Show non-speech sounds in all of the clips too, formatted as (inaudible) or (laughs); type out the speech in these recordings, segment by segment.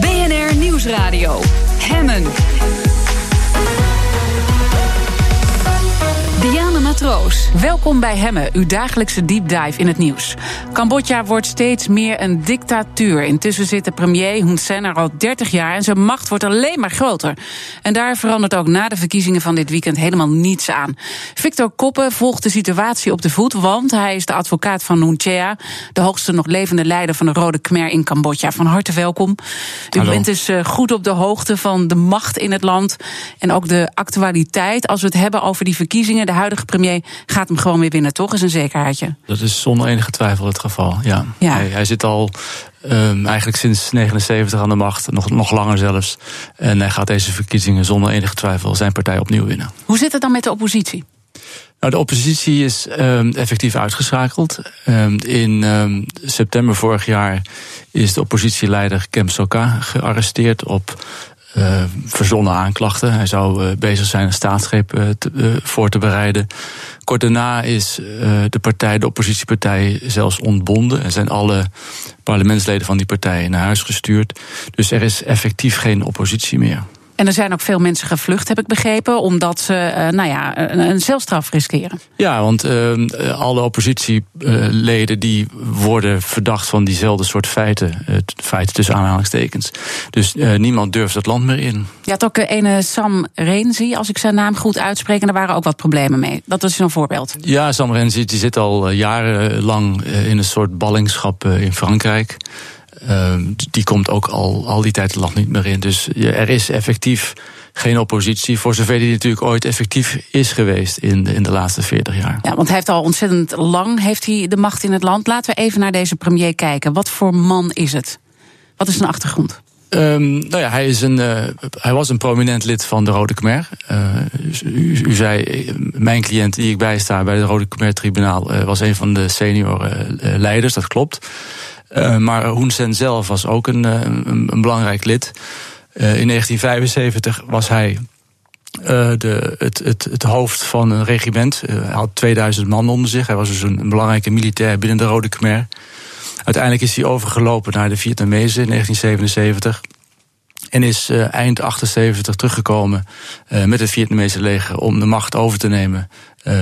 BNR Nieuwsradio. Hemmen. Welkom bij Hemmen, uw dagelijkse deep dive in het nieuws. Cambodja wordt steeds meer een dictatuur. Intussen zit de premier Hun Sen er al 30 jaar en zijn macht wordt alleen maar groter. En daar verandert ook na de verkiezingen van dit weekend helemaal niets aan. Victor Koppen volgt de situatie op de voet, want hij is de advocaat van Hun Chea, de hoogste nog levende leider van de Rode Khmer in Cambodja. Van harte welkom. U Hallo. bent dus eh, goed op de hoogte van de macht in het land en ook de actualiteit. Als we het hebben over die verkiezingen, de huidige premier gaat hem gewoon weer winnen, toch? Is een zekerheidje. Dat is zonder enige twijfel het geval, ja. Ja. Hij, hij zit al ehm, eigenlijk sinds 79 aan de macht, nog, nog langer zelfs. En hij gaat deze verkiezingen zonder enige twijfel zijn partij opnieuw winnen. Hoe zit het dan met de oppositie? Nou, de oppositie is ehm, effectief uitgeschakeld. Ehm, in september vorig jaar is de oppositieleider Kem Sokha gearresteerd op eh, verzonnen aanklachten. Hij zou eh, bezig zijn een staatsgreep eh, voor te bereiden. Kort daarna is de partij, de oppositiepartij, zelfs ontbonden. En zijn alle parlementsleden van die partij naar huis gestuurd. Dus er is effectief geen oppositie meer. En er zijn ook veel mensen gevlucht, heb ik begrepen, omdat ze eh, nou ja, een, een celstraf riskeren. Ja, want uh, alle oppositieleden die worden verdacht van diezelfde soort feiten. Uh, feiten tussen aanhalingstekens. Dus niemand durft het land meer in. Je had ook ene Sam Renzi, als ik zijn naam goed uitspreek, en daar waren ook wat problemen mee. Dat is een voorbeeld. Ja, Sam Renzi die zit al eh, jarenlang in een soort ballingschap in Frankrijk. Uh, die komt ook al, al die tijd het land niet meer in. Dus er is effectief geen oppositie. Voor zover die natuurlijk ooit effectief is geweest in de, in de laatste 40 jaar. Ja, want hij heeft al ontzettend lang heeft hij de macht in het land. Laten we even naar deze premier kijken. Wat voor man is het? Wat is zijn achtergrond? Um, nou ja, hij, is een, uh, hij was een prominent lid van de Rode Khmer. Uh, u, u, zei, mijn cliënt die ik bijsta bij het Rode Khmer Tribunaal... Uh, was een van de senior leiders, dat klopt. Uh, maar Hun Sen zelf was ook een, een, een belangrijk lid. Uh, in 1975 was hij de, het, het, het, hoofd van een regiment. hij had 2000 man onder zich. Hij was dus een, een, belangrijke militair binnen de Rode Khmer. Uiteindelijk is hij overgelopen naar de Vietnamezen in 1977. En is eind 78 teruggekomen met het Vietnamese leger om de macht over te nemen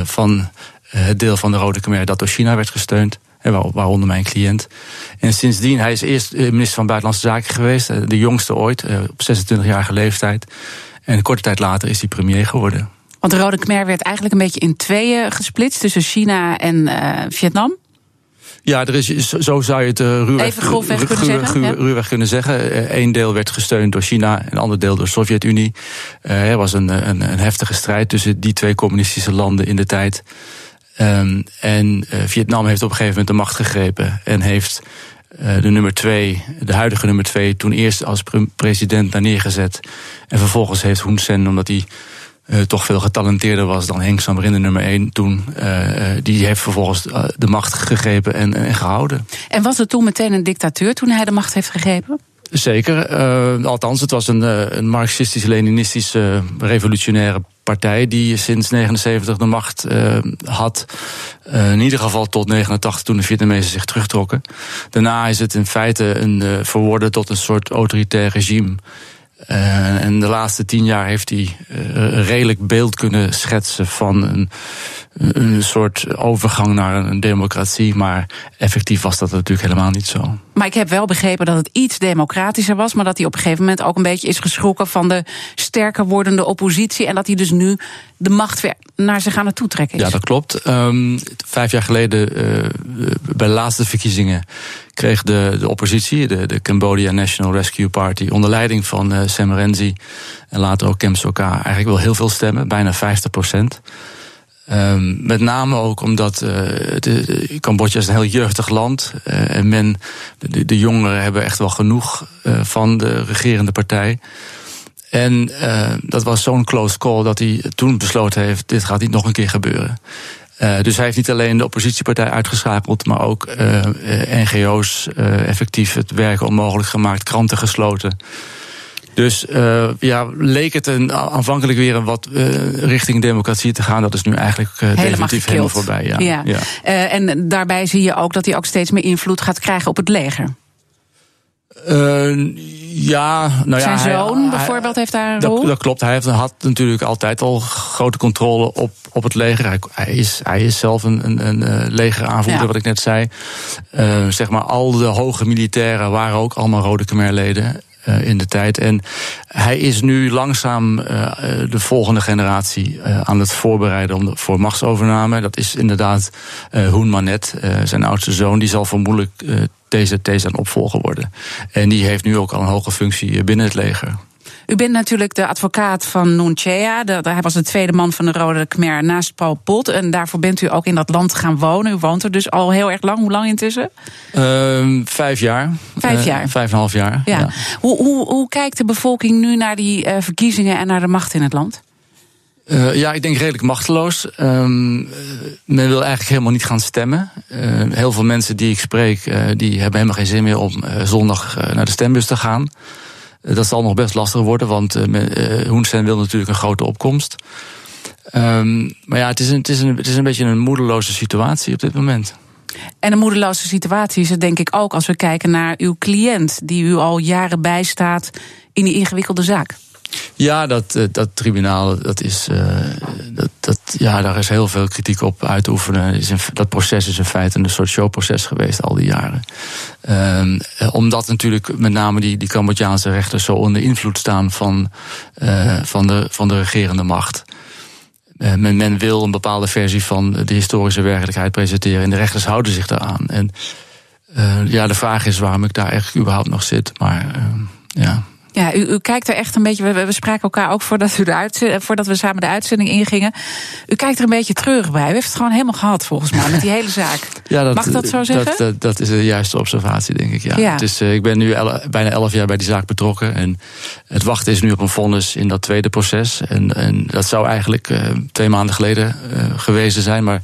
van het deel van de Rode Khmer dat door China werd gesteund waaronder mijn cliënt. En sindsdien, hij is eerst minister van Buitenlandse Zaken geweest, de jongste ooit, op 26-jarige leeftijd. En een korte tijd later is hij premier geworden. Want de Rode Khmer werd eigenlijk een beetje in tweeën gesplitst tussen China en uh, Vietnam. Ja, er is, zo zou je het uh, ruwweg, Even grofweg kunnen ruwweg, zeggen. Ja. ruwweg kunnen zeggen. Eén deel werd gesteund door China, een ander deel door de Sovjet-Unie. Uh, er was een, een, een heftige strijd tussen die twee communistische landen in de tijd. Um, en uh, Vietnam heeft op een gegeven moment de macht gegrepen en heeft uh, de nummer twee, de huidige nummer twee, toen eerst als pre president daar neergezet. En vervolgens heeft Hun Sen, omdat hij uh, toch veel getalenteerder was dan Henk Samrin, de nummer één, toen, die heeft vervolgens de macht gegrepen en, en gehouden. En was het toen meteen een dictatuur toen hij de macht heeft gegrepen? Zeker. Uh, althans, het was een, uh, een marxistisch-leninistische uh, revolutionaire partij die sinds 79 de macht had. In ieder geval tot 89 toen de Vietnamezen zich terugtrokken. Daarna is het in feite een, verworden tot een soort autoritair regime. En de laatste tien jaar heeft hij een redelijk beeld kunnen schetsen van een, een soort overgang naar een democratie. Maar effectief was dat natuurlijk helemaal niet zo. Maar ik heb wel begrepen dat het iets democratischer was, maar dat hij op een gegeven moment ook een beetje is geschrokken van de sterker wordende oppositie. En dat hij dus nu de macht weer naar zich aan het toetrekken is. Ja, dat klopt. Um, vijf jaar geleden, uh, bij de laatste verkiezingen, kreeg de, de oppositie, de, de Cambodia National Rescue Party, onder leiding van uh, Sam Renzi en later ook Kem Sokha, eigenlijk wel heel veel stemmen, bijna 50 procent. Um, met name ook omdat de, Cambodja is een heel jeugdig land. Uh, en men, de, de, jongeren hebben echt wel genoeg uh, van de regerende partij. En dat was zo'n close call dat hij toen besloten heeft: dit gaat niet nog een keer gebeuren. Dus hij heeft niet alleen de oppositiepartij uitgeschakeld, maar ook NGO's effectief het werken onmogelijk gemaakt, kranten gesloten. Dus uh, ja, leek het een, aanvankelijk weer een wat uh, richting democratie te gaan. Dat is nu eigenlijk uh, helemaal definitief helemaal voorbij. Ja. ja. ja. en daarbij zie je ook dat hij ook steeds meer invloed gaat krijgen op het leger. Uh, ja, nou Zijn ja. zoon hij, bijvoorbeeld heeft daar een dat, rol? Dat klopt. Hij heeft, had natuurlijk altijd al grote controle op, op het leger. Hij, hij is, hij is zelf een, een, een eh, legeraanvoerder, Ja. wat ik net zei. Uh, zeg maar, al de hoge militairen waren ook allemaal Rode Khmer-leden uh, in de tijd. En hij is nu langzaam uh, de volgende generatie aan het voorbereiden om voor machtsovername. Dat is inderdaad Hoen Manet, zijn oudste zoon. Die zal vermoedelijk TZT zijn opvolger worden. En die heeft nu ook al een hoge functie binnen het leger. U bent natuurlijk de advocaat van Nunchea. Hij was de tweede man van de Rode Khmer naast Paul Pot. En daarvoor bent u ook in dat land gaan wonen. U woont er dus al heel erg lang. Hoe lang intussen? Uh, vijf jaar. Vijf jaar? Uh, vijf en een half jaar. Ja. ja. Hoe, hoe, hoe kijkt de bevolking nu naar die uh, verkiezingen en naar de macht in het land? Uh, ja, ik denk redelijk machteloos. Um, men wil eigenlijk helemaal niet gaan stemmen. Uh, heel veel mensen die ik spreek, die hebben helemaal geen zin meer om zondag naar de stembus te gaan. Dat zal nog best lastig worden, want Hun Sen wil natuurlijk een grote opkomst. Um, maar ja, het is, een, het, is een, het is een beetje een moedeloze situatie op dit moment. En een moedeloze situatie is het denk ik ook als we kijken naar uw cliënt, die u al jaren bijstaat in die ingewikkelde zaak. Ja, dat, dat tribunaal, dat is, uh, dat, dat, ja, daar is heel veel kritiek op uit oefenen. Is dat proces is in feite een soort showproces geweest al die jaren. Um, omdat natuurlijk met name die, die Cambodjaanse rechters zo onder invloed staan van, van, de, van de regerende macht. Men, wil een bepaalde versie van de historische werkelijkheid presenteren en de rechters houden zich daaraan. En ja, de vraag is waarom ik daar eigenlijk überhaupt nog zit. Maar ja. Ja, u, u, kijkt er echt een beetje. We, we spraken elkaar ook voordat, u de uitzending, voordat we samen de uitzending ingingen. U kijkt er een beetje treurig bij. U heeft het gewoon helemaal gehad, volgens mij, met die hele zaak. Ja, dat, Mag dat zo zeggen? Dat, dat, dat, is de juiste observatie, denk ik. Ja. Ja. Het is, uh, ik ben nu el, bijna elf jaar bij die zaak betrokken. En het wachten is nu op een vonnis in dat tweede proces. En, en dat zou eigenlijk uh, twee maanden geleden uh, gewezen zijn. Maar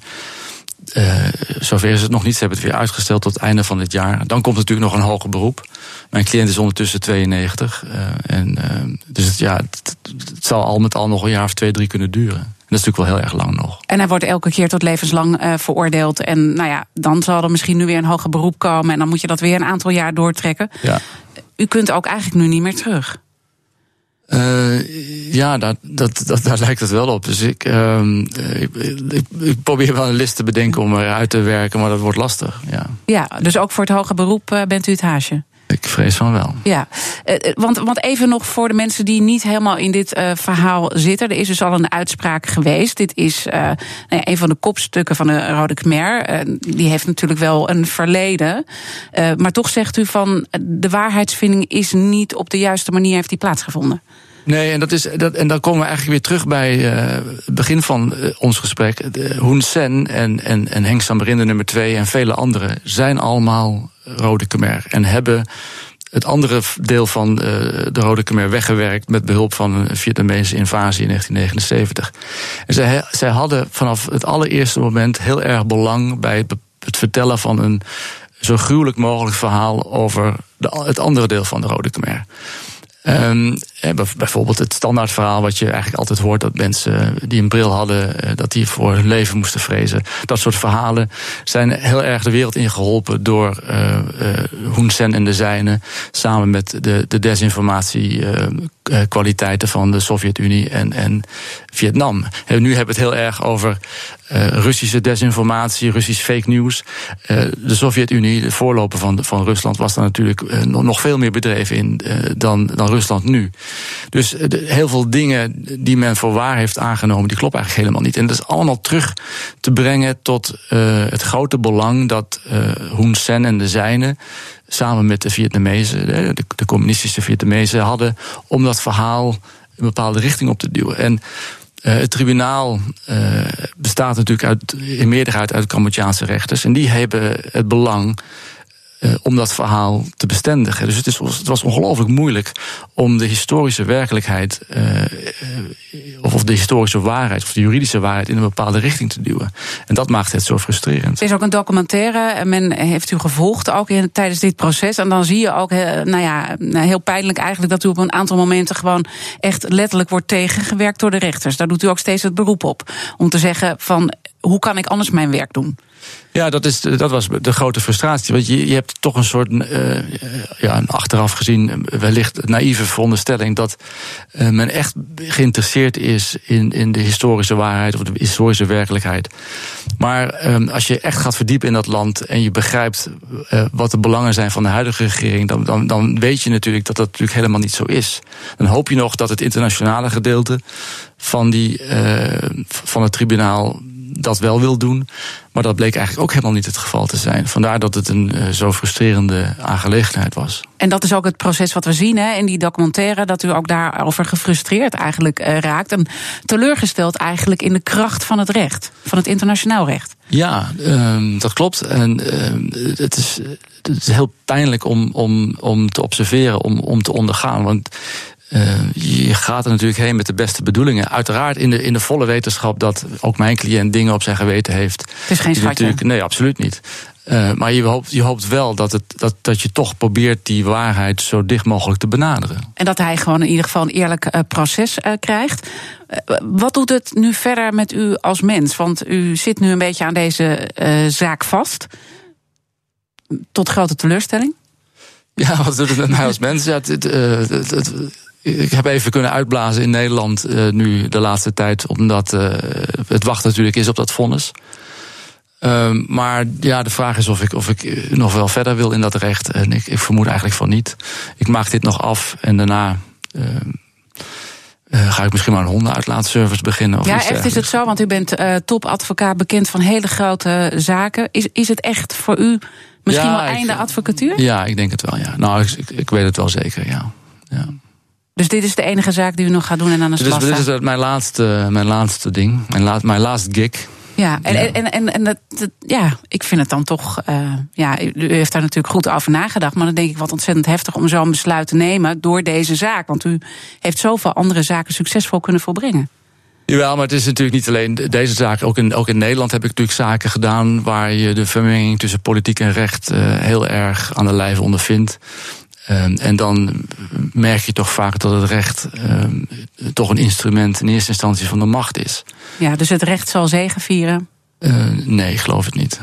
uh, zover is het nog niet. Ze hebben het weer uitgesteld tot het einde van dit jaar. Dan komt natuurlijk nog een hoger beroep. Mijn cliënt is ondertussen 92. Uh, en, uh, dus het, ja, het, het, zal al met al nog een jaar of twee, drie kunnen duren. En dat is natuurlijk wel heel erg lang nog. En hij wordt elke keer tot levenslang veroordeeld. En nou ja, dan zal er misschien nu weer een hoger beroep komen. En dan moet je dat weer een aantal jaar doortrekken. Ja. U kunt ook eigenlijk nu niet meer terug. Uh, ja, dat, dat, dat, daar lijkt het wel op. Dus ik, uh, ik, ik, ik, probeer wel een list te bedenken om eruit te werken, maar dat wordt lastig. Ja, ja dus ook voor het hoge beroep uh, bent u het haasje? Ik vrees van wel. Ja, uh, want, want even nog voor de mensen die niet helemaal in dit uh, verhaal zitten. Er is dus al een uitspraak geweest. Dit is uh, nou ja, een van de kopstukken van de Rode Khmer. die heeft natuurlijk wel een verleden. maar toch zegt u van de waarheidsvinding is niet op de juiste manier heeft die plaatsgevonden. Nee, en, dat is, dat, en dan komen we eigenlijk weer terug bij uh, het begin van uh, ons gesprek. Hun Sen en, en, en Henk nummer twee en vele anderen zijn allemaal Rode Khmer. En hebben het andere deel van uh, de Rode Khmer weggewerkt met behulp van een Vietnamese invasie in 1979. En zij, hadden vanaf het allereerste moment heel erg belang bij het, het vertellen van een zo gruwelijk mogelijk verhaal over de, het andere deel van de Rode Khmer. Um, bijvoorbeeld het standaardverhaal wat je eigenlijk altijd hoort... dat mensen die een bril hadden, dat die voor hun leven moesten vrezen. Dat soort verhalen zijn heel erg de wereld ingeholpen... door uh, uh, Hun en de zijnen... samen met de, de desinformatiekwaliteiten van de Sovjet-Unie en, en Vietnam. Nu hebben we het heel erg over uh, Russische desinformatie, Russisch fake news. Uh, de Sovjet-Unie, de voorloper van, van Rusland, was daar natuurlijk nog veel meer bedreven in dan, dan Rusland nu. Dus heel veel dingen die men voor waar heeft aangenomen, die kloppen eigenlijk helemaal niet. En dat is allemaal terug te brengen tot het grote belang dat Hun Sen en de zijnen samen met de Vietnamezen, de, communistische Vietnamezen, hadden om dat verhaal een bepaalde richting op te duwen. En uh, het tribunaal uh, bestaat natuurlijk uit, in meerderheid uit Cambodjaanse rechters. En die hebben het belang uh, om dat verhaal te bestendigen. Dus het, is, het was ongelooflijk moeilijk om de historische werkelijkheid, of, of de historische waarheid, of de juridische waarheid in een bepaalde richting te duwen. En dat maakt het zo frustrerend. Er is ook een documentaire, men heeft u gevolgd ook tijdens dit proces. En dan zie je ook, nou ja, heel pijnlijk eigenlijk dat u op een aantal momenten gewoon echt letterlijk wordt tegengewerkt door de rechters. Daar doet u ook steeds het beroep op. Om te zeggen van hoe kan ik anders mijn werk doen? Ja, dat, is, dat was de grote frustratie. Want je, je hebt toch een soort, uh, ja, een achteraf gezien, wellicht naïeve veronderstelling dat uh, men echt geïnteresseerd is in, in de historische waarheid of de historische werkelijkheid. Maar uh, als je echt gaat verdiepen in dat land en je begrijpt wat de belangen zijn van de huidige regering, dan, dan, dan weet je natuurlijk dat dat natuurlijk helemaal niet zo is. Dan hoop je nog dat het internationale gedeelte van, die, van het tribunaal dat wel wil doen. Maar dat bleek eigenlijk ook helemaal niet het geval te zijn. Vandaar dat het een uh, zo frustrerende aangelegenheid was. En dat is ook het proces wat we zien hè, in die documentaire, dat u ook daarover gefrustreerd eigenlijk uh, raakt. En teleurgesteld eigenlijk in de kracht van het recht, van het internationaal recht. Ja, uh, dat klopt. En uh, het, is, het is heel pijnlijk om, om, om te observeren, om, om te ondergaan. Want uh, je gaat er natuurlijk heen met de beste bedoelingen. Uiteraard in de, in de volle wetenschap dat ook mijn cliënt dingen op zijn geweten heeft. Het is geen schatje. Nee, absoluut niet. Uh, maar je hoopt, je hoopt wel dat, het, dat, dat je toch probeert die waarheid zo dicht mogelijk te benaderen. En dat hij gewoon in ieder geval een eerlijk uh, proces uh, krijgt. wat doet het nu verder met u als mens? Want u zit nu een beetje aan deze zaak vast. Tot grote teleurstelling. Ja, wat doet het met mij als mens? Ja, het, het, het, ik heb even kunnen uitblazen in Nederland uh, nu de laatste tijd, omdat uh, het wacht natuurlijk is op dat vonnis. Uh, maar ja, de vraag is of ik, of ik nog wel verder wil in dat recht. En ik, ik vermoed eigenlijk van niet. Ik maak dit nog af en daarna. ga ik misschien maar een hondenuitlaatservice beginnen? Of ja, echt is het zo, want u bent topadvocaat, bekend van hele grote zaken. Is, is het echt voor u misschien ja, wel einde ik, advocatuur? Ja, ik denk het wel, ja. Nou, ik, ik weet het wel zeker, ja. ja. Dus dit is de enige zaak die u nog gaat doen en aan de slag Dit is, dit is mijn, laatste, mijn laatste ding, mijn, laat, mijn laatste gig. Ja, en, ja. en, en, en dat, dat, ja, ik vind het dan toch. Uh, ja, u heeft daar natuurlijk goed over nagedacht. Maar dan denk ik wat ontzettend heftig om zo'n besluit te nemen door deze zaak. Want u heeft zoveel andere zaken succesvol kunnen volbrengen. Jawel, maar het is natuurlijk niet alleen deze zaak. Ook in, ook in Nederland heb ik natuurlijk zaken gedaan waar je de vermenging tussen politiek en recht uh, heel erg aan de lijve ondervindt. Um, en dan merk je toch vaak dat het recht um, toch een instrument in eerste instantie van de macht is. Ja, dus het recht zal zegenvieren? Uh, nee, ik geloof het niet.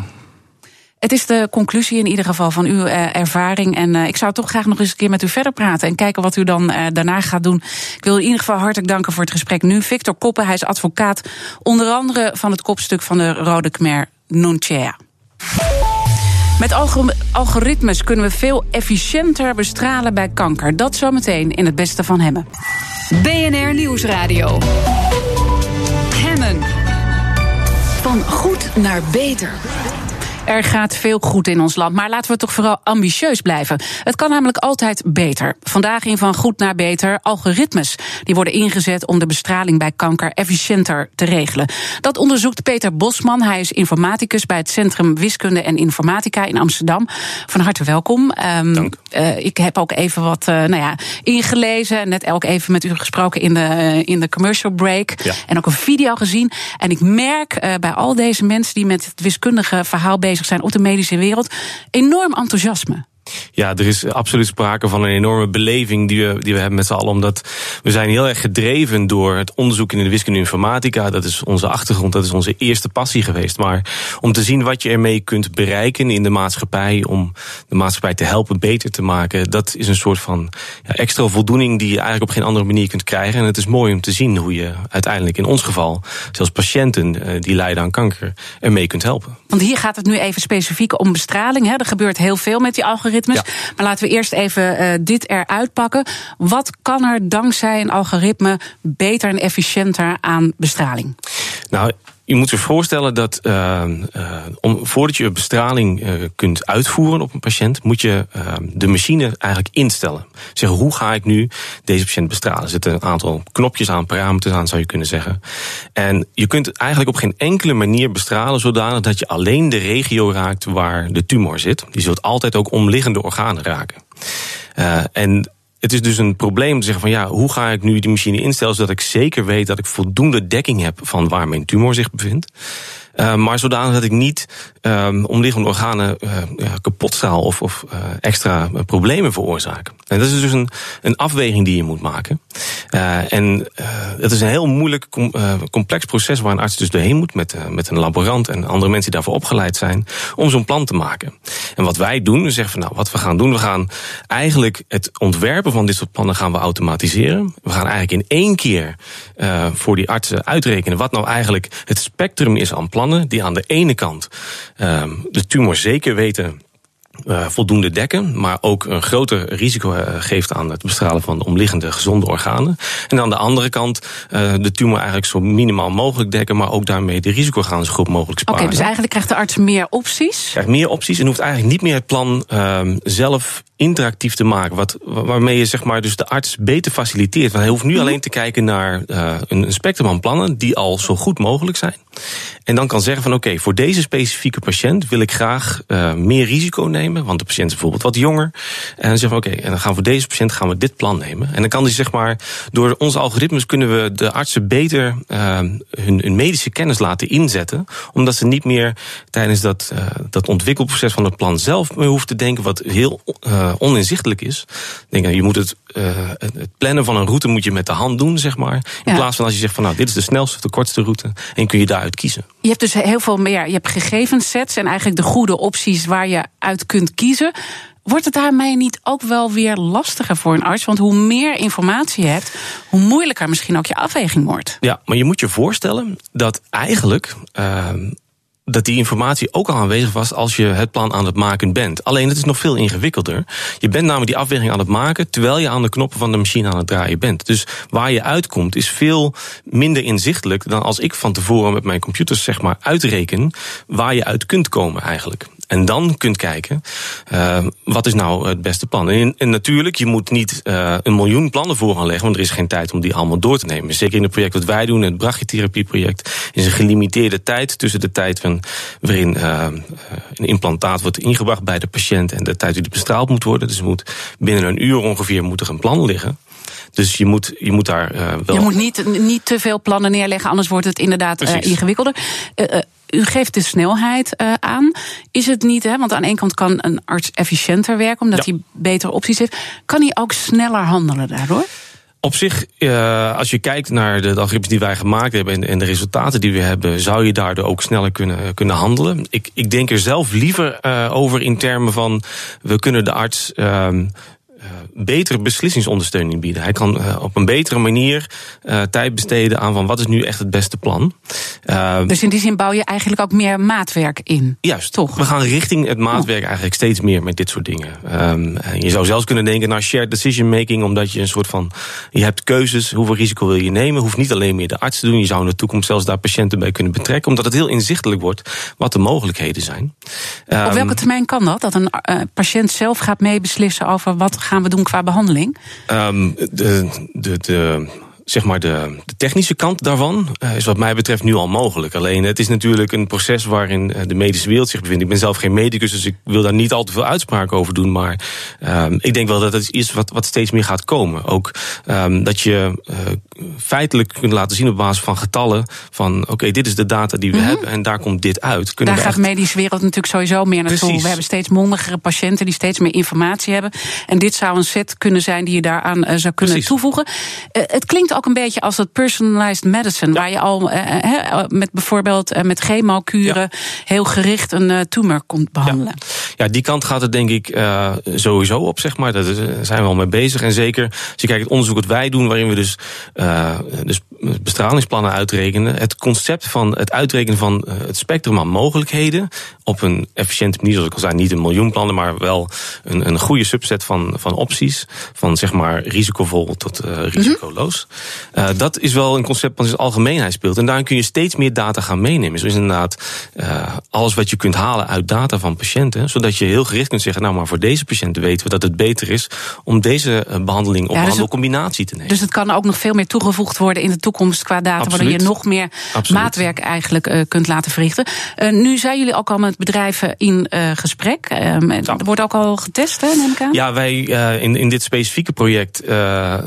Het is de conclusie in ieder geval van uw uh, ervaring. En uh, ik zou toch graag nog eens een keer met u verder praten en kijken wat u dan daarna gaat doen. Ik wil in ieder geval hartelijk danken voor het gesprek nu. Victor Koppen, hij is advocaat onder andere van het kopstuk van de Rode Khmer Nunchea. Met algoritmes kunnen we veel efficiënter bestralen bij kanker. Dat zometeen in het beste van Hemmen. BNR Nieuwsradio. Hemmen. Van goed naar beter. Er gaat veel goed in ons land, maar laten we toch vooral ambitieus blijven. Het kan namelijk altijd beter. Vandaag in Van Goed naar Beter algoritmes. Die worden ingezet om de bestraling bij kanker efficiënter te regelen. Dat onderzoekt Peter Bosman. Hij is informaticus bij het Centrum Wiskunde en Informatica in Amsterdam. Van harte welkom. Um, Dank. Uh, ik heb ook even wat uh, nou ja, ingelezen. Net ook even met u gesproken in de, uh, in de commercial break. Ja. En ook een video gezien. En ik merk bij al deze mensen die met het wiskundige verhaal bezig zijn op de medische wereld. Enorm enthousiasme. Ja, er is absoluut sprake van een enorme beleving die we, die we hebben met z'n allen. Omdat we zijn heel erg gedreven door het onderzoek in de wiskunde informatica. Dat is onze achtergrond, dat is onze eerste passie geweest. Maar om te zien wat je ermee kunt bereiken in de maatschappij. Om de maatschappij te helpen beter te maken. Dat is een soort van ja, extra voldoening die je eigenlijk op geen andere manier kunt krijgen. En het is mooi om te zien hoe je uiteindelijk in ons geval, zelfs patiënten eh, die lijden aan kanker, ermee kunt helpen. Want hier gaat het nu even specifiek om bestraling. Hè. Er gebeurt heel veel met die algoritmes. Ja. Maar laten we eerst even uh, dit eruit pakken. Wat kan er dankzij een algoritme beter en efficiënter aan bestraling? Nou, je moet je voorstellen dat uh, om, voordat je bestraling uh, kunt uitvoeren op een patiënt, moet je de machine eigenlijk instellen. Zeggen, hoe ga ik nu deze patiënt bestralen? Er zitten een aantal knopjes aan, parameters aan, zou je kunnen zeggen. En je kunt eigenlijk op geen enkele manier bestralen zodanig dat je alleen de regio raakt waar de tumor zit. Die zult altijd ook omliggende organen raken. en het is dus een probleem te zeggen van ja, hoe ga ik nu die machine instellen zodat ik zeker weet dat ik voldoende dekking heb van waar mijn tumor zich bevindt. Uh, maar zodanig dat ik niet um, omliggende organen uh, kapot straal of, of uh, extra problemen veroorzaak. En dat is dus een, een afweging die je moet maken. en het is een heel moeilijk, com, complex proces waar een arts dus doorheen moet met, met een laborant en andere mensen die daarvoor opgeleid zijn om zo'n plan te maken. En wat wij doen, we zeggen van nou, wat we gaan doen, we gaan eigenlijk het ontwerpen van dit soort plannen gaan we automatiseren. We gaan eigenlijk in één keer voor die artsen uitrekenen wat nou eigenlijk het spectrum is aan plannen die aan de ene kant uh, de tumor zeker weten uh, voldoende dekken, maar ook een groter risico uh, geeft aan het bestralen van de omliggende gezonde organen. En aan de andere kant uh, de tumor eigenlijk zo minimaal mogelijk dekken, maar ook daarmee de risicoorganen zo goed mogelijk sparen. Oké, dus eigenlijk krijgt de arts meer opties? Krijgt meer opties en hoeft eigenlijk niet meer het plan ehm, zelf interactief te maken. Wat, waarmee je zeg maar, dus de arts beter faciliteert. Want hij hoeft nu mhm. alleen te kijken naar uh, een spectrum van plannen die al zo goed mogelijk zijn. En dan kan zeggen van oké, okay, voor deze specifieke patiënt wil ik graag uh, meer risico nemen. Want de patiënt is bijvoorbeeld wat jonger. En dan zeggen we oké, okay, en dan gaan we voor deze patiënt gaan we dit plan nemen. En dan kan die zeg maar, door onze algoritmes kunnen we de artsen beter uh, hun, hun, medische kennis laten inzetten. Omdat ze niet meer tijdens dat, dat ontwikkelproces van het plan zelf meer hoeven te denken, wat heel uh, oninzichtelijk is. Denk, je moet het, uh, het plannen van een route moet je met de hand doen, zeg maar. In ja. plaats van als je zegt van nou, dit is de snelste of de kortste route. En kun je daaruit kiezen. Je hebt dus heel veel meer. Je hebt gegevenssets en eigenlijk de goede opties waar je uit kunt kiezen. Wordt het daarmee niet ook wel weer lastiger voor een arts? Want hoe meer informatie je hebt, hoe moeilijker misschien ook je afweging wordt. Ja, maar je moet je voorstellen dat eigenlijk. Uh, dat die informatie ook al aanwezig was als je het plan aan het maken bent. Alleen het is nog veel ingewikkelder. Je bent namelijk die afweging aan het maken terwijl je aan de knoppen van de machine aan het draaien bent. Dus waar je uitkomt is veel minder inzichtelijk dan als ik van tevoren met mijn computers zeg maar uitreken waar je uit kunt komen eigenlijk. En dan kunt kijken, uh, wat is nou het beste plan? En, en natuurlijk, je moet niet uh, een miljoen plannen voor gaan leggen, want er is geen tijd om die allemaal door te nemen. Zeker in het project wat wij doen, het brachytherapieproject, is een gelimiteerde tijd tussen de tijd van, waarin uh, een implantaat wordt ingebracht bij de patiënt en de tijd die bestraald moet worden. Dus moet binnen een uur ongeveer moet er een plan liggen. Dus je moet, je moet daar uh, wel. Je moet niet, niet te veel plannen neerleggen, anders wordt het inderdaad uh, ingewikkelder. Uh, u geeft de snelheid uh, aan. Is het niet, hè, want aan de ene kant kan een arts efficiënter werken, omdat ja. hij betere opties heeft. Kan hij ook sneller handelen daardoor? Op zich, uh, als je kijkt naar de, algoritmes die wij gemaakt hebben en, en, de resultaten die we hebben, zou je daardoor ook sneller kunnen, kunnen handelen. Ik, ik denk er zelf liever uh, over in termen van we kunnen de arts uh, betere beslissingsondersteuning bieden. Hij kan uh, op een betere manier uh, tijd besteden aan van wat is nu echt het beste plan. dus in die zin bouw je eigenlijk ook meer maatwerk in. Juist, toch? We gaan richting het maatwerk eigenlijk steeds meer met dit soort dingen. Um, je zou zelfs kunnen denken naar shared decision making, omdat je een soort van je hebt keuzes, hoeveel risico wil je nemen, hoeft niet alleen meer de arts te doen. Je zou in de toekomst zelfs daar patiënten bij kunnen betrekken, omdat het heel inzichtelijk wordt wat de mogelijkheden zijn. Um, op welke termijn kan dat? Dat een patiënt zelf gaat meebeslissen over wat gaan we doen qua behandeling? Um, de, de, de zeg maar de, de, technische kant daarvan uh, is wat mij betreft nu al mogelijk. Alleen het is natuurlijk een proces waarin uh, de medische wereld zich bevindt. Ik ben zelf geen medicus, dus ik wil daar niet al te veel uitspraken over doen. Maar um, ik denk wel dat het is wat, wat steeds meer gaat komen. Ook um, dat je uh, feitelijk kunt laten zien op basis van getallen van oké, okay, dit is de data die we mm -hmm. hebben en daar komt dit uit. Kunnen daar gaat de medische wereld natuurlijk sowieso meer naartoe. Precies. We hebben steeds mondigere patiënten die steeds meer informatie hebben. En dit zou een set kunnen zijn die je daaraan zou kunnen Precies. toevoegen. het klinkt ook een beetje als het personalized medicine, ja. waar je al uh, met bijvoorbeeld uh, met chemokuren ja. heel gericht een tumor komt behandelen. Ja. ja. die kant gaat het denk ik sowieso op, zeg maar. Daar zijn we al mee bezig. En zeker als je kijkt het onderzoek wat wij doen, waarin we dus, dus bestralingsplannen uitrekenen. Het concept van het uitrekenen van het spectrum aan mogelijkheden op een efficiënte manier, zoals ik al zei, niet een miljoen plannen, maar wel een, een goede subset van, van opties. Van zeg maar risicovol tot risicoloos. Mm -hmm. Uh, dat is wel een concept dat in zijn algemeenheid speelt. En daarin kun je steeds meer data gaan meenemen. Dus inderdaad, uh, alles wat je kunt halen uit data van patiënten. Zodat je heel gericht kunt zeggen, nou maar voor deze patiënten weten we dat het beter is om deze uh, behandeling of ja, dus behandelcombinatie te nemen. Dus het kan ook nog veel meer toegevoegd worden in de toekomst qua data. Absoluut. Waardoor je nog meer Absoluut. maatwerk eigenlijk kunt laten verrichten. nu zijn jullie ook al met bedrijven in gesprek. Um, er wordt ook al getest, hè, neem ik aan? Ja, wij in, in dit specifieke project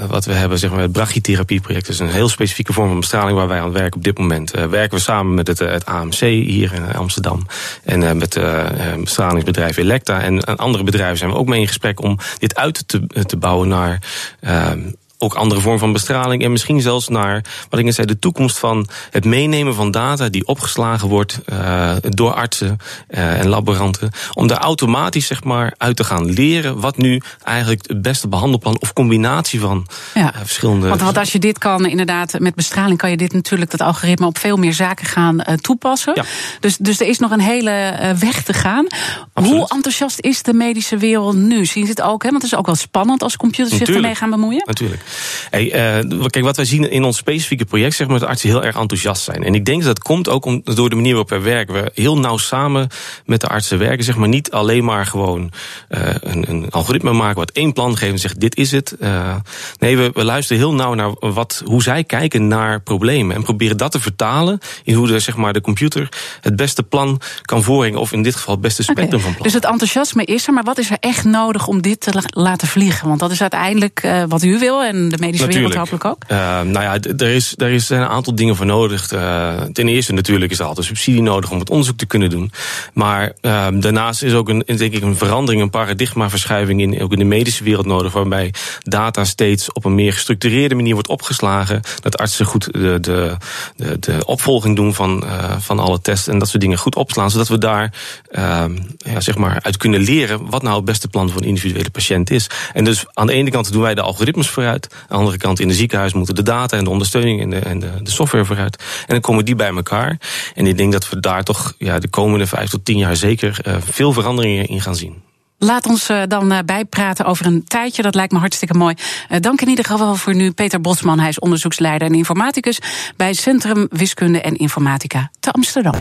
wat we hebben, zeg maar, het brachytherapie radiotherapieproject. Dat is een heel specifieke vorm van bestraling waar wij aan werken op dit moment. werken we samen met het, het AMC hier in Amsterdam. En met het bestralingsbedrijf Electa. En andere bedrijven zijn we ook mee in gesprek om dit uit te, te bouwen naar ehm, ook andere vormen van bestraling. En misschien zelfs naar, wat ik net zei, de toekomst van het meenemen van data die opgeslagen wordt uh, door artsen uh, en laboranten. Om daar automatisch zeg maar, uit te gaan leren wat nu eigenlijk het beste behandelplan of combinatie van ja. uh, verschillende. Want, want als je dit kan, inderdaad, met bestraling kan je dit natuurlijk, dat algoritme, op veel meer zaken gaan toepassen. Ja. Dus, dus er is nog een hele weg te gaan. Absoluut. Hoe enthousiast is de medische wereld nu? Zien ze het ook? Hè? Want het is ook wel spannend als computers zich ermee gaan bemoeien. Natuurlijk. Hey, uh, kijk, wat wij zien in ons specifieke project, zeg maar, dat artsen heel erg enthousiast zijn. En ik denk dat dat komt ook om, door de manier waarop wij werken. We heel nauw samen met de artsen werken, zeg maar, niet alleen maar gewoon uh, een, een, algoritme maken wat één plan geeft en zegt: dit is het. Uh, nee, we, we, luisteren heel nauw naar wat, hoe zij kijken naar problemen en proberen dat te vertalen in hoe de, zeg maar, de computer het beste plan kan voorbrengen, of in dit geval het beste spectrum okay. van plan. Dus het enthousiasme is er, maar wat is er echt nodig om dit te laten vliegen? Want dat is uiteindelijk wat u wil en de medische wereld hopelijk ook? Uh, nou ja, er, is, er is een aantal dingen voor nodig. Uh, ten eerste natuurlijk is er altijd subsidie nodig om het onderzoek te kunnen doen. Maar uh, daarnaast is ook een, denk ik een verandering, een paradigmaverschuiving in, ook in de medische wereld nodig. Waarbij data steeds op een meer gestructureerde manier wordt opgeslagen. Dat artsen goed de, de, de, de opvolging doen van, van alle tests en dat soort dingen goed opslaan. Zodat we daar ehm, ja, zeg maar uit kunnen leren wat nou het beste plan voor een individuele patiënt is. En dus aan de ene kant doen wij de algoritmes vooruit. Aan de andere kant in de ziekenhuis moeten de data en de ondersteuning en de, en de, de software vooruit. En dan komen die bij elkaar. En ik denk dat we daar toch ja, de komende vijf tot tien jaar zeker uh, veel veranderingen in gaan zien. Laat ons uh, dan uh, bijpraten over een tijdje. Dat lijkt me hartstikke mooi. Dank in ieder geval voor nu Peter Bosman. Hij is onderzoeksleider en informaticus bij Centrum Wiskunde en Informatica te Amsterdam.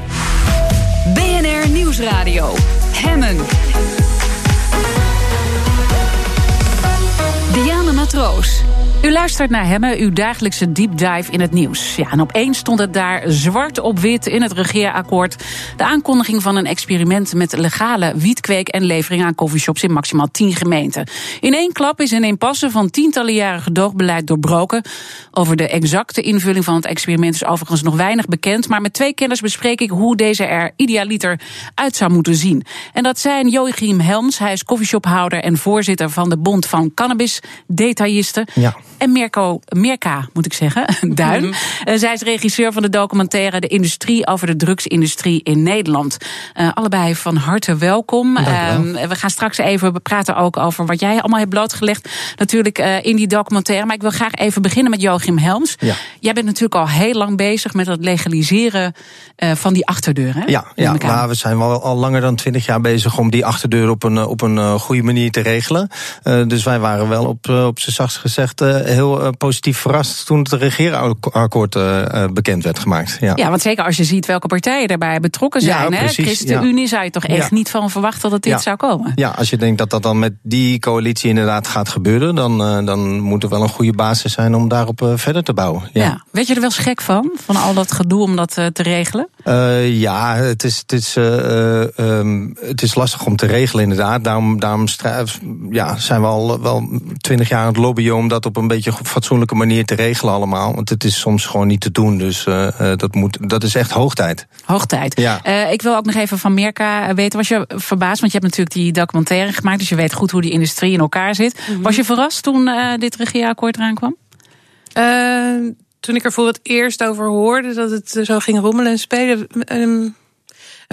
BNR Nieuwsradio. Hemmen. U luistert naar Hemme, uw dagelijkse deep dive in het nieuws. Ja, en opeens stond het daar zwart op wit in het regeerakkoord. De aankondiging van een experiment met legale wietkweek en levering aan coffeeshops in maximaal 10 gemeenten. In één klap is een impasse van tientallen jaren gedoogbeleid doorbroken. Over de exacte invulling van het experiment is overigens nog weinig bekend. Maar met twee kenners bespreek ik hoe deze er idealiter uit zou moeten zien. En dat zijn Joachim Helms, hij is coffeeshophouder en voorzitter van de Bond van Cannabis Detailisten. Ja. En Mirko, Mirka, moet ik zeggen, (laughs) Duin. Mm zij is regisseur van de documentaire De Industrie over de drugsindustrie in Nederland. Uh, allebei van harte welkom. Uh, we gaan straks even praten ook over wat jij allemaal hebt blootgelegd. Natuurlijk uh, in die documentaire. Maar ik wil graag even beginnen met Joachim Helms. Ja. Jij bent natuurlijk al heel lang bezig met het legaliseren van die achterdeur. Hè? Ja, ja maar we zijn wel al langer dan twintig jaar bezig om die achterdeur op een, op een goede manier te regelen. dus wij waren wel op, op zachtst gezegd heel uh, positief verrast toen het regeerakkoord uh, bekend werd gemaakt. Ja. ja, want zeker als je ziet welke partijen daarbij betrokken zijn. Ja, hè? ChristenUnie zou je toch echt niet van verwachten dat dit zou komen. Ja, als je denkt dat dat dan met die coalitie inderdaad gaat gebeuren, dan, dan moet er wel een goede basis zijn om daarop verder te bouwen. Ja. Weet je er wel schrik van, van al dat gedoe om dat te regelen? ja, het is, het, is, um, het is lastig om te regelen inderdaad. Daarom, daarom ja, zijn we al wel twintig jaar aan het lobbyen om dat op een beetje fatsoenlijke manier te regelen allemaal. Want het is soms gewoon niet te doen. Dus uh, dat, moet, dat is echt hoogtijd. Hoogtijd. Ja. Uh, ik wil ook nog even van Mirka weten. Was je verbaasd? Want je hebt natuurlijk die documentaire gemaakt. Dus je weet goed hoe die industrie in elkaar zit. Mm -hmm. Was je verrast toen uh, dit regeerakkoord eraan kwam? toen ik er voor het eerst over hoorde dat het zo ging rommelen en spelen. Um,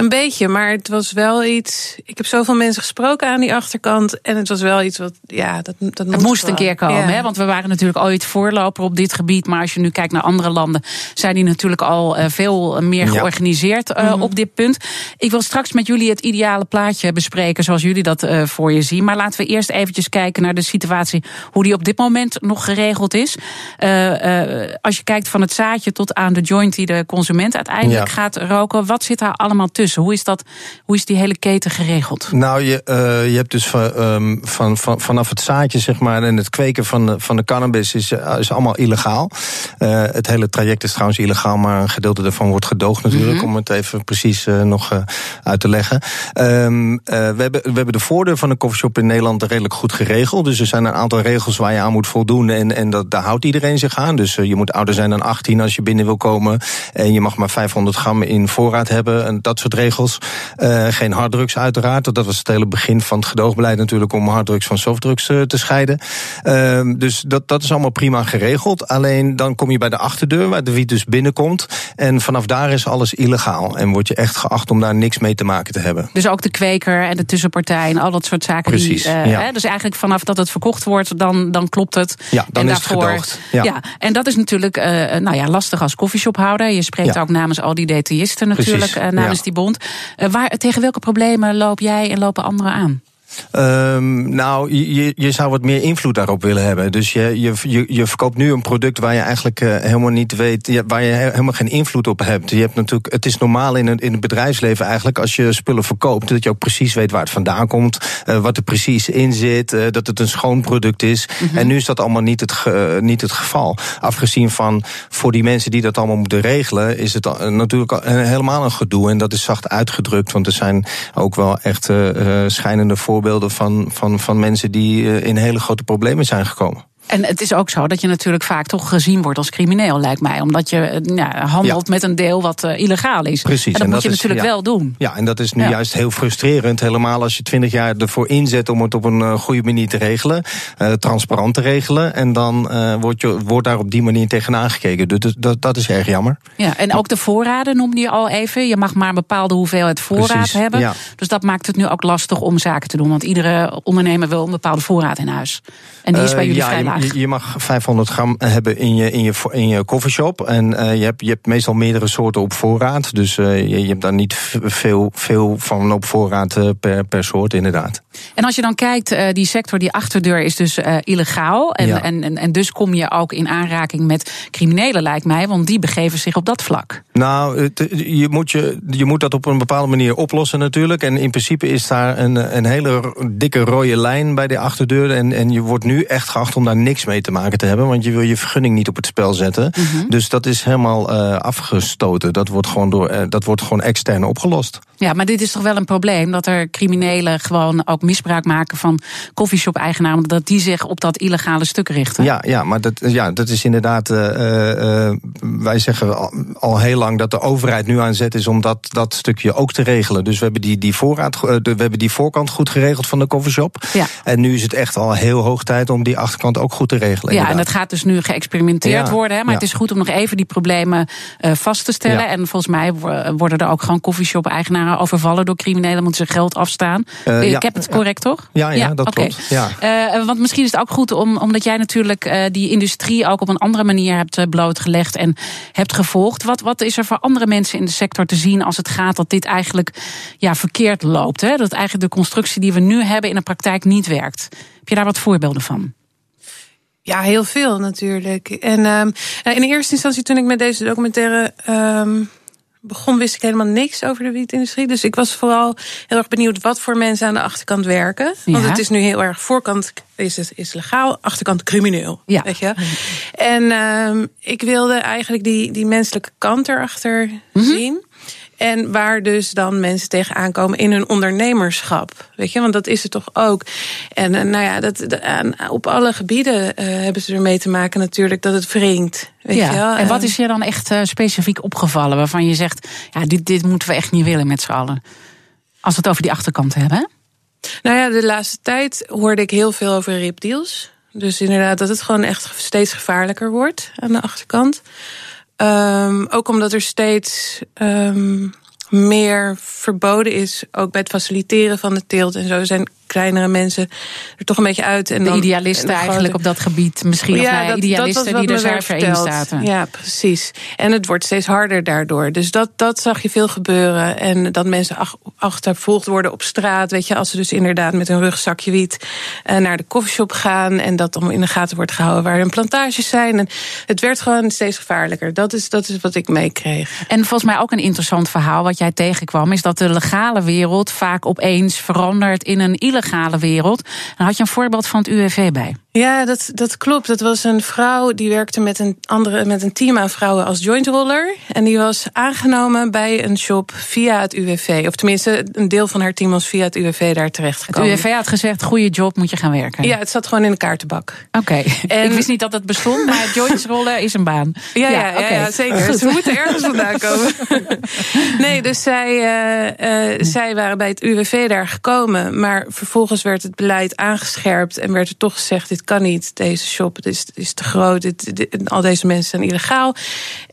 een beetje, maar het was wel iets. Ik heb zoveel mensen gesproken aan die achterkant. En het was wel iets wat. Ja, dat, dat het moest een keer komen. Hè? Want we waren natuurlijk ooit voorloper op dit gebied. Maar als je nu kijkt naar andere landen. zijn die natuurlijk al uh, veel meer georganiseerd uh, mm-hmm. op dit punt. Ik wil straks met jullie het ideale plaatje bespreken. zoals jullie dat uh, voor je zien. Maar laten we eerst eventjes kijken naar de situatie. hoe die op dit moment nog geregeld is. als je kijkt van het zaadje tot aan de joint die de consument uiteindelijk gaat roken. wat zit daar allemaal tussen? Ertussen? Hoe is, dat, hoe is die hele keten geregeld? Nou, je, uh, je hebt dus van, um, van, van, vanaf het zaadje zeg maar, en het kweken van de, van de cannabis is, is allemaal illegaal. Uh, het hele traject is trouwens illegaal, maar een gedeelte daarvan wordt gedoogd natuurlijk, mm -hmm. om het even precies uh, nog uit te leggen. Um, we, hebben, we hebben de voordeur van een coffeeshop in Nederland redelijk goed geregeld. Dus er zijn een aantal regels waar je aan moet voldoen en, en dat, daar houdt iedereen zich aan. Dus je moet ouder zijn dan 18 als je binnen wil komen. En je mag maar 500 gram in voorraad hebben en dat soort regels. Uh, geen harddrugs uiteraard. Dat was het hele begin van het gedoogbeleid natuurlijk om harddrugs van softdrugs uh, te scheiden. Uh, dus dat, dat is allemaal prima geregeld. Alleen dan kom je bij de achterdeur waar de wiet dus binnenkomt. En vanaf daar is alles illegaal. En word je echt geacht om daar niks mee te maken te hebben. Dus ook de kweker en de tussenpartij en al dat soort zaken. Precies, die, ja. hè, dus eigenlijk vanaf dat het verkocht wordt, dan, dan klopt het. Ja, dan en is daarvoor, het gedoogd. Ja. ja. en dat is natuurlijk nou ja, lastig als koffieshophouder. Je spreekt ook namens al die detailisten natuurlijk, namens die bond. waar, tegen welke problemen loop jij en lopen anderen aan? Um, nou, je, je zou wat meer invloed daarop willen hebben. Dus je, je, je verkoopt nu een product waar je eigenlijk uh, helemaal niet weet, waar je helemaal geen invloed op hebt. Je hebt natuurlijk, het is normaal in, het, in het bedrijfsleven eigenlijk, als je spullen verkoopt, dat je ook precies weet waar het vandaan komt, uh, wat er precies in zit, uh, dat het een schoon product is. Mm -hmm. En nu is dat allemaal niet het, niet het geval. Afgezien van voor die mensen die dat allemaal moeten regelen, is het natuurlijk helemaal een gedoe. En dat is zacht uitgedrukt, want er zijn ook wel echt schijnende voorbeelden voorbeelden van, van, van mensen die uh, in hele grote problemen zijn gekomen. En het is ook zo dat je natuurlijk vaak toch gezien wordt als crimineel, lijkt mij. Omdat je ja, handelt ja. met een deel wat uh, illegaal is. Precies. En dat en moet dat je is, natuurlijk ja. wel doen. Ja, en dat is nu juist heel frustrerend. Helemaal als je twintig jaar ervoor inzet om het op een uh, goede manier te regelen. Uh, transparant te regelen. En dan wordt, je, wordt daar op die manier tegenaan gekeken. Dus dat, dat is erg jammer. Ja, en ook de voorraden noemde je al even. Je mag maar een bepaalde hoeveelheid voorraad Precies, hebben. ja. Dus dat maakt het nu ook lastig om zaken te doen. Want iedere ondernemer wil een bepaalde voorraad in huis. En die is bij jullie ja, vrij laag. Je, je mag 500 gram hebben in je, in je, in je coffeeshop. En uh, je, hebt, je hebt meestal meerdere soorten op voorraad. Dus uh, je, je hebt daar niet veel, veel van op voorraad uh, per, per soort, inderdaad. En als je dan kijkt, die sector, die achterdeur is dus illegaal. En, Ja. en, en, en dus kom je ook in aanraking met criminelen, lijkt mij. Want die begeven zich op dat vlak. Nou, het, je, moet je, je moet dat op een bepaalde manier oplossen natuurlijk. En in principe is daar een, een hele dikke rode lijn bij de achterdeur. En, en je wordt nu echt geacht om daar niks mee te maken te hebben. Want je wil je vergunning niet op het spel zetten. Mm -hmm. Dus dat is helemaal uh, afgestoten. Dat wordt, gewoon door, uh, dat wordt gewoon extern opgelost. Ja, maar dit is toch wel een probleem dat er criminelen gewoon ook misbruik maken van koffieshop-eigenaren, dat die zich op dat illegale stuk richten. Ja, ja maar dat, ja, dat is inderdaad. Uh, wij zeggen al, al, heel lang dat de overheid nu aan zet is om dat, dat stukje ook te regelen. Dus we hebben die, die, voorraad, we hebben die voorkant goed geregeld van de coffeeshop. Ja. En nu is het echt al heel hoog tijd om die achterkant ook goed te regelen. Ja, inderdaad. en dat gaat dus nu geëxperimenteerd Ja, worden. Hè, maar ja. het is goed om nog even die problemen vast te stellen. Ja. En volgens mij worden er ook gewoon koffieshop-eigenaren overvallen door criminelen, moeten ze geld afstaan. Uh, ik ja, heb het correct, toch? Ja, ja, dat okay. klopt. Ja. Uh, want misschien is het ook goed om, omdat jij natuurlijk uh, die industrie ook op een andere manier hebt uh, blootgelegd en hebt gevolgd. Wat, wat is er voor andere mensen in de sector te zien als het gaat dat dit eigenlijk ja, verkeerd loopt? Hè? Dat eigenlijk de constructie die we nu hebben in de praktijk niet werkt. Heb je daar wat voorbeelden van? Ja, heel veel natuurlijk. En um, in eerste instantie, toen ik met deze documentaire um, begon, wist ik helemaal niks over de wietindustrie. Dus ik was vooral heel erg benieuwd wat voor mensen aan de achterkant werken. Ja. Want het is nu heel erg voorkant is het is legaal, achterkant crimineel. Ja. Weet je? En um, ik wilde eigenlijk die, die menselijke kant erachter Mhm. mm -hmm. zien. En waar dus dan mensen tegenaan komen in hun ondernemerschap. Weet je, want dat is het toch ook. En uh, nou ja, dat, op alle gebieden uh, hebben ze ermee te maken natuurlijk dat het wringt. Weet ja. je wel? En wat is je dan echt uh, specifiek opgevallen waarvan je zegt: ja, dit, dit moeten we echt niet willen met z'n allen? Als we het over die achterkant hebben. Nou ja, de laatste tijd hoorde ik heel veel over ripdeals. Dus inderdaad, dat het gewoon echt steeds gevaarlijker wordt aan de achterkant. Um, ook omdat er steeds um, meer verboden is, ook bij het faciliteren van de teelt en zo. Zijn kleinere mensen er toch een beetje uit. En de dan, idealisten en de eigenlijk op dat gebied. Misschien of nou ja, idealisten die er zuiver in zaten. Ja, precies. En het wordt steeds harder daardoor. Dus dat, dat zag je veel gebeuren. En dat mensen ach- achtervolgd worden op straat. Weet je, als ze dus inderdaad met een rugzakje wiet eh, naar de koffieshop gaan. En dat dan in de gaten wordt gehouden waar hun plantages zijn. En het werd gewoon steeds gevaarlijker. Dat is, dat is wat ik meekreeg. En volgens mij ook een interessant verhaal wat jij tegenkwam, is dat de legale wereld vaak opeens verandert in een illegale wereld. Dan had je een voorbeeld van het UWV bij. Ja, dat, dat klopt. Dat was een vrouw die werkte met een, andere, met een team aan vrouwen als jointroller. En die was aangenomen bij een shop via het UWV. Of tenminste, een deel van haar team was via het UWV daar Het terechtgekomen. UWV had gezegd: goede job, moet je gaan werken. Ja, het zat gewoon in de kaartenbak. Oké. En- Ik wist niet dat het bestond, maar jointsrollen is een baan. Ja, ja, ja, zeker. Ze moeten ergens vandaan komen. (laughs) nee, dus zij, eh, eh, zij waren bij het UWV daar gekomen. Maar vervolgens werd het beleid aangescherpt. En werd er toch gezegd: kan niet, deze shop. Is, is te groot. Dit, al deze mensen zijn illegaal.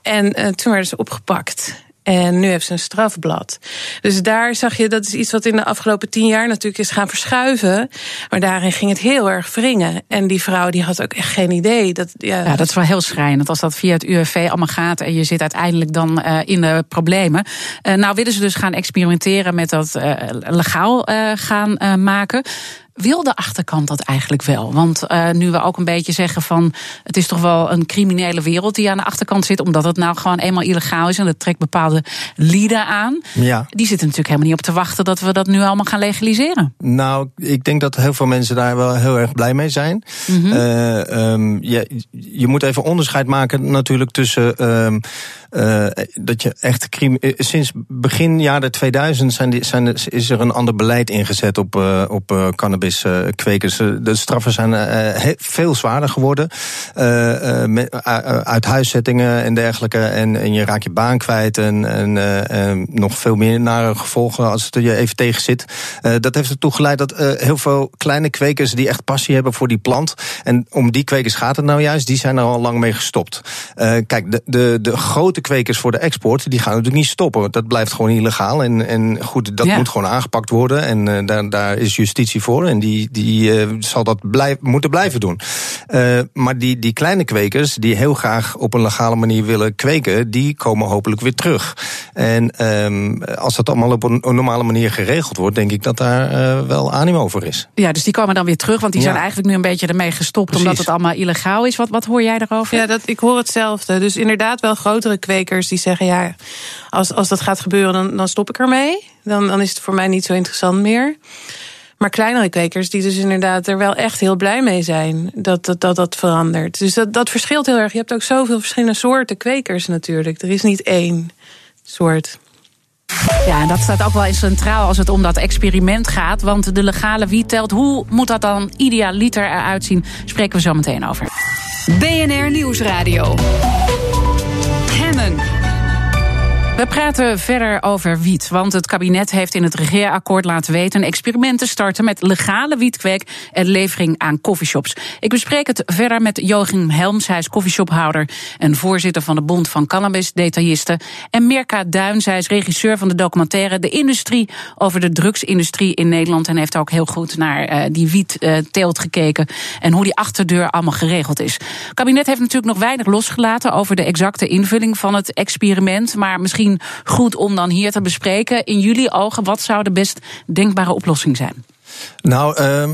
En eh, toen werden ze opgepakt. En nu heeft ze een strafblad. Dus daar zag je, dat is iets wat in de afgelopen tien jaar natuurlijk is gaan verschuiven. Maar daarin ging het heel erg wringen. En die vrouw die had ook echt geen idee. Dat, ja, dat is wel heel schrijnend als dat via het UWV allemaal gaat en je zit uiteindelijk dan eh, in de problemen. Eh, nou willen ze dus gaan experimenteren met dat legaal gaan maken. Wil de achterkant dat eigenlijk wel? Want eh, nu we ook een beetje zeggen van het is toch wel een criminele wereld die aan de achterkant zit, omdat het nou gewoon eenmaal illegaal is en dat trekt bepaalde lieden aan. Ja. Die zitten natuurlijk helemaal niet op te wachten dat we dat nu allemaal gaan legaliseren. Nou, ik denk dat heel veel mensen daar wel heel erg blij mee zijn. Eh, ehm, je, je moet even onderscheid maken natuurlijk tussen ehm, eh, dat je echt sinds begin jaren 2000 zijn die, zijn, is er een ander beleid ingezet op, op eh, cannabiskwekers. Eh, de straffen zijn eh, veel zwaarder geworden. Eh, eh, met, uit huiszettingen en dergelijke. En, en je raakt je baan kwijt. En, en eh, eh, nog veel meer nare gevolgen als het je even tegen zit. Eh, dat heeft ertoe geleid dat eh, heel veel kleine kwekers die echt passie hebben voor die plant. En om die kwekers gaat het nou juist. Die zijn er al lang mee gestopt. Eh, kijk, de, de, de grote kwekers voor de export, die gaan natuurlijk niet stoppen. Want dat blijft gewoon illegaal. En, en goed, dat Ja. moet gewoon aangepakt worden. En eh, daar, daar is justitie voor. En die, die eh, zal dat blijf, moeten blijven doen. Eh, maar die, die kleine kwekers, die heel graag op een legale manier willen kweken, die komen hopelijk weer terug. En ehm, als dat allemaal op een, een normale manier geregeld wordt, denk ik dat daar eh, wel animo voor is. Ja, dus die komen dan weer terug, want die Ja. zijn eigenlijk nu een beetje ermee gestopt omdat het allemaal illegaal is. Wat, wat hoor jij daarover? Ja, dat, ik hoor hetzelfde. Dus inderdaad wel grotere kwekers die zeggen... ja, als, als dat gaat gebeuren, dan, dan stop ik ermee. Dan, dan is het voor mij niet zo interessant meer. Maar kleinere kwekers die dus inderdaad er wel echt heel blij mee zijn... dat dat, dat, dat verandert. Dus dat, dat verschilt heel erg. Je hebt ook zoveel verschillende soorten kwekers natuurlijk. Er is niet één soort. Ja, en dat staat ook wel eens centraal als het om dat experiment gaat. Want de legale wiet telt. Hoe moet dat dan idealiter eruit zien? Spreken we zo meteen over. BNR Nieuwsradio. We praten verder over wiet, want het kabinet heeft in het regeerakkoord laten weten een experiment te starten met legale wietkweek en levering aan coffeeshops. Ik bespreek het verder met Joachim Helms, hij is coffeeshophouder en voorzitter van de Bond van Cannabis-detailisten. En Mirka Duin, zij is regisseur van de documentaire De Industrie over de drugsindustrie in Nederland en heeft ook heel goed naar eh, die wietteelt gekeken en hoe die achterdeur allemaal geregeld is. Het kabinet heeft natuurlijk nog weinig losgelaten over de exacte invulling van het experiment, maar misschien goed om dan hier te bespreken. In jullie ogen, wat zou de best denkbare oplossing zijn? Nou, ehm,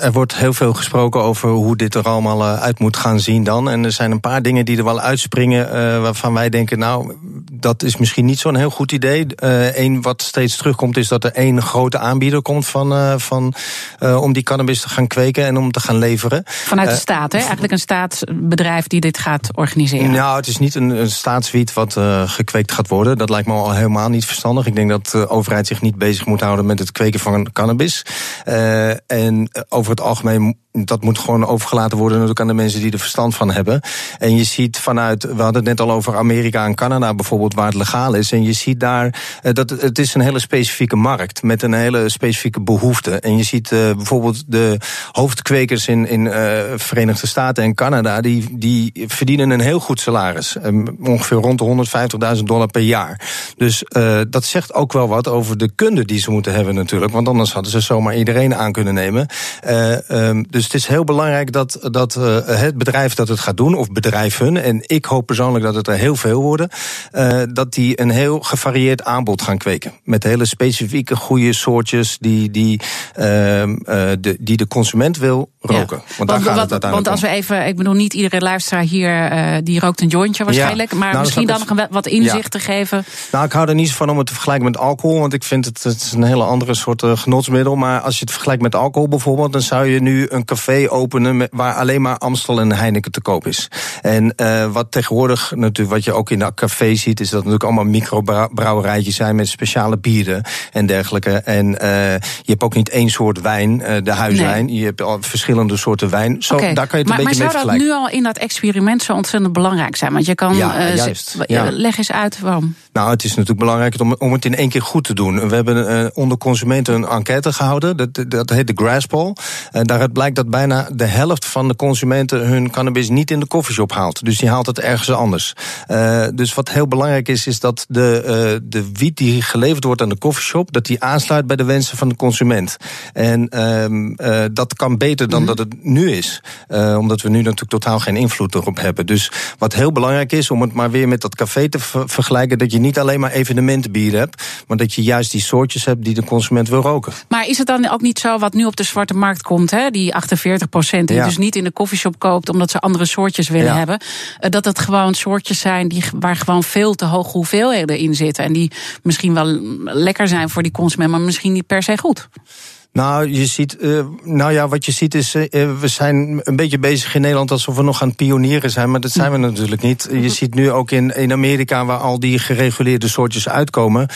er wordt heel veel gesproken over hoe dit er allemaal eh, uit moet gaan zien dan. En er zijn een paar dingen die er wel uitspringen eh, waarvan wij denken, nou, dat is misschien niet zo'n heel goed idee. Eén wat steeds terugkomt is dat er één grote aanbieder komt van, eh, van, eh, om die cannabis te gaan kweken en om te gaan leveren. Vanuit de Eh, staat, hè? Eigenlijk een staatsbedrijf die dit gaat organiseren. Nou, het is niet een, een staatswiet wat eh, gekweekt gaat worden. Dat lijkt me al helemaal niet verstandig. Ik denk dat de overheid zich niet bezig moet houden met het kweken van cannabis. Eh, en over het algemeen dat moet gewoon overgelaten worden natuurlijk aan de mensen die er verstand van hebben. En je ziet vanuit, we hadden het net al over Amerika en Canada bijvoorbeeld, waar het legaal is. En je ziet daar uh, dat het is een hele specifieke markt met een hele specifieke behoefte. En je ziet uh, bijvoorbeeld de hoofdkwekers in, in Verenigde Staten en Canada, die, die verdienen een heel goed salaris. ongeveer rond de 150.000 dollar per jaar. Dus dat zegt ook wel wat over de kunde die ze moeten hebben natuurlijk. Want anders hadden ze zomaar iedereen aan kunnen nemen. Um, dus het is heel belangrijk dat, dat uh, het bedrijf dat het gaat doen, of bedrijven, en ik hoop persoonlijk dat het er heel veel worden, uh, dat die een heel gevarieerd aanbod gaan kweken. Met hele specifieke goede soortjes die, die, uh, de, die de consument wil roken. Ja. Want, want, het want als we even, ik bedoel, niet iedere luisteraar hier die rookt een jointje waarschijnlijk, ja. maar nou, misschien dan nog wat inzicht ja. te geven. Nou, ik hou er niet van om het te vergelijken met alcohol, want ik vind het, het is een hele andere soort genotsmiddel. Maar als je het vergelijkt met alcohol bijvoorbeeld, dan zou je nu een café openen met, waar alleen maar Amstel en Heineken te koop is. En uh, wat tegenwoordig natuurlijk, wat je ook in dat café ziet, is dat natuurlijk allemaal microbrouwerijtjes zijn met speciale bieren en dergelijke. En uh, je hebt ook niet één soort wijn, uh, de huiswijn. Nee. Je hebt al verschillende soorten wijn. Zo, okay. daar kan je het maar, een beetje mee vergelijken. Maar zou dat nu al in dat experiment zo ontzettend belangrijk zijn? Want je kan, ja, juist. Ja. leg eens uit waarom. Nou, het is natuurlijk belangrijk om, om het in één keer goed te doen. We hebben onder consumenten een enquête gehouden. Dat, dat heet de Grass Poll. En daaruit blijkt dat bijna de helft van de consumenten hun cannabis niet in de koffieshop haalt. Dus die haalt het ergens anders. Uh, dus wat heel belangrijk is, is dat de, uh, de wiet die geleverd wordt aan de koffieshop, dat die aansluit bij de wensen van de consument. En uh, dat kan beter dan dat het nu is. omdat we nu natuurlijk totaal geen invloed erop hebben. Dus wat heel belangrijk is, om het maar weer met dat café te ver vergelijken, dat je niet alleen maar evenementenbier hebt, maar dat je juist die soortjes hebt die de consument wil roken. Maar is het dan ook niet zo wat nu op de zwarte markt komt, hè? die 48 procent, die ja. dus niet in de koffieshop koopt omdat ze andere soortjes willen ja. hebben, dat het gewoon soortjes zijn die, waar gewoon veel te hoge hoeveelheden in zitten en die misschien wel lekker zijn voor die consument, maar misschien niet per se goed. Nou, je ziet, uh, nou ja, wat je ziet is, uh, we zijn een beetje bezig in Nederland alsof we nog aan het pionieren zijn, maar dat zijn we natuurlijk niet. Je ziet nu ook in, in Amerika, waar al die gereguleerde soortjes uitkomen,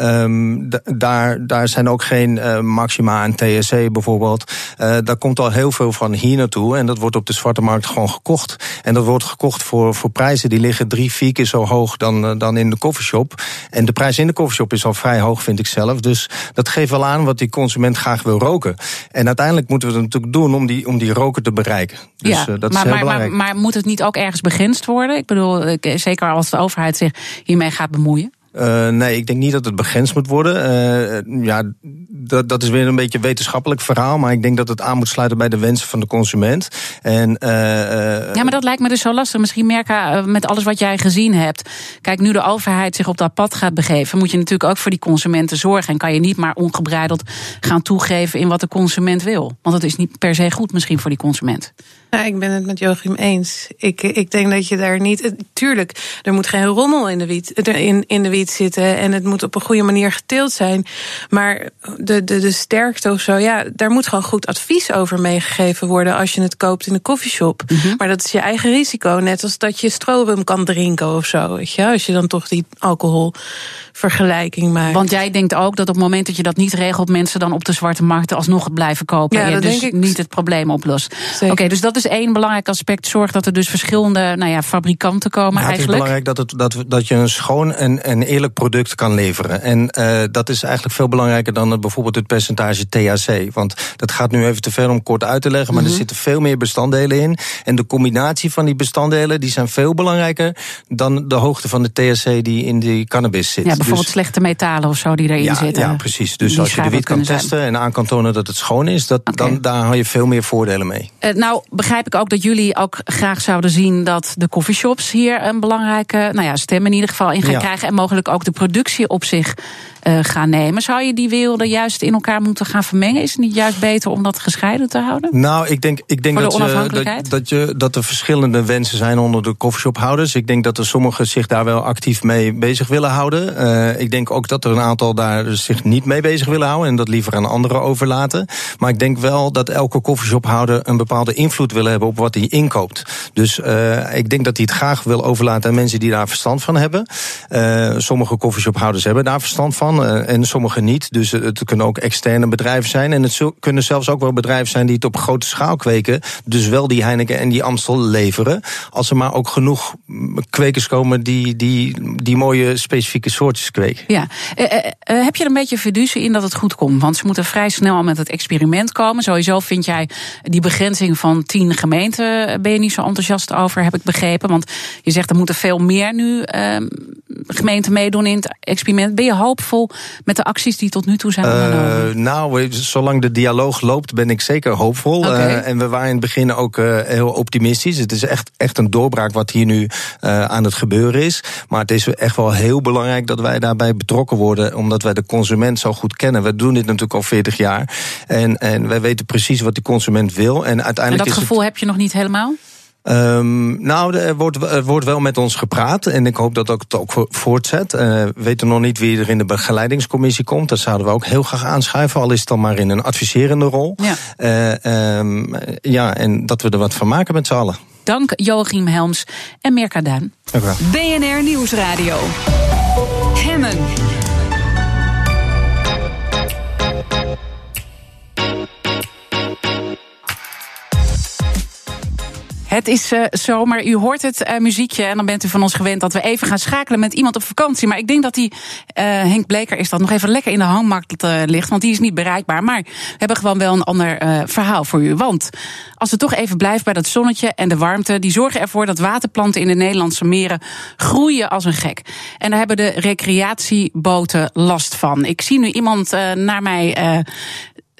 um, daar, daar zijn ook geen maxima aan THC bijvoorbeeld. daar komt al heel veel van hier naartoe en dat wordt op de zwarte markt gewoon gekocht. En dat wordt gekocht voor, voor prijzen die liggen drie, vier keer zo hoog dan, dan in de koffieshop. En de prijs in de koffieshop is al vrij hoog, vind ik zelf. Dus dat geeft wel aan wat die consument graag wil roken. En uiteindelijk moeten we het natuurlijk doen om die, om die roken te bereiken. Dus ja, uh, dat maar, is heel maar, belangrijk. Maar, maar moet het niet ook ergens begrensd worden? Ik bedoel, zeker als de overheid zich hiermee gaat bemoeien. Uh, nee, ik denk niet dat het begrensd moet worden. Uh, ja, dat, dat is weer een beetje een wetenschappelijk verhaal. Maar ik denk dat het aan moet sluiten bij de wensen van de consument. En, uh, ja, maar dat lijkt me dus zo lastig. Misschien merken met alles wat jij gezien hebt. Kijk, nu de overheid zich op dat pad gaat begeven, moet je natuurlijk ook voor die consumenten zorgen. En kan je niet maar ongebreideld gaan toegeven in wat de consument wil. Want dat is niet per se goed misschien voor die consument. Ja, ik ben het met Joachim eens. Ik, ik denk dat je daar niet. Tuurlijk, er moet geen rommel in de wiet, in, in de wiet zitten. En het moet op een goede manier geteeld zijn. Maar de, de, de sterkte of zo, ja, daar moet gewoon goed advies over meegegeven worden als je het koopt in de koffieshop. Mm -hmm. Maar dat is je eigen risico. Net als dat je stroom kan drinken of zo. Weet je, als je dan toch die alcohol vergelijking maakt. Want jij denkt ook dat op het moment dat je dat niet regelt, mensen dan op de zwarte markt alsnog het blijven kopen. Ja, en dat dus ik. niet het probleem oplost. Oké, okay, dus dat is één belangrijk aspect. Zorg dat er dus verschillende nou ja, fabrikanten komen ja, het eigenlijk. Het is belangrijk dat, het, dat, dat je een schoon en, en eerlijk product kan leveren. En uh, dat is eigenlijk veel belangrijker dan het, bijvoorbeeld het percentage THC. Want dat gaat nu even te ver om kort uit te leggen. Maar mm -hmm. er zitten veel meer bestanddelen in. En de combinatie van die bestanddelen die zijn veel belangrijker dan de hoogte van de THC die in die cannabis zit. Ja, bijvoorbeeld dus, slechte metalen of zo die erin ja, zitten. Ja, precies. Dus als je de wiet kan testen zijn. en aan kan tonen dat het schoon is, dat, okay. dan daar haal je veel meer voordelen mee. Uh, nou, begrijp ik ook dat jullie ook graag zouden zien dat de coffeeshops hier een belangrijke nou ja, stem in ieder geval in gaan ja. krijgen. En mogelijk ook de productie op zich uh, gaan nemen. Zou je die werelden juist in elkaar moeten gaan vermengen? Is het niet juist beter om dat gescheiden te houden? Nou, ik denk, ik denk dat, je, dat, dat, je, dat er verschillende wensen zijn onder de coffeeshophouders. Ik denk dat er sommigen zich daar wel actief mee bezig willen houden. Uh, ik denk ook dat er een aantal daar zich niet mee bezig willen houden en dat liever aan anderen overlaten. Maar ik denk wel dat elke coffeeshophouder een bepaalde invloed wil hebben op wat hij inkoopt. Dus uh, ik denk dat hij het graag wil overlaten aan mensen die daar verstand van hebben. Sommige coffeeshophouders hebben daar verstand van. Van. en sommige niet. Dus het kunnen ook externe bedrijven zijn. En het kunnen zelfs ook wel bedrijven zijn die het op grote schaal kweken. Dus wel die Heineken en die Amstel leveren. Als er maar ook genoeg kwekers komen die die, die mooie specifieke soortjes kweken. Ja. heb je er een beetje fiducie in dat het goed komt? Want ze moeten vrij snel met het experiment komen. Sowieso vind jij die begrenzing van tien gemeenten. Ben je niet zo enthousiast over, heb ik begrepen? Want je zegt er moeten veel meer nu uh, gemeenten meedoen in het experiment. Ben je hoopvol met de acties die tot nu toe zijn ondernomen? Uh, nou, zolang de dialoog loopt, ben ik zeker hoopvol. Okay. Uh, en we waren in het begin ook uh, heel optimistisch. Het is echt, echt een doorbraak wat hier nu aan het gebeuren is. Maar het is echt wel heel belangrijk dat wij daarbij betrokken worden, omdat wij de consument zo goed kennen. We doen dit natuurlijk al 40 jaar. En, en wij weten precies wat die consument wil. En, uiteindelijk en dat gevoel heb je nog niet helemaal? Um, nou, er wordt, er wordt wel met ons gepraat en ik hoop dat dat het ook voortzet. Uh, we weten nog niet wie er in de begeleidingscommissie komt. Dat zouden we ook heel graag aanschuiven, al is het dan maar in een adviserende rol. Ja, uh, um, ja en dat we er wat van maken met z'n allen. Dank Joachim Helms en Mirka Duin. BNR Nieuwsradio. Hemmen. Het is uh, zomer, u hoort het uh, muziekje en dan bent u van ons gewend dat we even gaan schakelen met iemand op vakantie. Maar ik denk dat die uh, Henk Bleker is dat nog even lekker in de hangmarkt ligt, want die is niet bereikbaar. Maar we hebben gewoon wel een ander verhaal voor u. Want als het toch even blijft bij dat zonnetje en de warmte, die zorgen ervoor dat waterplanten in de Nederlandse meren groeien als een gek. En daar hebben de recreatieboten last van. Ik zie nu iemand naar mij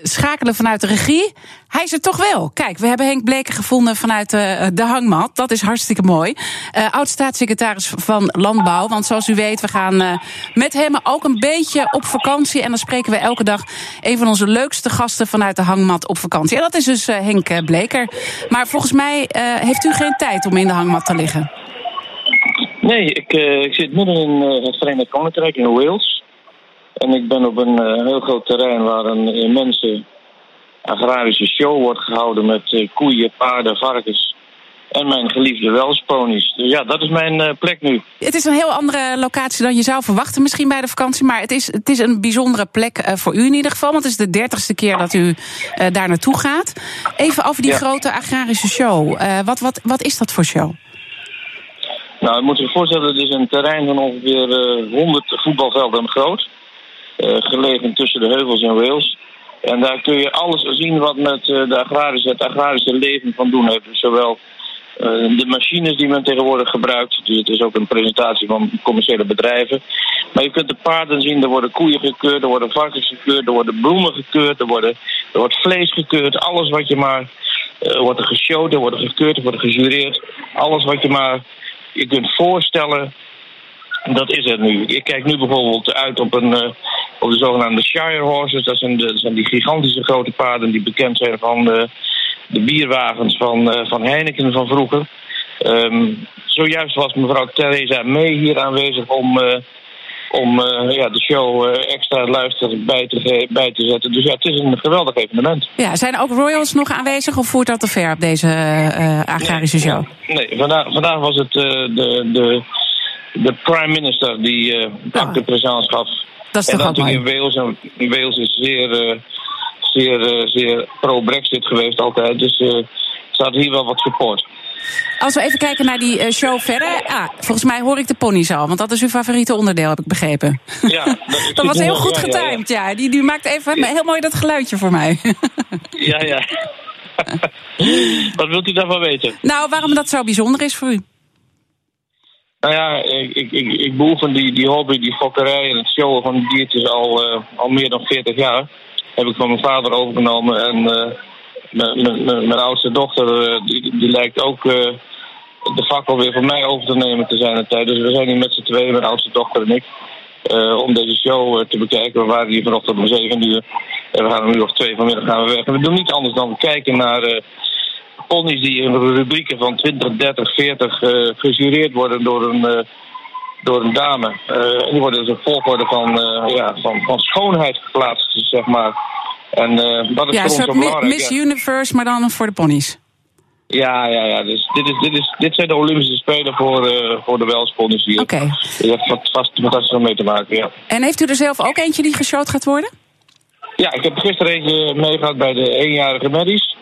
schakelen vanuit de regie. Hij is er toch wel. Kijk, we hebben Henk Bleker gevonden vanuit de, de hangmat. Dat is hartstikke mooi. Uh, Oud-staatssecretaris van Landbouw. Want zoals u weet, we gaan uh, met hem ook een beetje op vakantie. En dan spreken we elke dag een van onze leukste gasten vanuit de hangmat op vakantie. En dat is dus Henk Bleker. Maar volgens mij heeft u geen tijd om in de hangmat te liggen. Nee, ik, ik zit midden in het Verenigd Koninkrijk in Wales. En ik ben op een uh, heel groot terrein waar een immense agrarische show wordt gehouden met uh, koeien, paarden, varkens en mijn geliefde welsponies. Dus ja, dat is mijn uh, plek nu. Het is een heel andere locatie dan je zou verwachten misschien bij de vakantie. Maar het is, het is een bijzondere plek voor u in ieder geval. Want het is de dertigste keer dat u daar naartoe gaat. Even over die ja. grote agrarische show. wat, wat, wat is dat voor show? Nou, je moet zich voorstellen, het is een terrein van ongeveer 100 voetbalvelden groot. Uh, gelegen tussen de heuvels in Wales. En daar kun je alles zien wat met uh, de agrarische, het agrarische leven van doen heeft. Dus zowel uh, de machines die men tegenwoordig gebruikt. Dus het is ook een presentatie van commerciële bedrijven. Maar je kunt de paarden zien, er worden koeien gekeurd, er worden varkens gekeurd, er worden bloemen gekeurd, er, worden, er wordt vlees gekeurd. Alles wat je maar. Wordt er er wordt gekeurd, er wordt gejureerd. Alles wat je maar je kunt voorstellen dat is er nu. Ik kijk nu bijvoorbeeld uit op, een, uh, op de zogenaamde Shire Horses. Dat zijn, de, dat zijn die gigantische grote paarden die bekend zijn van de, de bierwagens van, uh, van Heineken van vroeger. Um, zojuist was mevrouw Theresa May hier aanwezig om, uh, om ja, de show extra luister bij te, bij te zetten. Dus ja, het is een geweldig evenement. Ja, zijn ook Royals nog aanwezig of voert dat te ver op deze agrarische show? Nee, nee vandaag, vandaag was het de, de de prime minister die uh, ja. de présence gaf. Dat is en toch in Wales. En Wales is zeer, uh, zeer, uh, zeer pro-Brexit geweest altijd. Dus uh, staat hier wel wat support. Als we even kijken naar die show verder. Ah, volgens mij hoor ik de ponies al, want dat is uw favoriete onderdeel, heb ik begrepen. Ja, dat, (laughs) dat was heel goed ja, getimed, ja. ja. Die, die maakt even heel mooi dat geluidje voor mij. (laughs) ja, ja. (laughs) Wat wilt u daarvan weten? Nou, waarom dat zo bijzonder is voor u? Nou ja, ik, ik, ik beoefen die, die hobby, die fokkerij en het showen van diertjes al, uh, al meer dan 40 jaar. Heb ik van mijn vader overgenomen. En uh, mijn oudste dochter, uh, die, die lijkt ook de fakkel weer van mij over te nemen te zijn. tijd. Dus we zijn hier met z'n tweeën, mijn oudste dochter en ik. om deze show te bekijken. We waren hier vanochtend om 7 uur. En we gaan een uur of twee vanmiddag gaan we weg. En we doen niet anders dan kijken naar ponies die in rubrieken van 20, 30, 40 uh, gejureerd worden door een, uh, door een dame. Uh, die worden dus een volgorde van, uh, ja, van, van schoonheid geplaatst, zeg maar. En dat is ja, voor ons belangrijk. Miss ja. Universe, maar dan voor de ponies. Ja, ja, ja. Dus dit, is, dit, is, dit zijn de Olympische Spelen voor, uh, voor de welsponners hier. Oké. Okay. Je hebt vast om mee te maken, ja. En heeft u er zelf ook eentje die geshowd gaat worden? Ja, ik heb er gisteren eentje meegehad bij de eenjarige Maddies.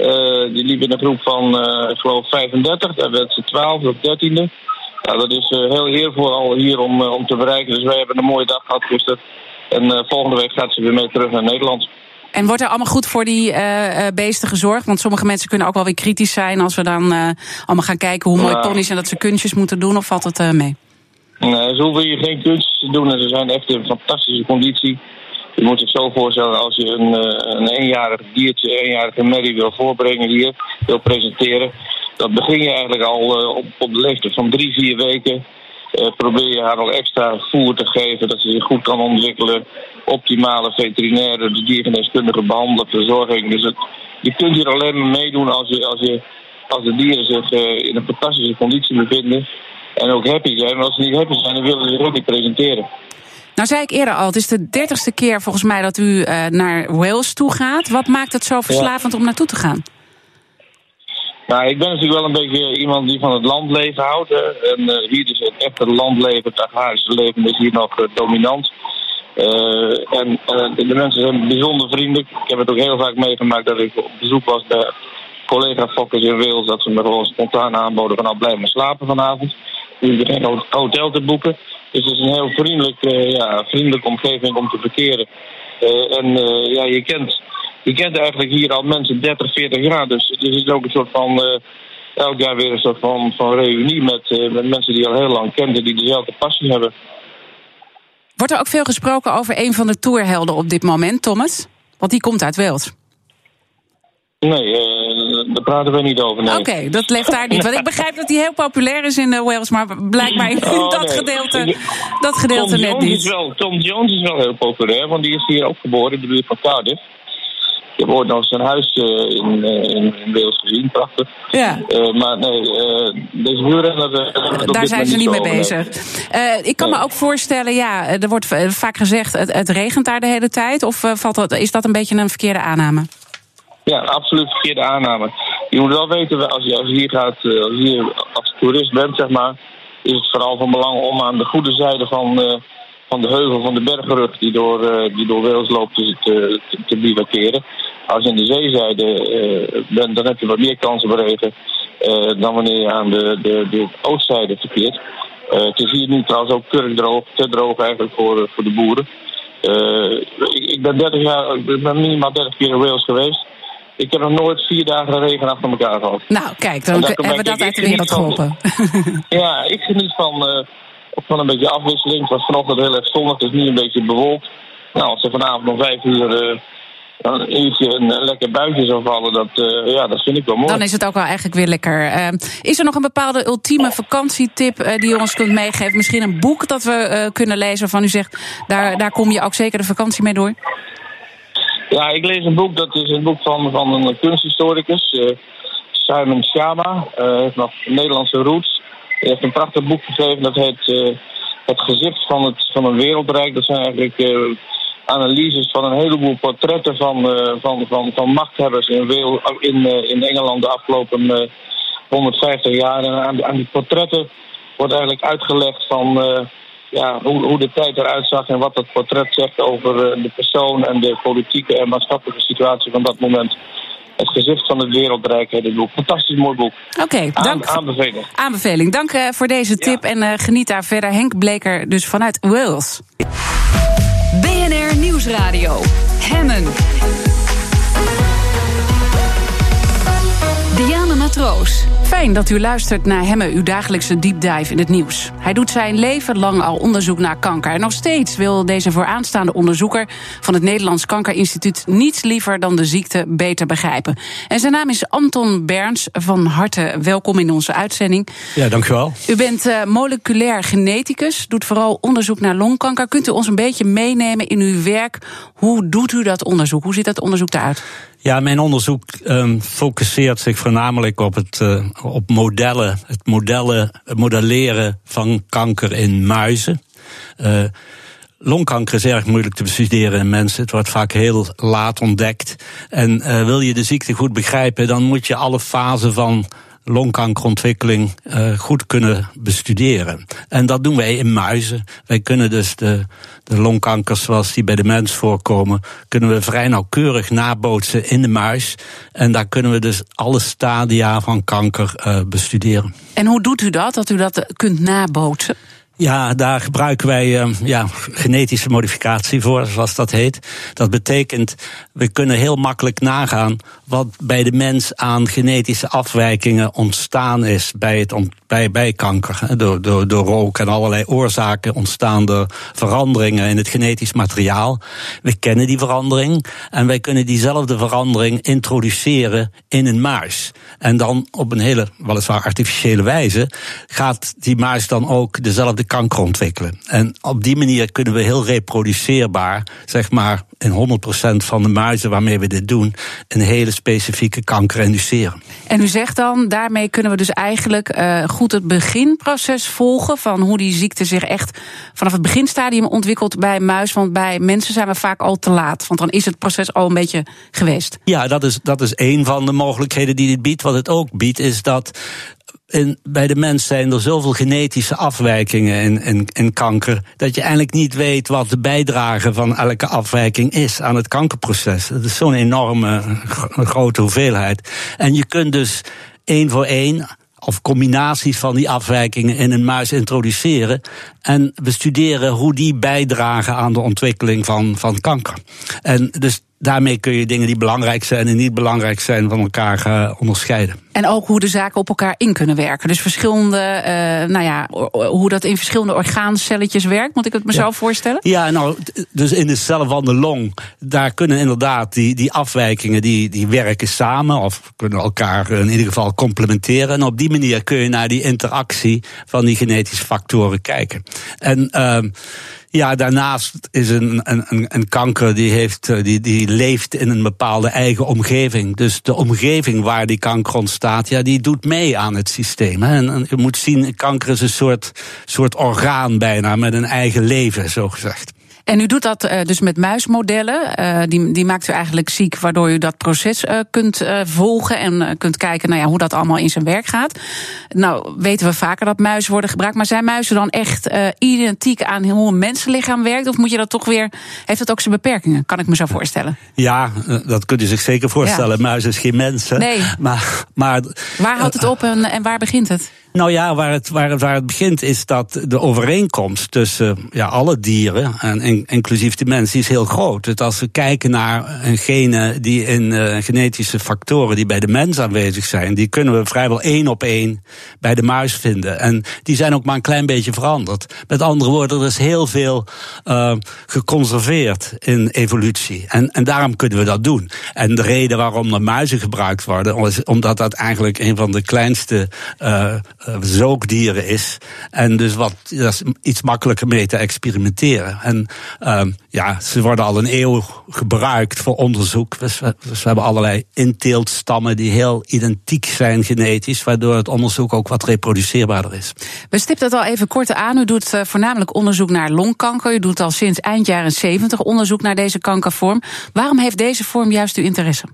Uh, die liep in een groep van, uh, ik geloof, 35. Daar werd ze 12 of 13e. Ja, dat is uh, heel eervol al hier om, om te bereiken. Dus wij hebben een mooie dag gehad gisteren. En volgende week gaat ze weer mee terug naar Nederland. En wordt er allemaal goed voor die beesten gezorgd? Want sommige mensen kunnen ook wel weer kritisch zijn als we dan allemaal gaan kijken hoe mooi ponies en dat ze kunstjes moeten doen, of valt het mee? Nee, ze hoeven hier geen kunstjes te doen en ze zijn echt in fantastische conditie. Je moet zich zo voorstellen als je een, een eenjarig diertje, een eenjarige merrie wil voorbrengen hier, wil presenteren. Dan begin je eigenlijk al op, op de leeftijd van drie, vier weken. probeer je haar al extra voer te geven, dat ze zich goed kan ontwikkelen optimale veterinaire, de diergeneeskundige behandeling, verzorging. Dus het, je kunt hier alleen maar meedoen als, je, als, je, als de dieren zich in een fantastische conditie bevinden. En ook happy zijn. En als ze niet happy zijn, dan willen ze zich ook niet presenteren. Nou zei ik eerder al, het is de dertigste keer volgens mij dat u uh, naar Wales toe gaat. Wat maakt het zo verslavend ja. om naartoe te gaan? Nou, ik ben natuurlijk wel een beetje iemand die van het landleven houdt. Hè. En uh, hier is het echte landleven, het agrarische leven is hier nog dominant. Uh, en de mensen zijn bijzonder vriendelijk. Ik heb het ook heel vaak meegemaakt dat ik op bezoek was bij collega-fokkers in Wales. Dat ze me gewoon spontaan aanboden van nou blijf maar slapen vanavond. Dus er geen hotel te boeken. Dus het is een heel vriendelijk, uh, ja, vriendelijke omgeving om te verkeren. en ja, je kent, je kent eigenlijk hier al mensen 30, 40 jaar. Dus het is ook een soort van elk jaar weer een soort van, van reunie met, met mensen die al heel lang kenden, die dezelfde passie hebben. Wordt er ook veel gesproken over een van de tourhelden op dit moment, Thomas? Want die komt uit Wales. Nee, uh, daar praten we niet over. Nee. Oké, okay, dat leeft daar niet. Want ik begrijp dat hij heel populair is in uh, Wales, maar blijkbaar oh, dat, nee. gedeelte, dat gedeelte Tom net Jones niet. Is wel, Tom Jones is wel heel populair, want die is hier ook geboren in de buurt van Cardiff. Ik heb ooit nog zijn huis uh, in, in, in, Wales gezien, prachtig. Ja. Uh, maar nee, deze wielrenner... Daar zijn ze niet mee bezig. ik kan nee. me ook voorstellen, ja, er wordt vaak gezegd... het, het regent daar de hele tijd. Of valt dat, is dat een beetje een verkeerde aanname? Ja, absoluut verkeerde aanname. Je moet wel weten, als je, hier gaat, als je hier als toerist bent, zeg maar... is het vooral van belang om aan de goede zijde van van de heuvel van de bergrug die door, uh, die door Wales loopt te, te, te bivakeren. Als je aan de zeezijde bent, dan heb je wat meer kans op regen uh, dan wanneer je aan de, de, de oostzijde verkeert. het is hier nu trouwens ook kurkdroog, te droog eigenlijk voor, voor de boeren. Ik, ik, ben 30 jaar, ik ben minimaal 30 keer in Wales geweest. Ik heb nog nooit vier dagen regen achter elkaar gehad. Nou, kijk, dan hebben we dat uit de wereld geholpen. (laughs) ja, ik geniet van ook van een beetje afwisseling. Het was vanochtend heel erg zonnig, dus nu een beetje bewolkt. Nou, als er vanavond nog vijf uur uh, een uurtje een lekker buitje zou vallen, dat, uh, ja, dat vind ik wel mooi. Dan is het ook wel eigenlijk weer lekker. Uh, is er nog een bepaalde ultieme vakantietip die je ons kunt meegeven? Misschien een boek dat we kunnen lezen waarvan u zegt, daar, daar kom je ook zeker de vakantie mee door? Ja, ik lees een boek, dat is een boek van, van een kunsthistoricus, Simon Shama. heeft nog Nederlandse roots. Hij heeft een prachtig boek geschreven dat heet uh, Het gezicht van, het, van een wereldrijk. Dat zijn eigenlijk uh, analyses van een heleboel portretten van, uh, van, van, van machthebbers in, Weel, in, in Engeland de afgelopen 150 jaar. En aan, aan, die portretten wordt eigenlijk uitgelegd van ja, hoe, hoe de tijd eruit zag en wat dat portret zegt over de persoon en de politieke en maatschappelijke situatie van dat moment. Het gezicht van het wereldrijk heet het boek. Fantastisch mooi boek. Oké, okay, dank. Aan, aanbeveling. Aanbeveling. Dank uh, voor deze tip ja. en uh, geniet daar verder. Henk Bleker dus vanuit Wales. BNR Nieuwsradio. Hemmen. Matroos. Fijn dat u luistert naar Hemme, uw dagelijkse deep dive in het nieuws. Hij doet zijn leven lang al onderzoek naar kanker. En nog steeds wil deze vooraanstaande onderzoeker van het Nederlands Kankerinstituut niets liever dan de ziekte beter begrijpen. En zijn naam is Anton Berns. Van harte welkom in onze uitzending. Ja, dankjewel. U bent uh, moleculair geneticus, doet vooral onderzoek naar longkanker. Kunt u ons een beetje meenemen in uw werk? Hoe doet u dat onderzoek? Hoe ziet dat onderzoek eruit? Ja, mijn onderzoek um, focuseert zich voornamelijk op, het, uh, op modellen, het modellen, het modelleren van kanker in muizen. Uh, longkanker is erg moeilijk te bestuderen in mensen. Het wordt vaak heel laat ontdekt. En uh, wil je de ziekte goed begrijpen, dan moet je alle fasen van longkankerontwikkeling uh, goed kunnen bestuderen. En dat doen wij in muizen. Wij kunnen dus de, de longkankers zoals die bij de mens voorkomen, kunnen we vrij nauwkeurig nabootsen in de muis. En daar kunnen we dus alle stadia van kanker uh, bestuderen. En hoe doet u dat, dat u dat kunt nabootsen? Ja, daar gebruiken wij uh, ja, genetische modificatie voor, zoals dat heet. Dat betekent, we kunnen heel makkelijk nagaan wat bij de mens aan genetische afwijkingen ontstaan is bij, het bij, bij kanker. Door, door, door rook en allerlei oorzaken ontstaande veranderingen in het genetisch materiaal. We kennen die verandering en wij kunnen diezelfde verandering introduceren in een muis. En dan op een hele, weliswaar artificiële wijze, gaat die muis dan ook dezelfde kanker ontwikkelen. En op die manier kunnen we heel reproduceerbaar, zeg maar in 100% van de muizen waarmee we dit doen, een hele specifieke kanker induceren. En u zegt dan, daarmee kunnen we dus eigenlijk uh, goed het beginproces volgen van hoe die ziekte zich echt vanaf het beginstadium ontwikkelt bij muis. Want bij mensen zijn we vaak al te laat. Want dan is het proces al een beetje geweest. Ja, dat is, dat is een van de mogelijkheden die dit biedt. Wat het ook biedt, is dat bij de mens zijn er zoveel genetische afwijkingen in, kanker. dat je eigenlijk niet weet wat de bijdrage van elke afwijking is aan het kankerproces. Dat is zo'n enorme grote hoeveelheid. En je kunt dus één voor één of combinaties van die afwijkingen in een muis introduceren. En bestuderen hoe die bijdragen aan de ontwikkeling van, van kanker. En dus daarmee kun je dingen die belangrijk zijn en niet belangrijk zijn van elkaar uh, onderscheiden. En ook hoe de zaken op elkaar in kunnen werken. Dus verschillende, uh, nou ja, hoe dat in verschillende orgaancelletjes werkt, moet ik het me ja. zo voorstellen? Ja, nou, dus in de cellen van de long, daar kunnen inderdaad die, die afwijkingen, die, die werken samen of kunnen elkaar in ieder geval complementeren. En op die manier kun je naar die interactie van die genetische factoren kijken. En uh, ja, daarnaast is een, een, een kanker die, heeft, eh, die, die leeft in een bepaalde eigen omgeving. Dus de omgeving waar die kanker ontstaat, ja, die doet mee aan het systeem. Hè. En, je moet zien, kanker is een soort, soort orgaan bijna met een eigen leven, zo gezegd. En u doet dat uh, dus met muismodellen. Uh, die, die maakt u eigenlijk ziek, waardoor u dat proces uh, kunt volgen en kunt kijken nou ja, hoe dat allemaal in zijn werk gaat. Nou, weten we vaker dat muizen worden gebruikt. Maar zijn muizen dan echt identiek aan hoe een mensenlichaam werkt? Of moet je dat toch weer. Heeft dat ook zijn beperkingen? Kan ik me zo voorstellen? Ja, dat kunt u zich zeker voorstellen. Ja. Muis is geen mens. Nee. Maar, maar, waar houdt het op en, en waar begint het? Nou ja, waar het, waar, waar het begint is dat de overeenkomst tussen ja, alle dieren, en inclusief de mens, is heel groot. Dus als we kijken naar een gene die in uh, genetische factoren die bij de mens aanwezig zijn, die kunnen we vrijwel één op één bij de muis vinden. En die zijn ook maar een klein beetje veranderd. Met andere woorden, er is heel veel uh, geconserveerd in evolutie. En, en daarom kunnen we dat doen. En de reden waarom er muizen gebruikt worden, is omdat dat eigenlijk een van de kleinste zoogdieren is. En dus wat, dat is iets makkelijker mee te experimenteren. En um, ja, ze worden al een eeuw gebruikt voor onderzoek. Dus we, dus we hebben allerlei inteeltstammen die heel identiek zijn genetisch, waardoor het onderzoek ook wat reproduceerbaarder is. We stipten het al even kort aan. U doet uh, voornamelijk onderzoek naar longkanker. U doet al sinds eind jaren 70 onderzoek naar deze kankervorm. Waarom heeft deze vorm juist uw interesse?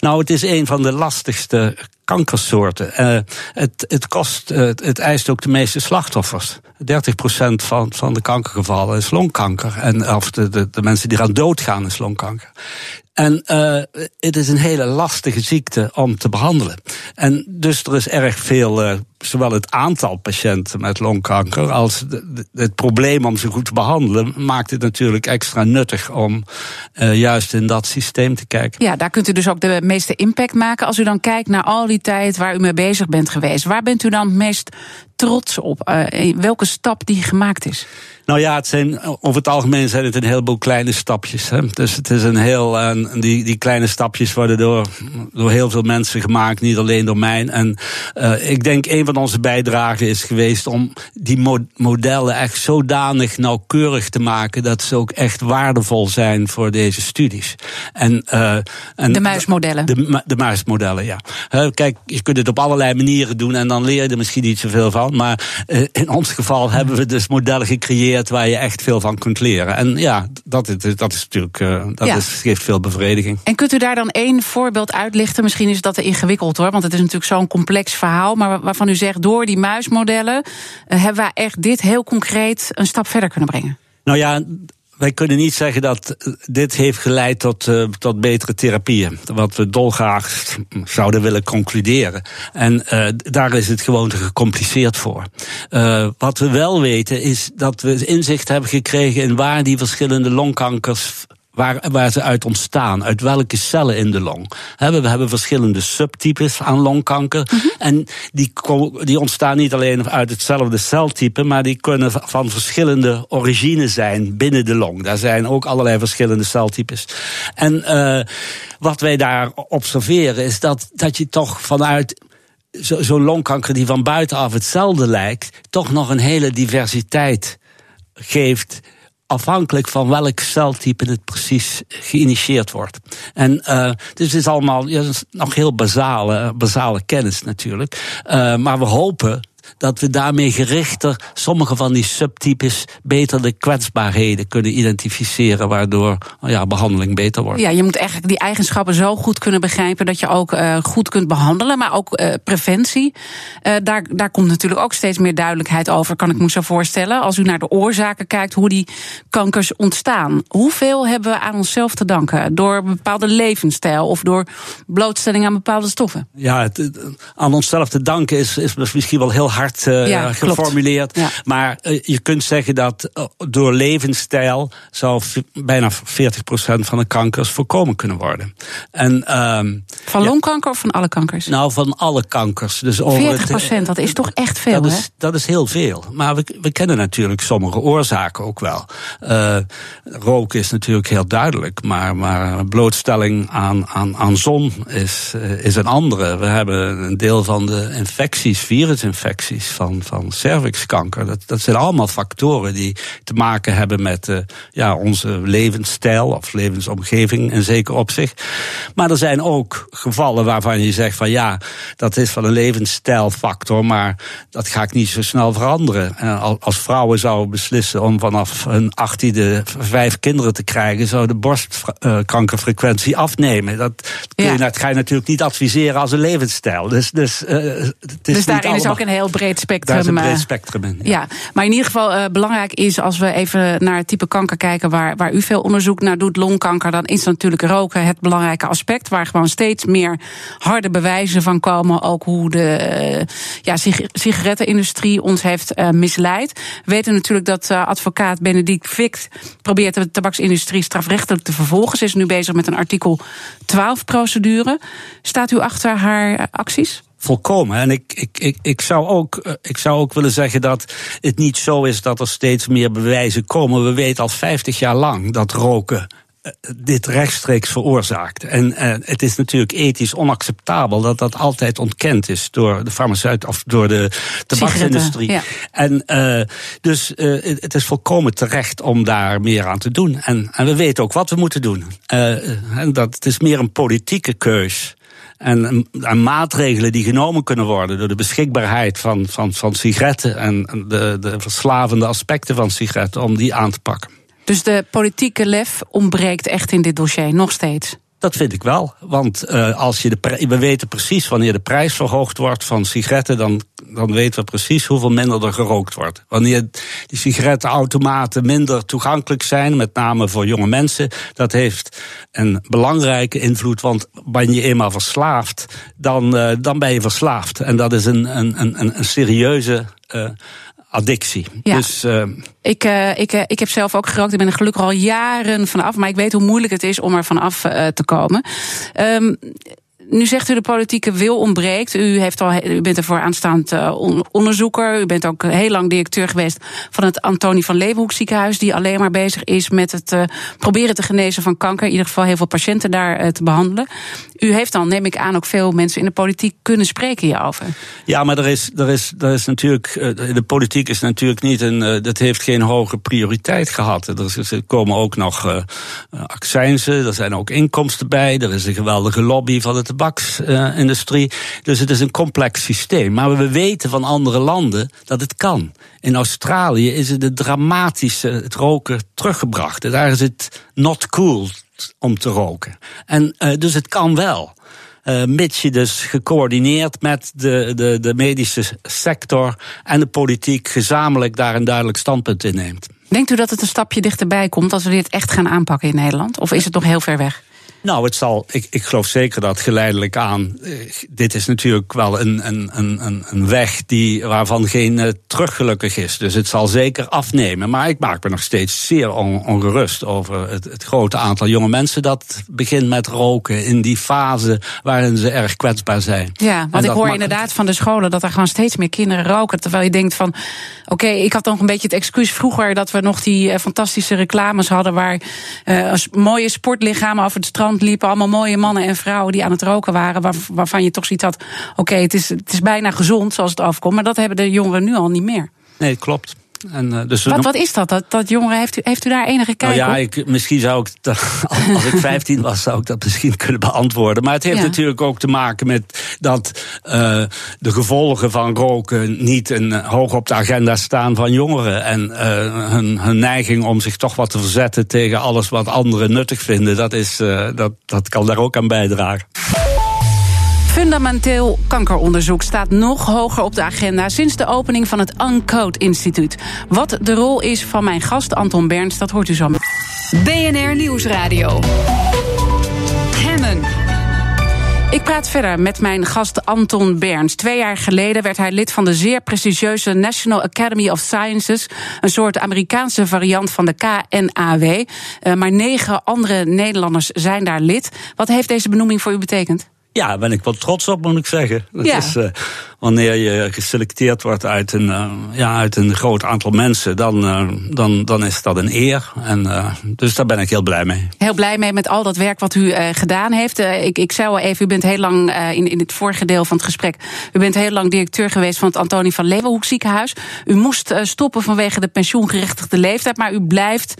Nou, het is een van de lastigste kankersoorten. Uh, het, het, kost, uh, het eist ook de meeste slachtoffers. 30% van, van de kankergevallen is longkanker. En, of de, de, de mensen die eraan doodgaan is longkanker. En uh, het is een hele lastige ziekte om te behandelen. En dus er is erg veel, uh, zowel het aantal patiënten met longkanker als het probleem om ze goed te behandelen, maakt het natuurlijk extra nuttig om uh, juist in dat systeem te kijken. Ja, daar kunt u dus ook de meeste impact maken. Als u dan kijkt naar al die tijd waar u mee bezig bent geweest, waar bent u dan het meest trots op? welke stap die gemaakt is? Nou ja, het zijn, over het algemeen zijn het een heleboel kleine stapjes. Hè. Dus het is een heel die, die kleine stapjes worden door, door heel veel mensen gemaakt, niet alleen door mij. En uh, ik denk een van onze bijdragen is geweest om die modellen echt zodanig nauwkeurig te maken dat ze ook echt waardevol zijn voor deze studies. En, uh, en de muismodellen. De, de muismodellen, ja. kijk, je kunt het op allerlei manieren doen en dan leer je er misschien niet zoveel van. Maar uh, in ons geval hebben we dus modellen gecreëerd waar je echt veel van kunt leren. En ja, dat, is, dat is natuurlijk, uh, dat is, geeft veel bevrediging. En kunt u daar dan één voorbeeld uitlichten? Misschien is dat te ingewikkeld hoor, want het is natuurlijk zo'n complex verhaal. Maar waarvan u zegt, door die muismodellen hebben wij echt dit heel concreet een stap verder kunnen brengen. Nou ja, wij kunnen niet zeggen dat dit heeft geleid tot, uh, tot betere therapieën. Wat we dolgraag zouden willen concluderen. En uh, daar is het gewoon te gecompliceerd voor. Wat we wel weten is dat we inzicht hebben gekregen in waar die verschillende longkankers waar, waar ze uit ontstaan, uit welke cellen in de long. we hebben verschillende subtypes aan longkanker. Mhm. En die, die ontstaan niet alleen uit hetzelfde celtype, maar die kunnen van verschillende origine zijn binnen de long. Daar zijn ook allerlei verschillende celtypes. En uh, wat wij daar observeren is dat, dat je toch vanuit zo'n zo longkanker die van buitenaf hetzelfde lijkt, toch nog een hele diversiteit geeft afhankelijk van welk celtype het precies geïnitieerd wordt. En uh, dus het is allemaal nog heel basale, basale kennis natuurlijk. Uh, maar we hopen dat we daarmee gerichter sommige van die subtypes beter de kwetsbaarheden kunnen identificeren, waardoor ja, behandeling beter wordt. Ja, je moet eigenlijk die eigenschappen zo goed kunnen begrijpen dat je ook uh, goed kunt behandelen, maar ook uh, preventie. Uh, daar, daar komt natuurlijk ook steeds meer duidelijkheid over, kan ik me zo voorstellen. Als u naar de oorzaken kijkt, hoe die kankers ontstaan. Hoeveel hebben we aan onszelf te danken? Door een bepaalde levensstijl of door blootstelling aan bepaalde stoffen? Ja, het, aan onszelf te danken is, is misschien wel heel hard uh, geformuleerd. Maar uh, je kunt zeggen dat uh, door levensstijl zou bijna 40% van de kankers voorkomen kunnen worden. En, ehm, van longkanker of van alle kankers? Nou, van alle kankers. Dus over 40%, het, dat is toch echt veel, dat hè? Is, dat is heel veel. Maar we, we kennen natuurlijk sommige oorzaken ook wel. roken is natuurlijk heel duidelijk, maar, maar blootstelling aan, aan, aan zon is, is een andere. We hebben een deel van de infecties, virusinfecties van, van cervixkanker. Dat, dat zijn allemaal factoren die te maken hebben met uh, ja, onze levensstijl of levensomgeving in zeker opzicht. Maar er zijn ook gevallen waarvan je zegt van ja, dat is van een levensstijlfactor, maar dat ga ik niet zo snel veranderen. En als vrouwen zouden beslissen om vanaf hun achttiende vijf kinderen te krijgen, zou de borstkankerfrequentie afnemen. Dat, ja. dat ga je natuurlijk niet adviseren als een levensstijl. Dus, dus, uh, het is dus daarin is ook een heel breed spectrum. Daar is een breed eh, spectrum in. Ja. maar in ieder geval uh, belangrijk is als we even naar het type kanker kijken waar, waar u veel onderzoek naar doet, longkanker, dan is natuurlijk roken het belangrijke aspect. Waar gewoon steeds meer harde bewijzen van komen. Ook hoe de uh, ja, sigarettenindustrie ons heeft uh, misleid. We weten natuurlijk dat advocaat Benedict Vick probeert de tabaksindustrie strafrechtelijk te vervolgen. Ze is nu bezig met een artikel 12 procedure. Staat u achter haar acties? Volkomen. En ik, ik, ik, ik, zou ook, eh, ik zou ook willen zeggen dat het niet zo is dat er steeds meer bewijzen komen. We weten al 50 jaar lang dat roken eh, dit rechtstreeks veroorzaakt. En uh, het is natuurlijk ethisch onacceptabel dat dat altijd ontkend is door de farmaceut of door de tabaksindustrie. Ja. En uh, dus uh, het is volkomen terecht om daar meer aan te doen. En, en we weten ook wat we moeten doen. en dat het is meer een politieke keus en, en, maatregelen die genomen kunnen worden door de beschikbaarheid van, van, van sigaretten en de, de verslavende aspecten van sigaretten, om die aan te pakken. Dus de politieke lef ontbreekt echt in dit dossier, nog steeds? Dat vind ik wel. Want uh, als je de we weten precies wanneer de prijs verhoogd wordt van sigaretten, dan, dan weten we precies hoeveel minder er gerookt wordt. Wanneer die sigarettenautomaten minder toegankelijk zijn, met name voor jonge mensen, dat heeft een belangrijke invloed. Want ben je eenmaal verslaafd, dan, uh, dan ben je verslaafd. En dat is een, een, een, een serieuze. Uh, addictie. Ja. Dus, uh, ik, uh, ik, uh, ik heb zelf ook gerookt. Ik ben er gelukkig al jaren vanaf. Maar ik weet hoe moeilijk het is om er vanaf te komen. Um, nu zegt u de politieke wil ontbreekt. U, heeft al, u bent ervoor aanstaand onderzoeker. U bent ook heel lang directeur geweest van het Antonie van Leeuwenhoek ziekenhuis, die alleen maar bezig is met het proberen te genezen van kanker. In ieder geval heel veel patiënten daar te behandelen. U heeft dan, neem ik aan, ook veel mensen in de politiek kunnen spreken hierover. Ja, maar er is, er is, er is natuurlijk. De politiek is natuurlijk niet een. Dat heeft geen hoge prioriteit gehad. Er komen ook nog accijnzen, er zijn ook inkomsten bij. Er is een geweldige lobby van de tabaksindustrie. dus het is een complex systeem. Maar we weten van andere landen dat het kan. In Australië is het, dramatische, het roken teruggebracht. Daar is het not cool om te roken. En uh, dus het kan wel. Uh, mits je dus gecoördineerd met de, de, de medische sector en de politiek gezamenlijk daar een duidelijk standpunt in neemt. Denkt u dat het een stapje dichterbij komt als we dit echt gaan aanpakken in Nederland? Of is het nog heel ver weg? Nou, het zal, ik, ik geloof zeker dat geleidelijk aan. Eh, dit is natuurlijk wel een, een, een, een weg die, waarvan geen uh, teruggelukkig is. Dus het zal zeker afnemen. Maar ik maak me nog steeds zeer on, ongerust over het, het, grote aantal jonge mensen dat begint met roken in die fase waarin ze erg kwetsbaar zijn. Ja, want ik hoor inderdaad van de scholen dat er gewoon steeds meer kinderen roken. Terwijl je denkt van, oké, ik had nog een beetje het excuus vroeger dat we nog die uh, fantastische reclames hadden waar uh, mooie sportlichamen over het strand liepen allemaal mooie mannen en vrouwen die aan het roken waren. Waar, waarvan je toch ziet dat, oké, het, is, het is bijna gezond zoals het afkomt. Maar dat hebben de jongeren nu al niet meer. Nee, klopt. En, uh, dus wat, wat is dat, dat, dat jongeren? Heeft u, heeft u daar enige kijk nou ja? Ik, misschien zou ik, (laughs) als ik 15 was, zou ik dat misschien kunnen beantwoorden. Maar het heeft ja. natuurlijk ook te maken met dat uh, de gevolgen van roken niet een, hoog op de agenda staan van jongeren. En uh, hun, hun neiging om zich toch wat te verzetten tegen alles wat anderen nuttig vinden, dat, is, dat, dat kan daar ook aan bijdragen. Fundamenteel kankeronderzoek staat nog hoger op de agenda sinds de opening van het Uncode Instituut. Wat de rol is van mijn gast Anton Berns, dat hoort u zo. BNR Nieuwsradio. Hemmen. Ik praat verder met mijn gast Anton Berns. Twee jaar geleden werd hij lid van de zeer prestigieuze National Academy of Sciences. Een soort Amerikaanse variant van de KNAW. Uh, maar negen andere Nederlanders zijn daar lid. Wat heeft deze benoeming voor u betekend? Ja, daar ben ik wel trots op, moet ik zeggen. Dat ja. is, uh, wanneer je geselecteerd wordt uit een, uh, ja, uit een groot aantal mensen, dan, uh, dan, dan is dat een eer. En, dus daar ben ik heel blij mee. Heel blij mee met al dat werk wat u gedaan heeft. ik, ik zei al even, u bent heel lang in, in het vorige deel van het gesprek. U bent heel lang directeur geweest van het Antonie van Leeuwenhoek ziekenhuis. U moest stoppen vanwege de pensioengerechtigde leeftijd, maar u blijft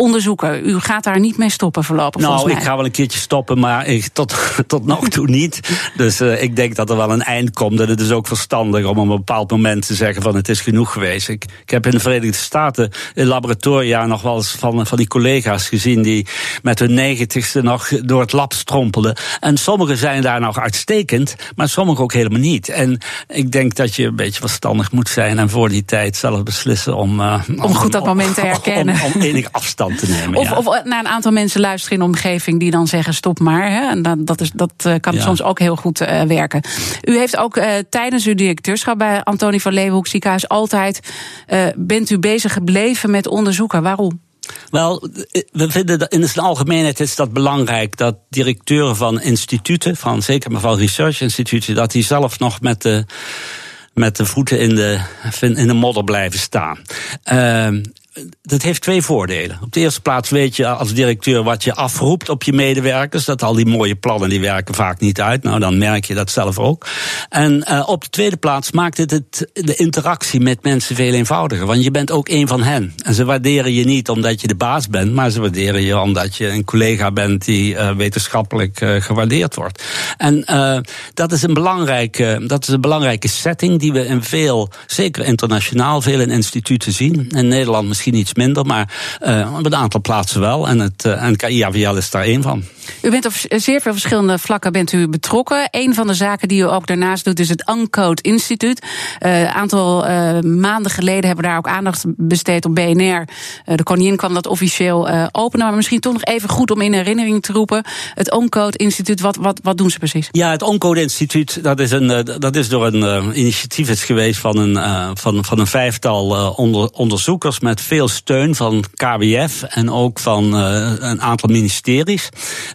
onderzoeken. U gaat daar niet mee stoppen voorlopig. Nou, ik ga wel een keertje stoppen, maar ik, tot, (laughs) tot nog toe niet. Dus uh, ik denk dat er wel een eind komt. En het is ook verstandig om op een bepaald moment te zeggen: van het is genoeg geweest. Ik, ik heb in de Verenigde Staten in laboratoria nog wel eens van, van die collega's gezien die met hun negentigste nog door het lab strompelden. En sommigen zijn daar nog uitstekend, maar sommigen ook helemaal niet. En ik denk dat je een beetje verstandig moet zijn en voor die tijd zelf beslissen om. Uh, om, om goed dat moment te (laughs) herkennen. Om, om enig afstand te nemen. Of, of naar een aantal mensen luisteren in de omgeving die dan zeggen: stop maar. Hè. En dat, dat, is, dat eh, kan ja. soms ook heel goed uh, werken. U heeft ook uh, tijdens uw directeurschap bij Antonie van Leeuwenhoek ziekenhuis altijd bent u bezig gebleven met onderzoeken. Waarom? Wel, we vinden dat in zijn algemeenheid is dat belangrijk dat directeuren van instituten, van zeker maar van research instituten, dat die zelf nog met de met de voeten in de, in de modder blijven staan. Uh, dat heeft twee voordelen. Op de eerste plaats weet je als directeur wat je afroept op je medewerkers. Dat al die mooie plannen die werken vaak niet uit. Nou, dan merk je dat zelf ook. En uh, op de tweede plaats maakt het, het de interactie met mensen veel eenvoudiger. Want je bent ook een van hen. En ze waarderen je niet omdat je de baas bent, maar ze waarderen je omdat je een collega bent die uh, wetenschappelijk uh, gewaardeerd wordt. En dat is een belangrijke, dat is een belangrijke setting die we in veel, zeker internationaal, veel in instituten zien. In Nederland misschien iets minder, maar uh, op een aantal plaatsen wel. En, het, uh, en KIAVL is daar één van. U bent op zeer veel verschillende vlakken bent u betrokken. Een van de zaken die u ook daarnaast doet is het Uncode Instituut. Een uh, aantal uh, maanden geleden hebben we daar ook aandacht besteed op BNR. Uh, de koningin kwam dat officieel openen. Maar misschien toch nog even goed om in herinnering te roepen. Het Uncode Instituut, wat, wat, wat doen ze precies? Ja, het Uncode Instituut, dat is, een, dat is door een initiatief is geweest van een, van, van een vijftal onder, onderzoekers met veel veel steun van KWF en ook van uh, een aantal ministeries.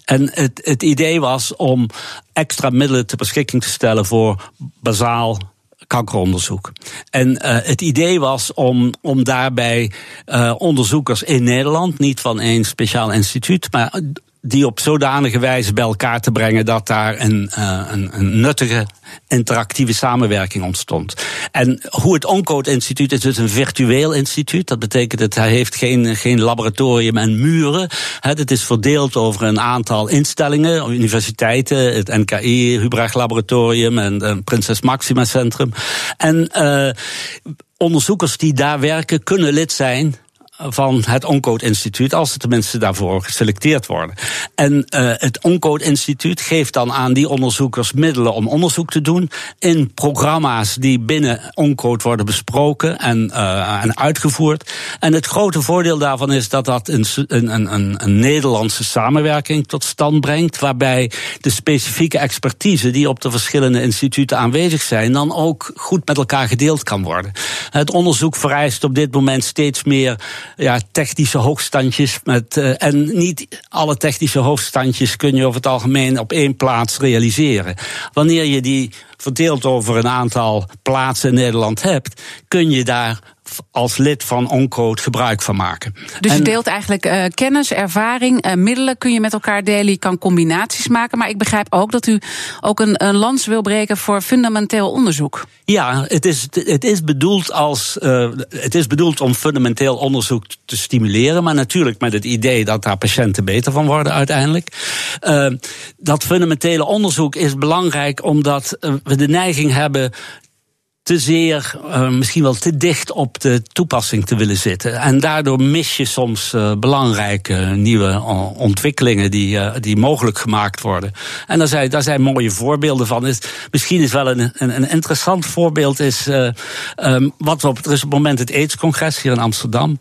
En het, het idee was om extra middelen ter beschikking te stellen voor bazaal kankeronderzoek. En uh, het idee was om, om daarbij uh, onderzoekers in Nederland, niet van één speciaal instituut, maar die op zodanige wijze bij elkaar te brengen dat daar een, uh, een, een, nuttige interactieve samenwerking ontstond. En hoe het Oncode Instituut is dus een virtueel instituut. Dat betekent dat hij heeft geen, geen laboratorium en muren. Het is verdeeld over een aantal instellingen, universiteiten, het NKI, Hubrecht Laboratorium en het Prinses Maxima Centrum. En uh, onderzoekers die daar werken kunnen lid zijn van het Oncode Instituut, als ze tenminste daarvoor geselecteerd worden. En uh, het Oncode Instituut geeft dan aan die onderzoekers middelen om onderzoek te doen in programma's die binnen Oncode worden besproken en, uh, en uitgevoerd. En het grote voordeel daarvan is dat dat een, een, een, een Nederlandse samenwerking tot stand brengt, waarbij de specifieke expertise die op de verschillende instituten aanwezig zijn, dan ook goed met elkaar gedeeld kan worden. Het onderzoek vereist op dit moment steeds meer ja, technische hoogstandjes. Met, uh, en niet alle technische hoogstandjes kun je over het algemeen op één plaats realiseren. Wanneer je die verdeeld over een aantal plaatsen in Nederland hebt, kun je daar als lid van Oncode gebruik van maken. Dus je deelt eigenlijk uh, kennis, ervaring, uh, middelen kun je met elkaar delen. Je kan combinaties maken. Maar ik begrijp ook dat u ook een, een lans wil breken voor fundamenteel onderzoek. Ja, het is, het is, bedoeld, als, uh, het is bedoeld om fundamenteel onderzoek te stimuleren. Maar natuurlijk met het idee dat daar patiënten beter van worden uiteindelijk. dat fundamentele onderzoek is belangrijk omdat we de neiging hebben te zeer, uh, misschien wel te dicht op de toepassing te willen zitten. En daardoor mis je soms uh, belangrijke nieuwe ontwikkelingen die, die mogelijk gemaakt worden. En daar zijn, daar zijn mooie voorbeelden van. Is, misschien is wel een, een, een interessant voorbeeld is um, wat op, er is op het moment het AIDS-congres hier in Amsterdam.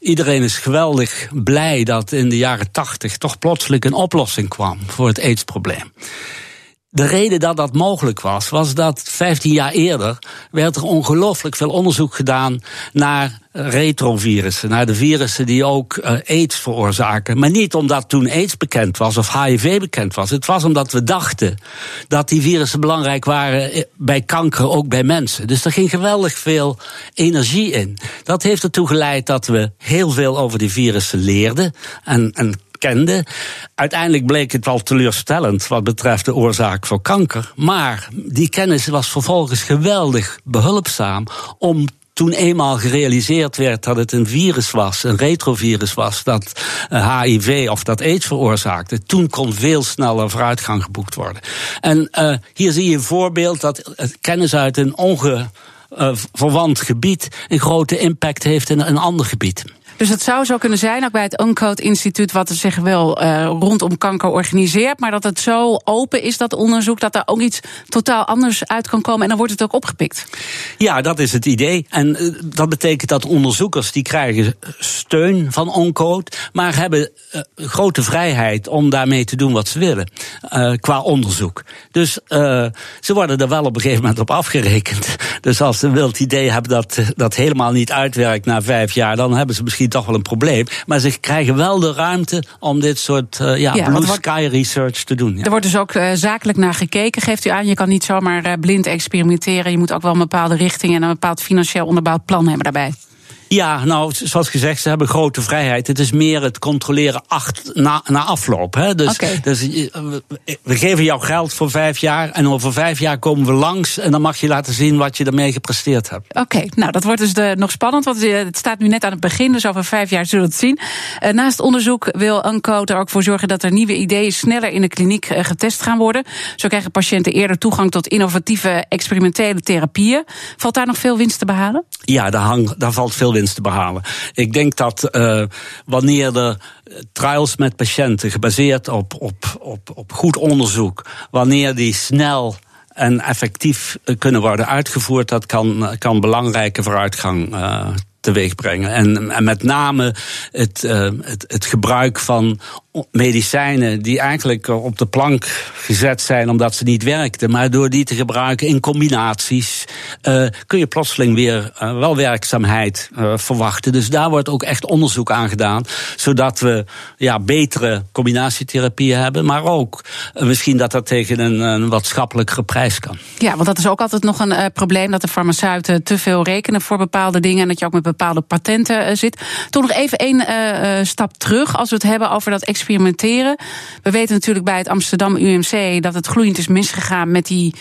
Iedereen is geweldig blij dat in de jaren tachtig toch plotseling een oplossing kwam voor het AIDS-probleem. De reden dat dat mogelijk was, was dat 15 jaar eerder werd er ongelooflijk veel onderzoek gedaan naar retrovirussen, naar de virussen die ook uh, AIDS veroorzaken. Maar niet omdat toen AIDS bekend was of HIV bekend was. Het was omdat we dachten dat die virussen belangrijk waren eh, bij kanker, ook bij mensen. Dus er ging geweldig veel energie in. Dat heeft ertoe geleid dat we heel veel over die virussen leerden en, en kende. Uiteindelijk bleek het wel teleurstellend wat betreft de oorzaak voor kanker. Maar die kennis was vervolgens geweldig behulpzaam om toen eenmaal gerealiseerd werd dat het een virus was, een retrovirus was, dat HIV eh, of dat AIDS veroorzaakte, toen kon veel sneller vooruitgang geboekt worden. En uh, hier zie je een voorbeeld dat kennis uit een ongeverwant gebied een grote impact heeft in een ander gebied. Dus het zou zo kunnen zijn, ook bij het Uncode Instituut, wat zich wel uh, rondom kanker organiseert, maar dat het zo open is, dat onderzoek, dat er ook iets totaal anders uit kan komen en dan wordt het ook opgepikt. Ja, dat is het idee. En uh, dat betekent dat onderzoekers die krijgen steun van Uncode, maar hebben uh, grote vrijheid om daarmee te doen wat ze willen qua onderzoek. Dus ze worden er wel op een gegeven moment op afgerekend. (laughs) Dus als ze een wild idee hebben dat dat helemaal niet uitwerkt na vijf jaar, dan hebben ze misschien toch wel een probleem. Maar ze krijgen wel de ruimte om dit soort uh, ja, ja, blue sky research te doen. Ja. Er wordt dus ook uh, zakelijk naar gekeken. Geeft u aan, je kan niet zomaar uh, blind experimenteren. Je moet ook wel een bepaalde richting en een bepaald financieel onderbouwd plan hebben daarbij. Ja, nou, zoals gezegd, ze hebben grote vrijheid. Het is meer het controleren acht, na, na afloop. Hè. Dus, okay. dus we geven jou geld voor vijf jaar en over vijf jaar komen we langs en dan mag je laten zien wat je ermee gepresteerd hebt. Oké, okay, nou dat wordt dus de, nog spannend, want het staat nu net aan het begin, dus over vijf jaar zullen we het zien. Uh, naast onderzoek wil Uncode er ook voor zorgen dat er nieuwe ideeën sneller in de kliniek getest gaan worden. Zo krijgen patiënten eerder toegang tot innovatieve experimentele therapieën. Valt daar nog veel winst te behalen? Ja, daar, hang, daar valt veel winst te behalen. Ik denk dat uh, wanneer er trials met patiënten gebaseerd op, op, op, op goed onderzoek, wanneer die snel en effectief kunnen worden uitgevoerd, dat kan, kan belangrijke vooruitgang uh, teweeg brengen. En, en met name het, uh, het, het gebruik van medicijnen die eigenlijk op de plank gezet zijn omdat ze niet werkten. Maar door die te gebruiken in combinaties uh, kun je plotseling weer wel werkzaamheid verwachten. Dus daar wordt ook echt onderzoek aan gedaan. Zodat we ja, betere combinatietherapieën hebben. Maar ook misschien dat dat tegen een, een wat schappelijkere prijs kan. Ja, want dat is ook altijd nog een probleem. Dat de farmaceuten te veel rekenen voor bepaalde dingen. En dat je ook met bepaalde patenten zit. Toch nog even één stap terug. Als we het hebben over dat experimenteren. We weten natuurlijk bij het Amsterdam UMC dat het gloeiend is misgegaan met die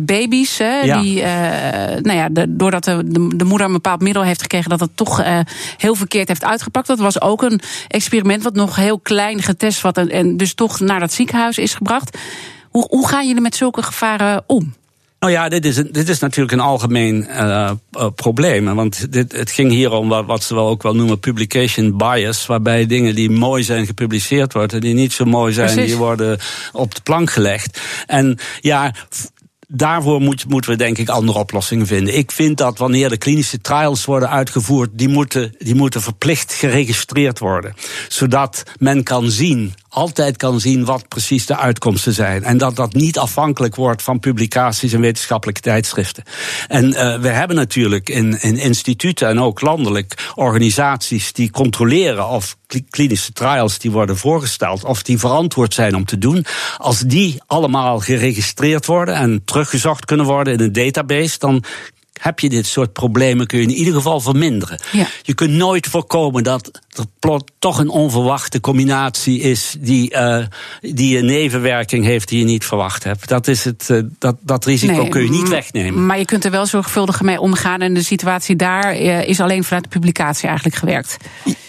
baby's. Ja. Die, nou ja, de, doordat de, de, moeder een bepaald middel heeft gekregen, dat het toch heel verkeerd heeft uitgepakt. Dat was ook een experiment wat nog heel klein getest was en, en dus toch naar dat ziekenhuis is gebracht. Hoe, hoe gaan jullie met zulke gevaren om? Nou ja, dit is, een, dit is natuurlijk een algemeen uh, probleem. Want dit, het ging hier om wat, wat ze wel ook wel noemen publication bias. Waarbij dingen die mooi zijn gepubliceerd worden, die niet zo mooi zijn, Precies. die worden op de plank gelegd. En ja, daarvoor moet, moeten we denk ik andere oplossingen vinden. Ik vind dat wanneer de klinische trials worden uitgevoerd, die moeten, die moeten verplicht geregistreerd worden. Zodat men kan zien altijd kan zien wat precies de uitkomsten zijn. En dat dat niet afhankelijk wordt van publicaties en wetenschappelijke tijdschriften. En uh, we hebben natuurlijk in, in instituten en ook landelijk organisaties die controleren of klinische trials die worden voorgesteld, of die verantwoord zijn om te doen. Als die allemaal geregistreerd worden en teruggezocht kunnen worden in een database, dan heb je dit soort problemen, kun je in ieder geval verminderen. Ja. Je kunt nooit voorkomen dat er plot toch een onverwachte combinatie is die, uh, die een nevenwerking heeft die je niet verwacht hebt. Dat, is het, uh, dat, dat risico nee, kun je niet wegnemen. Maar je kunt er wel zorgvuldig mee omgaan en de situatie daar uh, is alleen vanuit de publicatie eigenlijk gewerkt.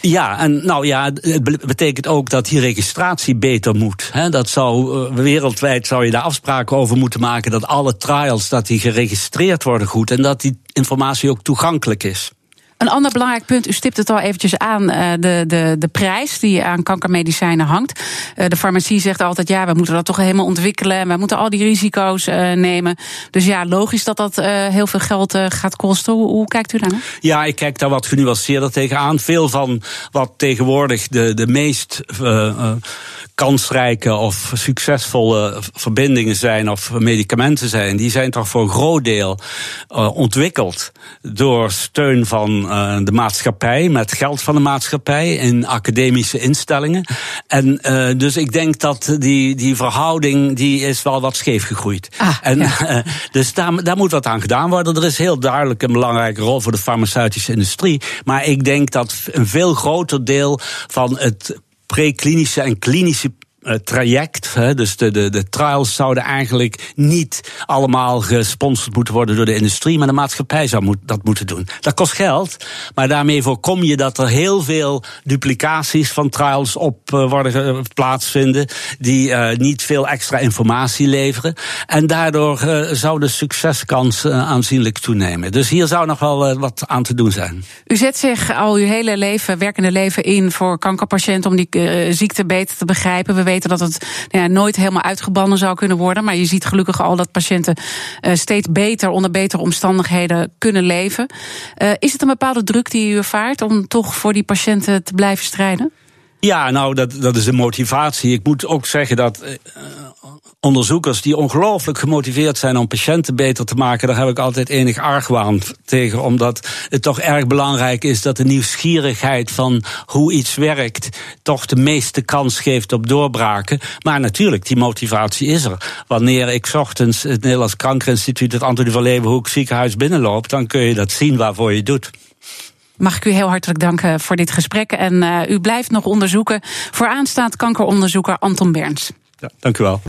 Ja, en nou ja, het betekent ook dat die registratie beter moet. He, dat zou, wereldwijd zou je daar afspraken over moeten maken dat alle trials dat die geregistreerd worden goed en dat die informatie ook toegankelijk is. Een ander belangrijk punt, u stipt het al eventjes aan, eh, de, de, de prijs die aan kankermedicijnen hangt. Eh, de farmacie zegt altijd, ja, we moeten dat toch helemaal ontwikkelen. En we moeten al die risico's uh, nemen. Dus ja, logisch dat dat heel veel geld gaat kosten. Hoe, kijkt u daar naar? Ja, ik kijk daar wat genuanceerder tegenaan. Veel van wat tegenwoordig de, de meest kansrijke of succesvolle verbindingen zijn of medicamenten zijn, die zijn toch voor een groot deel ontwikkeld door steun van uh, de maatschappij, met geld van de maatschappij in academische instellingen. En uh, dus ik denk dat die, die verhouding die is wel wat scheef gegroeid. Ah, en, ja. uh, dus daar, daar moet wat aan gedaan worden. Er is heel duidelijk een belangrijke rol voor de farmaceutische industrie. Maar ik denk dat een veel groter deel van het preklinische en klinische traject. Hè, dus de, de, de trials zouden eigenlijk niet allemaal gesponsord moeten worden door de industrie, maar de maatschappij zou moet, dat moeten doen. Dat kost geld, maar daarmee voorkom je dat er heel veel duplicaties van trials op uh, worden uh, plaatsvinden, die niet veel extra informatie leveren. En daardoor zou de succeskans aanzienlijk toenemen. Dus hier zou nog wel wat aan te doen zijn. U zet zich al uw hele leven, werkende leven in voor kankerpatiënten om die ziekte beter te begrijpen. We weten dat het nou ja, nooit helemaal uitgebannen zou kunnen worden. Maar je ziet gelukkig al dat patiënten uh, steeds beter onder betere omstandigheden kunnen leven. Uh, is het een bepaalde druk die u ervaart om toch voor die patiënten te blijven strijden? Ja, nou, dat, dat is een motivatie. Ik moet ook zeggen dat uh, onderzoekers die ongelooflijk gemotiveerd zijn om patiënten beter te maken, daar heb ik altijd enig argwaan tegen. Omdat het toch erg belangrijk is dat de nieuwsgierigheid van hoe iets werkt toch de meeste kans geeft op doorbraken. Maar natuurlijk, die motivatie is er. Wanneer ik ochtends het Nederlands Kankerinstituut, het Antonie van Leeuwenhoek ziekenhuis binnenloop, dan kun je dat zien waarvoor je doet. Mag ik u heel hartelijk danken voor dit gesprek. En uh, u blijft nog onderzoeken. Vooraanstaand kankeronderzoeker Anton Berns. Ja, dank u wel.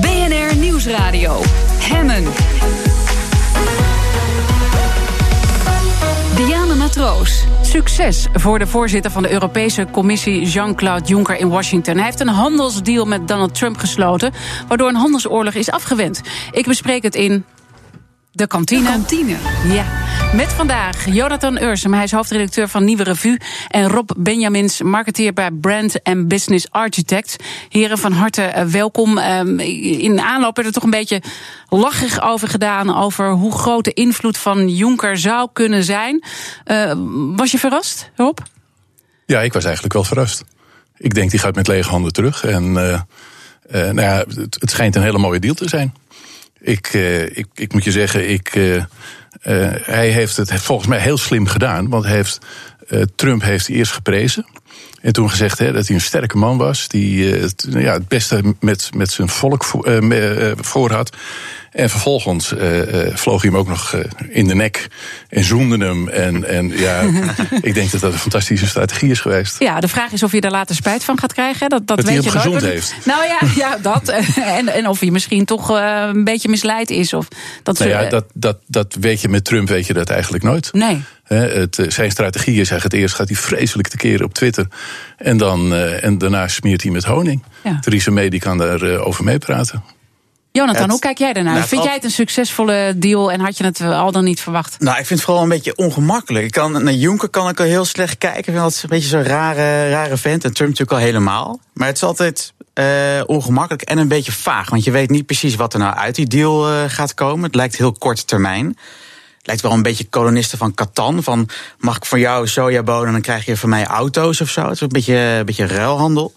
BNR Nieuwsradio. Hemmen. Diana Matroos. Succes voor de voorzitter van de Europese Commissie Jean-Claude Juncker in Washington. Hij heeft een handelsdeal met Donald Trump gesloten, waardoor een handelsoorlog is afgewend. Ik bespreek het in de kantine. De kantine. Ja. Met vandaag Jonathan Ursum, hij is hoofdredacteur van Nieuwe Revue. En Rob Benjamins, marketeer bij Brand and Business Architects. Heren, van harte eh, welkom. Ehm, in aanloop werd er toch een beetje lachig over gedaan... over hoe groot de invloed van Juncker zou kunnen zijn. Uh, was je verrast, Rob? Ja, ik was eigenlijk wel verrast. Ik denk, die gaat met lege handen terug. En uh, uh, nou ja, het, het, schijnt een hele mooie deal te zijn. Ik, uh, ik, ik moet je zeggen, ik, hij heeft het volgens mij heel slim gedaan. Want heeft, Trump heeft eerst geprezen. En toen gezegd hè, dat hij een sterke man was. Die ja, het beste met, met zijn volk voor had. En vervolgens uh, uh, vloog hij hem ook nog uh, in de nek en zoende hem. En, en ja, (laughs) ik denk dat dat een fantastische strategie is geweest. Ja, de vraag is of je daar later spijt van gaat krijgen. Dat, dat, dat weet hij je hem gezond nooit. heeft. Nou ja, (laughs) ja dat. (laughs) en, en of hij misschien toch een beetje misleid is. Of dat nou ja, dat, dat, dat weet je met Trump, weet je dat eigenlijk nooit. Nee. Het, zijn strategie is eigenlijk het eerst gaat hij vreselijk keren op Twitter. En, dan, en daarna smeert hij met honing. Ja. Theresa May die kan daarover over meepraten. Jonathan, Het- hoe kijk jij daarnaar? Nou, Vind jij het een succesvolle deal en had je het al dan niet verwacht? Nou, ik vind het vooral een beetje ongemakkelijk. Ik kan, naar Juncker kan ik al heel slecht kijken. Ik vind dat een beetje zo'n rare, rare vent. En Trump natuurlijk al helemaal. Maar het is altijd eh, ongemakkelijk en een beetje vaag. Want je weet niet precies wat er nou uit die deal eh, gaat komen. Het lijkt heel korte termijn. Lijkt wel een beetje kolonisten van Catan. Van mag ik voor jou sojabonen en dan krijg je van mij auto's of zo. Het is een beetje, een beetje ruilhandel.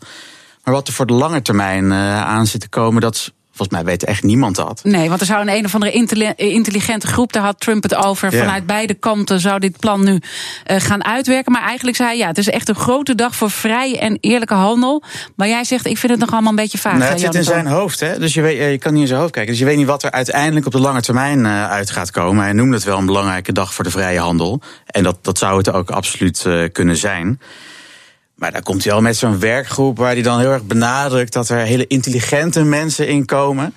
Maar wat er voor de lange termijn eh, aan zit te komen, dat volgens mij weet echt niemand dat. Nee, want er zou een een of andere intelli- intelligente groep, daar had Trump het over. Ja. Vanuit beide kanten zou dit plan nu eh, gaan uitwerken. Maar eigenlijk zei hij, ja, het is echt een grote dag voor vrije en eerlijke handel. Maar jij zegt, ik vind het nog allemaal een beetje vaag. Nou, het zit in zijn hoofd, hè? Dus je, weet, eh, je kan niet in zijn hoofd kijken. Dus je weet niet wat er uiteindelijk op de lange termijn eh, uit gaat komen. Hij noemde het wel een belangrijke dag voor de vrije handel. En dat, dat zou het ook absoluut eh, kunnen zijn. Maar daar komt hij al met zo'n werkgroep waar hij dan heel erg benadrukt dat er hele intelligente mensen in komen.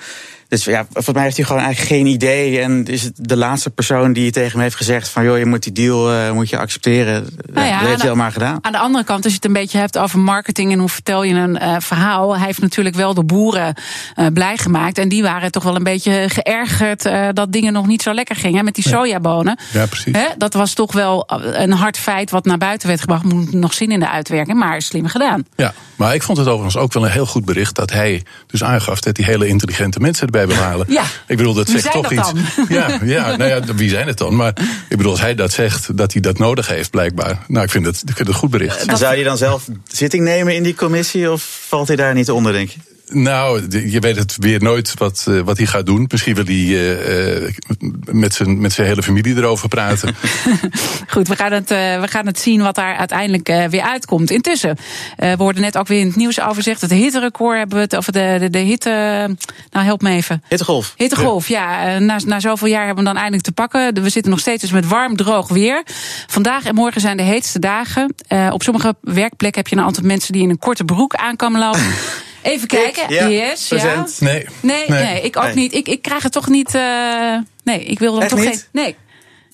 Dus ja, volgens mij heeft hij gewoon eigenlijk geen idee. En is het de laatste persoon die tegen hem heeft gezegd: van joh, je moet die deal eh, moet je accepteren. Nou ja, dat heeft hij al maar gedaan. Aan de andere kant, als je het een beetje hebt over marketing en hoe vertel je een eh, verhaal. Hij heeft natuurlijk wel de boeren eh, blij gemaakt. En die waren toch wel een beetje geërgerd eh, dat dingen nog niet zo lekker gingen met die sojabonen. Ja, precies. Hè, dat was toch wel een hard feit wat naar buiten werd gebracht. Moet nog zien in de uitwerking, maar slim gedaan. Ja, maar ik vond het overigens ook wel een heel goed bericht dat hij dus aangaf dat hij hele intelligente mensen halen. Ja. Ik bedoel, dat Wie zegt zijn toch dat iets. dan? (laughs) Ja, ja, nou ja, wie zijn het dan? Maar ik bedoel, als hij dat zegt, dat hij dat nodig heeft, blijkbaar. Nou, ik vind het, ik vind het een goed bericht. En zou hij dan zelf zitting nemen in die commissie? Of valt hij daar niet onder, denk je? Nou, je weet het weer nooit wat, eh, wat hij gaat doen. Misschien wil hij eh, eh, met, zijn, met zijn hele familie erover praten. (laughs) Goed, we gaan het, eh, we gaan het zien wat daar uiteindelijk weer uitkomt. Intussen, eh, we hoorden net ook weer in het nieuws overzicht. Het hitterecord hebben we het, of de, de, de hitte. Nou, help me even. Hittegolf. Hittegolf, ja. eh, Na, na zoveel jaar hebben we hem dan eindelijk te pakken. We zitten nog steeds dus met warm, droog weer. Vandaag en morgen zijn de heetste dagen. Eh, op sommige werkplekken heb je een aantal mensen die in een korte broek aankomen lopen. (laughs) Even kijken. ja, yes, ja. Nee. Nee, nee, Nee. ik ook Nee. niet. Ik, ik krijg het toch niet. eh, nee, ik wil Echt toch niet? geen. Nee.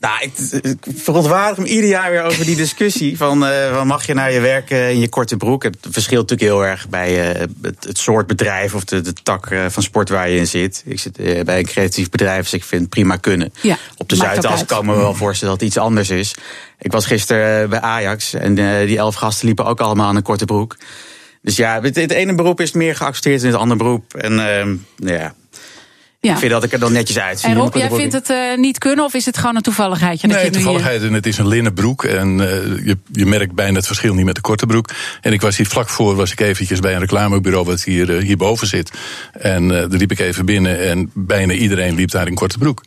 Nou, ik, ik verontwaardig me ieder jaar weer over die (laughs) discussie. Van, eh, van mag je naar je werk eh, in je korte broek? Het verschilt natuurlijk heel erg bij het, het soort bedrijf of de, de tak van sport waar je in zit. Ik zit bij een creatief bedrijf, dus ik vind het prima kunnen. Ja, Op de Zuidas kan ik me wel voorstellen dat het iets anders is. Ik was gisteren bij Ajax en die elf gasten liepen ook allemaal in een korte broek. Dus ja, het, het ene beroep is meer geaccepteerd dan het andere beroep. En ehm, ja, Ja. ik vind dat ik er dan netjes uitzie. En Rob, jij vindt het eh, niet kunnen of is het gewoon een toevalligheidje? dat Nee, toevalligheid. En het is een linnen broek. En eh, je, je merkt bijna het verschil niet met de korte broek. En ik was hier vlak voor, was ik eventjes bij een reclamebureau wat hier, eh, hierboven zit. En eh daar liep ik even binnen en bijna iedereen liep daar in korte broek.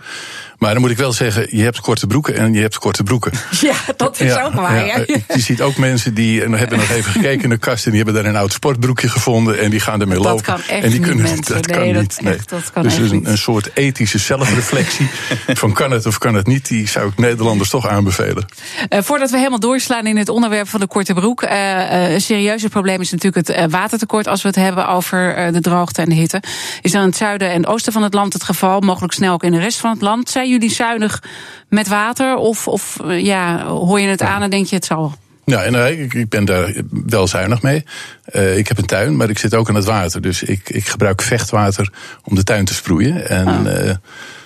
Maar dan moet ik wel zeggen, je hebt korte broeken en je hebt korte broeken. (laughs) Ja, dat is ook waar. ja. ja. Eh, Je ziet ook mensen die en hebben nog even (laughs) gekeken in de kast en die hebben daar een oud sportbroekje gevonden en die gaan ermee Dat lopen. kan echt en die niet, kunnen mensen. dat Nee, kan dat niet. echt- dat kan dus niet. een, een soort ethische zelfreflectie (laughs) van kan het of kan het niet, die zou ik Nederlanders toch aanbevelen. Eh, voordat we helemaal doorslaan in het onderwerp van de korte broek. eh, eh, een serieuze probleem is natuurlijk het eh, watertekort. Als we het hebben over eh, de droogte en de hitte. Is dan in het zuiden en oosten van het land het geval. Mogelijk snel ook in de rest van het land. Zijn jullie zuinig met water? Of, of eh, ja, hoor je het aan en denk je het zal? Ja, en eh, ik, ik ben daar wel zuinig mee. Eh, ik heb een tuin, maar ik zit ook aan het water. Dus ik, ik gebruik vechtwater om de tuin te sproeien. En Oh. eh,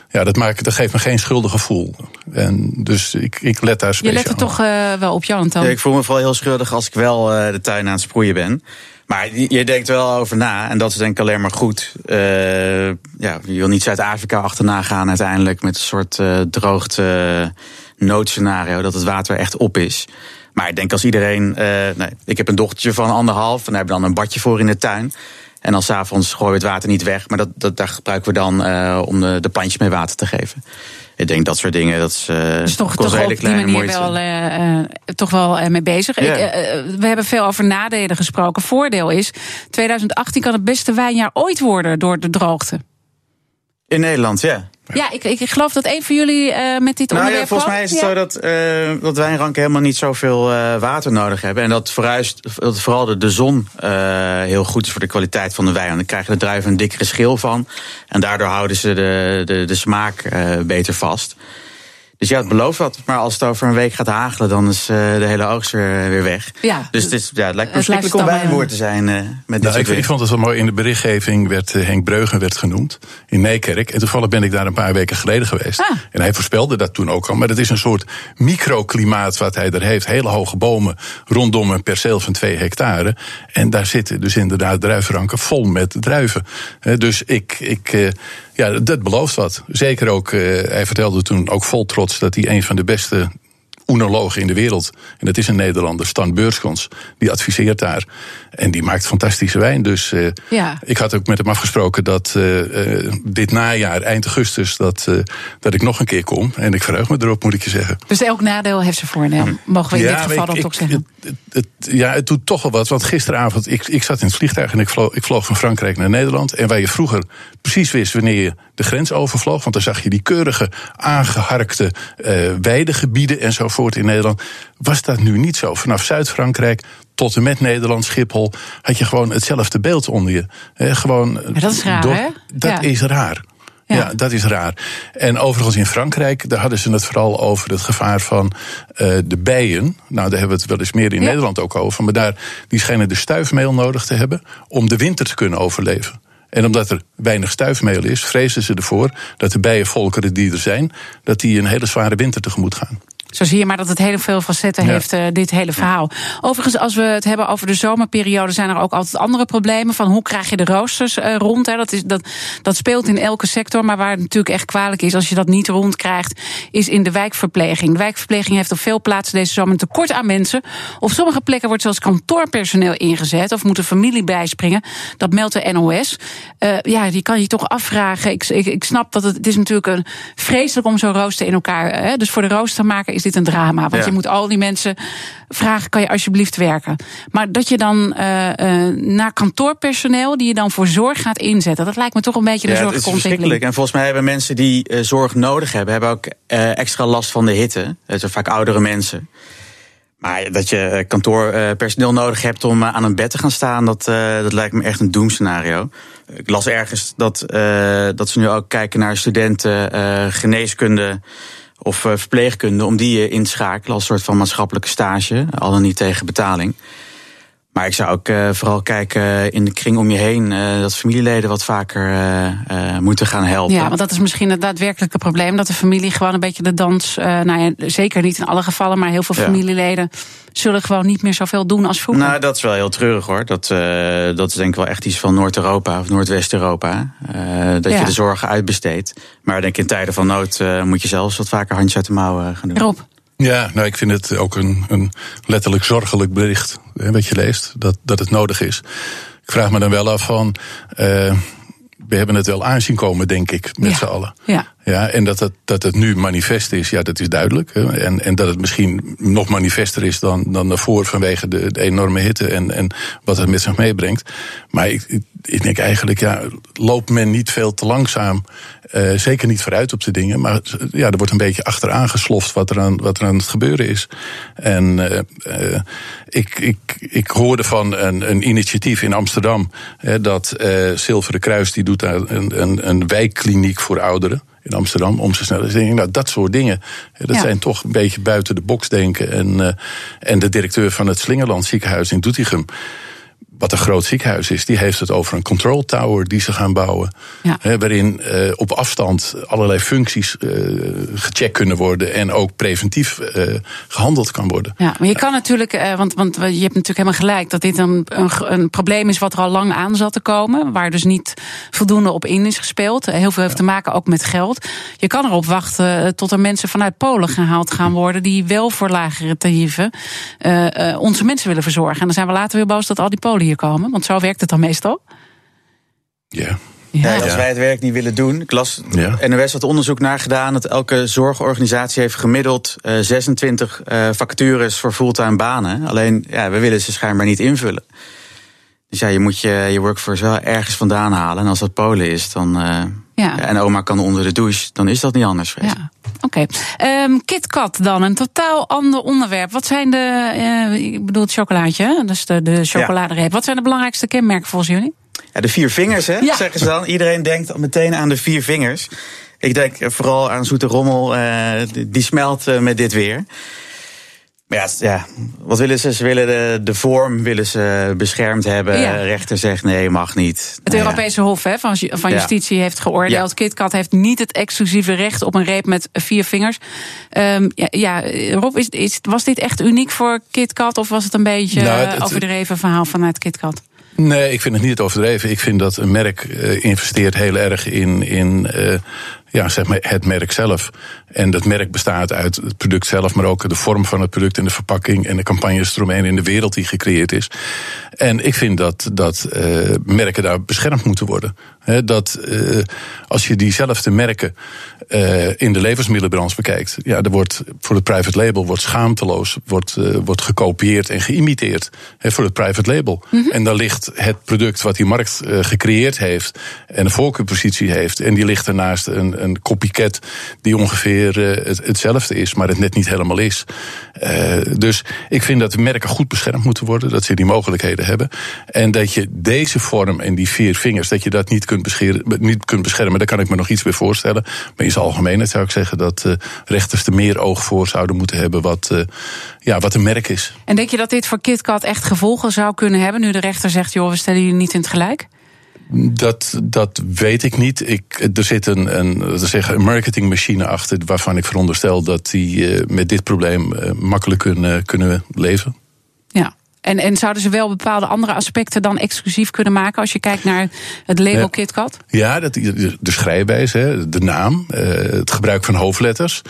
ja, dat, maakt, dat geeft me geen schuldig gevoel. En dus ik, ik let daar Je speciaal let er toch uh, wel op, Jan. Ja, ik voel me vooral heel schuldig als ik wel uh, de tuin aan het sproeien ben. Maar je denkt wel over na, en dat is denk ik alleen maar goed. Uh, ja, je wil niet Zuid-Afrika achterna gaan uiteindelijk met een soort uh, droogte noodscenario, dat het water echt op is. Maar ik denk als iedereen. Nee, ik heb een dochtertje van anderhalf en daar we dan een badje voor in de tuin. En dan s'avonds gooien we het water niet weg. Maar dat, dat, daar gebruiken we dan uh, om de, de plantjes mee water te geven. Ik denk dat soort dingen, dat is, uh, dus toch, toch op die manier wel, uh, toch wel mee bezig. Ik, we hebben veel over nadelen gesproken. Voordeel is, 2018 kan het beste wijnjaar ooit worden door de droogte. In Nederland, ja. Ja, ik, ik geloof dat een van jullie uh, met dit nou, onderwerp... Ja, volgens mij is het ja. zo dat, uh, dat wijnranken helemaal niet zoveel uh, water nodig hebben. En dat, vooral de, de zon heel goed is voor de kwaliteit van de wijn. En dan krijgen de druiven een dikkere schil van. En daardoor houden ze de, de, de smaak beter vast. Dus ja, het belooft wat. Maar als het over een week gaat hagelen, dan is uh, de hele oogst weer, weer weg. Ja, dus het, is, ja, het lijkt me verschrikkelijk om wijnboer te zijn. Uh, met nou, ik, ik, vond het wel mooi. In de berichtgeving werd uh, Henk Breugen werd genoemd in Nijkerk. En toevallig ben ik daar een paar weken geleden geweest. Ah. En hij voorspelde dat toen ook al. Maar het is een soort microklimaat wat hij er heeft. Hele hoge bomen rondom een perceel van twee hectare. En daar zitten dus inderdaad druivenranken vol met druiven. dus ik... ik ja, dat belooft wat. Zeker ook, uh, hij vertelde toen ook vol trots dat hij een van de beste oenologen in de wereld, en dat is een Nederlander, Stan Beurskons, die adviseert daar. En die maakt fantastische wijn. Dus uh, ja. ik had ook met hem afgesproken dat uh, uh, dit najaar, eind augustus, dat, dat ik nog een keer kom. En ik verheug me erop, moet ik je zeggen. Dus elk nadeel heeft zijn voordeel, mogen we in ja, dit geval ik, ik, toch zeggen? Het, het, ja, het doet toch wel wat. Want gisteravond, ik, ik zat in het vliegtuig en ik vloog, ik vloog van Frankrijk naar Nederland. En waar je vroeger precies wist wanneer je de grens overvloog, want dan zag je die keurige, aangeharkte weidegebieden enzovoort in Nederland, was dat nu niet zo. Vanaf Zuid-Frankrijk tot en met Nederland, Schiphol, had je gewoon hetzelfde beeld onder je. He, gewoon, maar dat is raar, door, hè? Dat ja. is raar. Ja. ja. dat is raar. En overigens in Frankrijk, daar hadden ze het vooral over het gevaar van uh, de bijen. Nou, daar hebben we het wel eens meer in ja. Nederland ook over. Maar daar, die schijnen de stuifmeel nodig te hebben om de winter te kunnen overleven. En omdat er weinig stuifmeel is, vrezen ze ervoor dat de bijenvolkeren die er zijn, dat die een hele zware winter tegemoet gaan. Zo zie je maar dat het heel veel facetten ja. heeft, uh, dit hele verhaal. Overigens, als we het hebben over de zomerperiode, zijn er ook altijd andere problemen. Van hoe krijg je de roosters uh, rond? Hè? Dat, is, dat, dat speelt in elke sector. Maar waar het natuurlijk echt kwalijk is als je dat niet rond krijgt, is in de wijkverpleging. De wijkverpleging heeft op veel plaatsen deze zomer een tekort aan mensen. Op sommige plekken wordt zelfs kantoorpersoneel ingezet of moet een familie bijspringen. Dat meldt de NOS. Uh, ja, die kan je toch afvragen. Ik, ik, ik snap dat het, het is natuurlijk een vreselijk om zo'n rooster in elkaar. Hè? Dus voor de roostermaker is dit een drama. Want ja. je moet al die mensen vragen: kan je alsjeblieft werken? Maar dat je dan uh, uh, naar kantoorpersoneel, die je dan voor zorg gaat inzetten, dat lijkt me toch een beetje de ja, zorgelijke ontwikkeling. En volgens mij hebben mensen die uh, zorg nodig hebben, hebben ook extra last van de hitte. Het zijn vaak oudere mensen. Maar dat je kantoorpersoneel nodig hebt om aan een bed te gaan staan, dat, dat lijkt me echt een doemscenario. Ik las ergens dat, dat ze nu ook kijken naar studenten geneeskunde of uh, verpleegkunde, om die uh, in te schakelen als soort van maatschappelijke stage, al dan niet tegen betaling. Maar ik zou ook uh, vooral kijken in de kring om je heen dat familieleden wat vaker moeten gaan helpen. Ja, want dat is misschien het daadwerkelijke probleem. Dat de familie gewoon een beetje de dans. nou ja, zeker niet in alle gevallen, maar heel veel familieleden ja. zullen gewoon niet meer zoveel doen als vroeger. Nou, dat is wel heel treurig hoor. Dat, dat is denk ik wel echt iets van Noord-Europa of Noordwest-Europa. dat ja. je de zorgen uitbesteedt. Maar denk in tijden van nood moet je zelfs wat vaker handjes uit de mouwen gaan doen. Rob. Ja, nou, ik vind het ook een, een letterlijk zorgelijk bericht hè, wat je leest, dat, dat het nodig is. Ik vraag me dan wel af van. Uh, we hebben het wel aanzien komen, denk ik, met ja. z'n allen. Ja. Ja, en dat het, dat het nu manifest is, ja, dat is duidelijk. Hè. En, en dat het misschien nog manifester is dan, dan daarvoor vanwege de, de enorme hitte en, en wat het met zich meebrengt. Maar ik, ik, denk eigenlijk, ja, loopt men niet veel te langzaam. Uh, zeker niet vooruit op de dingen. Maar ja, er wordt een beetje achteraan gesloft wat er aan, wat er aan het gebeuren is. En uh, ik, ik, ik hoorde van een, een initiatief in Amsterdam. dat Zilveren Kruis die doet daar een, een, een wijkkliniek voor ouderen in Amsterdam om te Nou, dat soort dingen. Dat ja. zijn toch een beetje buiten de box denken. En, uh, en de directeur van het Slingerland ziekenhuis in Doetinchem. Wat een groot ziekenhuis is, die heeft het over een control tower die ze gaan bouwen. Ja. Hè, waarin uh, op afstand allerlei functies uh, gecheckt kunnen worden en ook preventief uh, gehandeld kan worden. Ja, maar je kan natuurlijk, want, want je hebt natuurlijk helemaal gelijk dat dit een, een, een, probleem is wat er al lang aan zat te komen, waar dus niet voldoende op in is gespeeld. Heel veel heeft te maken ook met geld. Je kan erop wachten tot er mensen vanuit Polen gehaald gaan worden die wel voor lagere tarieven onze mensen willen verzorgen. En dan zijn we later weer boos dat al die Polen hier komen? Want zo werkt het dan meestal. Ja. Ja. als wij het werk niet willen doen. Ik las, ja. NOS had onderzoek naar gedaan dat elke zorgorganisatie heeft gemiddeld uh, 26 uh, vacatures voor fulltime banen. Alleen, ja, we willen ze schijnbaar niet invullen. Dus ja, je moet je, je workforce wel ergens vandaan halen. En als dat Polen is, dan. Uh, ja. En oma kan onder de douche, dan is dat niet anders. Vrees. Ja. Oké. Okay. Um, KitKat dan, een totaal ander onderwerp. Wat zijn de, uh, ik bedoel het chocolaatje, dus de, de chocoladereep. Wat zijn de belangrijkste kenmerken volgens jullie? Ja, de vier vingers, hè, ja. zeggen ze dan. Iedereen denkt meteen aan de vier vingers. Ik denk vooral aan zoete rommel, uh, die smelt uh, met dit weer. Ja, ja, wat willen ze? Ze willen de, de vorm willen ze beschermd hebben. Ja. De rechter zegt nee, mag niet. Het nou Europese Hof hè, van, van Justitie ja. heeft geoordeeld. Ja. KitKat heeft niet het exclusieve recht op een reep met vier vingers. Um, ja, ja, Rob, is, is, was dit echt uniek voor KitKat? Of was het een beetje nou, het, het, overdreven verhaal vanuit KitKat? Nee, ik vind het niet overdreven. Ik vind dat een merk uh, investeert heel erg in, in uh, ja, zeg maar het merk zelf. En dat merk bestaat uit het product zelf, maar ook de vorm van het product en de verpakking en de campagnes eromheen in de wereld die gecreëerd is. En ik vind dat, dat uh, merken daar beschermd moeten worden. He, dat uh, als je diezelfde merken uh, in de levensmiddelenbranche bekijkt, ja, er wordt voor het private label wordt schaamteloos wordt, wordt gekopieerd en geïmiteerd he, voor het private label. Mm -hmm. En dan ligt het product wat die markt gecreëerd heeft en een voorkeurpositie heeft, en die ligt ernaast een, een copycat die ongeveer het, hetzelfde is, maar het net niet helemaal is. Uh, dus ik vind dat merken goed beschermd moeten worden, dat ze die mogelijkheden hebben. En dat je deze vorm en die vier vingers, dat je dat niet kunt, beschermen, niet kunt beschermen, daar kan ik me nog iets bij voorstellen. Maar in zijn algemeenheid zou ik zeggen dat uh, rechters er meer oog voor zouden moeten hebben wat, ja, wat een merk is. En denk je dat dit voor KitKat echt gevolgen zou kunnen hebben, nu de rechter zegt, joh, we stellen jullie niet in het gelijk? Dat, dat weet ik niet. Ik, er zit een, een, zeggen, een marketingmachine achter waarvan ik veronderstel dat die uh, met dit probleem uh, makkelijk kunnen, kunnen leven. En, en zouden ze wel bepaalde andere aspecten dan exclusief kunnen maken als je kijkt naar het label ja. KitKat? Ja, dat, de schrijfwijze, de naam, het gebruik van hoofdletters,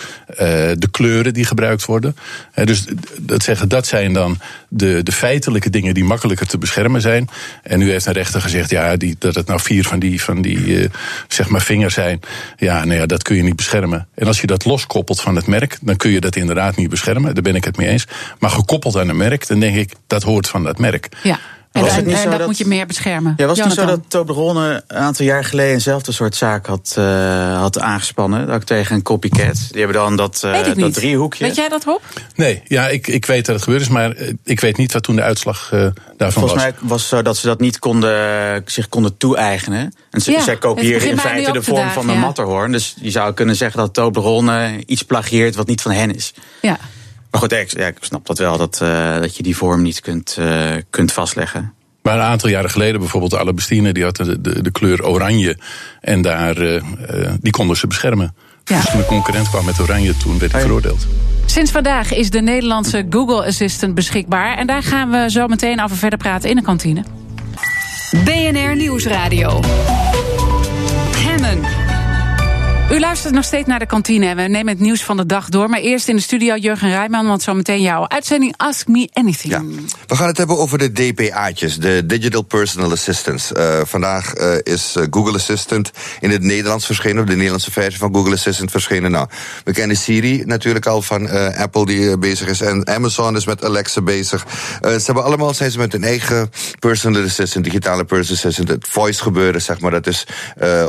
de kleuren die gebruikt worden. Dus dat zeggen, dat zijn dan de, de feitelijke dingen die makkelijker te beschermen zijn. En nu heeft een rechter gezegd, ja, die, dat het nou vier van die, van die zeg maar vingers zijn. Ja, nou ja, dat kun je niet beschermen. En als je dat loskoppelt van het merk, dan kun je dat inderdaad niet beschermen. Daar ben ik het mee eens. Maar gekoppeld aan een merk, dan denk ik, dat hoort van dat merk. Ja. En, was het niet en, zo dat, dat, moet je meer beschermen. Ja, was het niet zo dat Toblerone een aantal jaar geleden eenzelfde soort zaak had, uh, had aangespannen? Dat tegen een copycat. Die hebben dan dat, uh, dat driehoekje. Weet jij dat, Rob? Nee, ja, ik, ik weet dat het gebeurd is, maar ik weet niet wat toen de uitslag uh, daarvan Volgens was. mij was het zo dat ze dat niet konden, zich konden toe-eigenen. En ze, ja, zij kopieerden in feite de vorm van een ja. matterhorn. Dus je zou kunnen zeggen dat Toblerone iets plagieert wat niet van hen is. Ja. Maar goed, ik, ja, ik snap dat wel, dat, uh, dat je die vorm niet kunt, uh, kunt vastleggen. Maar een aantal jaren geleden, bijvoorbeeld de Alabastine, die had de, de, de kleur oranje. En daar, uh, die konden ze beschermen. Ja. Dus toen de concurrent kwam met oranje, toen werd hij veroordeeld. Sinds vandaag is de Nederlandse Google Assistant beschikbaar. En daar gaan we zo meteen over verder praten in de kantine. BNR Nieuwsradio. U luistert nog steeds naar de kantine en we nemen het nieuws van de dag door. Maar eerst in de studio Jurgen Rijman, want zometeen jouw uitzending Ask Me Anything. Ja, we gaan het hebben over de DPA'tjes, de Digital Personal Assistants. Uh, vandaag uh, is Google Assistant in het Nederlands verschenen, de Nederlandse versie van Google Assistant verschenen. Nou, we kennen Siri natuurlijk al van Apple die bezig is en Amazon is met Alexa bezig. ze hebben allemaal zijn ze met hun eigen personal assistant, digitale personal assistant, het voice gebeuren, zeg maar. Dat is,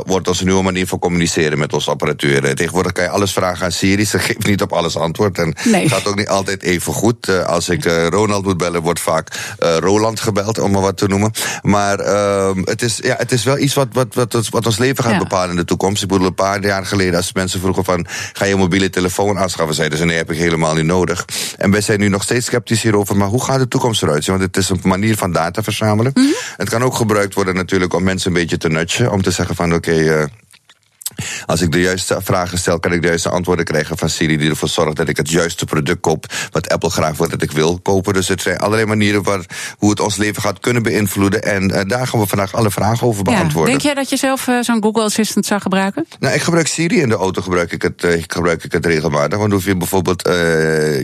wordt onze nieuwe manier van communiceren met ons Tegenwoordig kan je alles vragen aan Siri. Ze geeft niet op alles antwoord. En Nee. het gaat ook niet altijd even goed. Eh, als ik eh, Ronald moet bellen, wordt vaak eh, Roland gebeld, om maar wat te noemen. Maar ehm, het, is, ja, het is wel iets wat, wat, wat, ons- wat ons leven gaat Ja. bepalen in de toekomst. Ik bedoel, een paar jaar geleden, als mensen vroegen van... ga je een mobiele telefoon aanschaffen? Zeiden ze, nee, heb ik helemaal niet nodig. En wij zijn nu nog steeds sceptisch hierover. Maar hoe gaat de toekomst eruit zien? Want het is een manier van data verzamelen. Mhm. Het kan ook gebruikt worden natuurlijk om mensen een beetje te nudgen. Om te zeggen van, oké... als ik de juiste vragen stel, kan ik de juiste antwoorden krijgen van Siri, die ervoor zorgt dat ik het juiste product koop, wat Apple graag wil dat ik wil kopen. Dus het zijn allerlei manieren waar, hoe het ons leven gaat kunnen beïnvloeden. En eh, daar gaan we vandaag alle vragen over Ja. beantwoorden. Denk jij dat je zelf eh, zo'n Google Assistant zou gebruiken? Nou, ik gebruik Siri in de auto, gebruik ik het, eh, gebruik ik het regelmatig. Want hoef je bijvoorbeeld,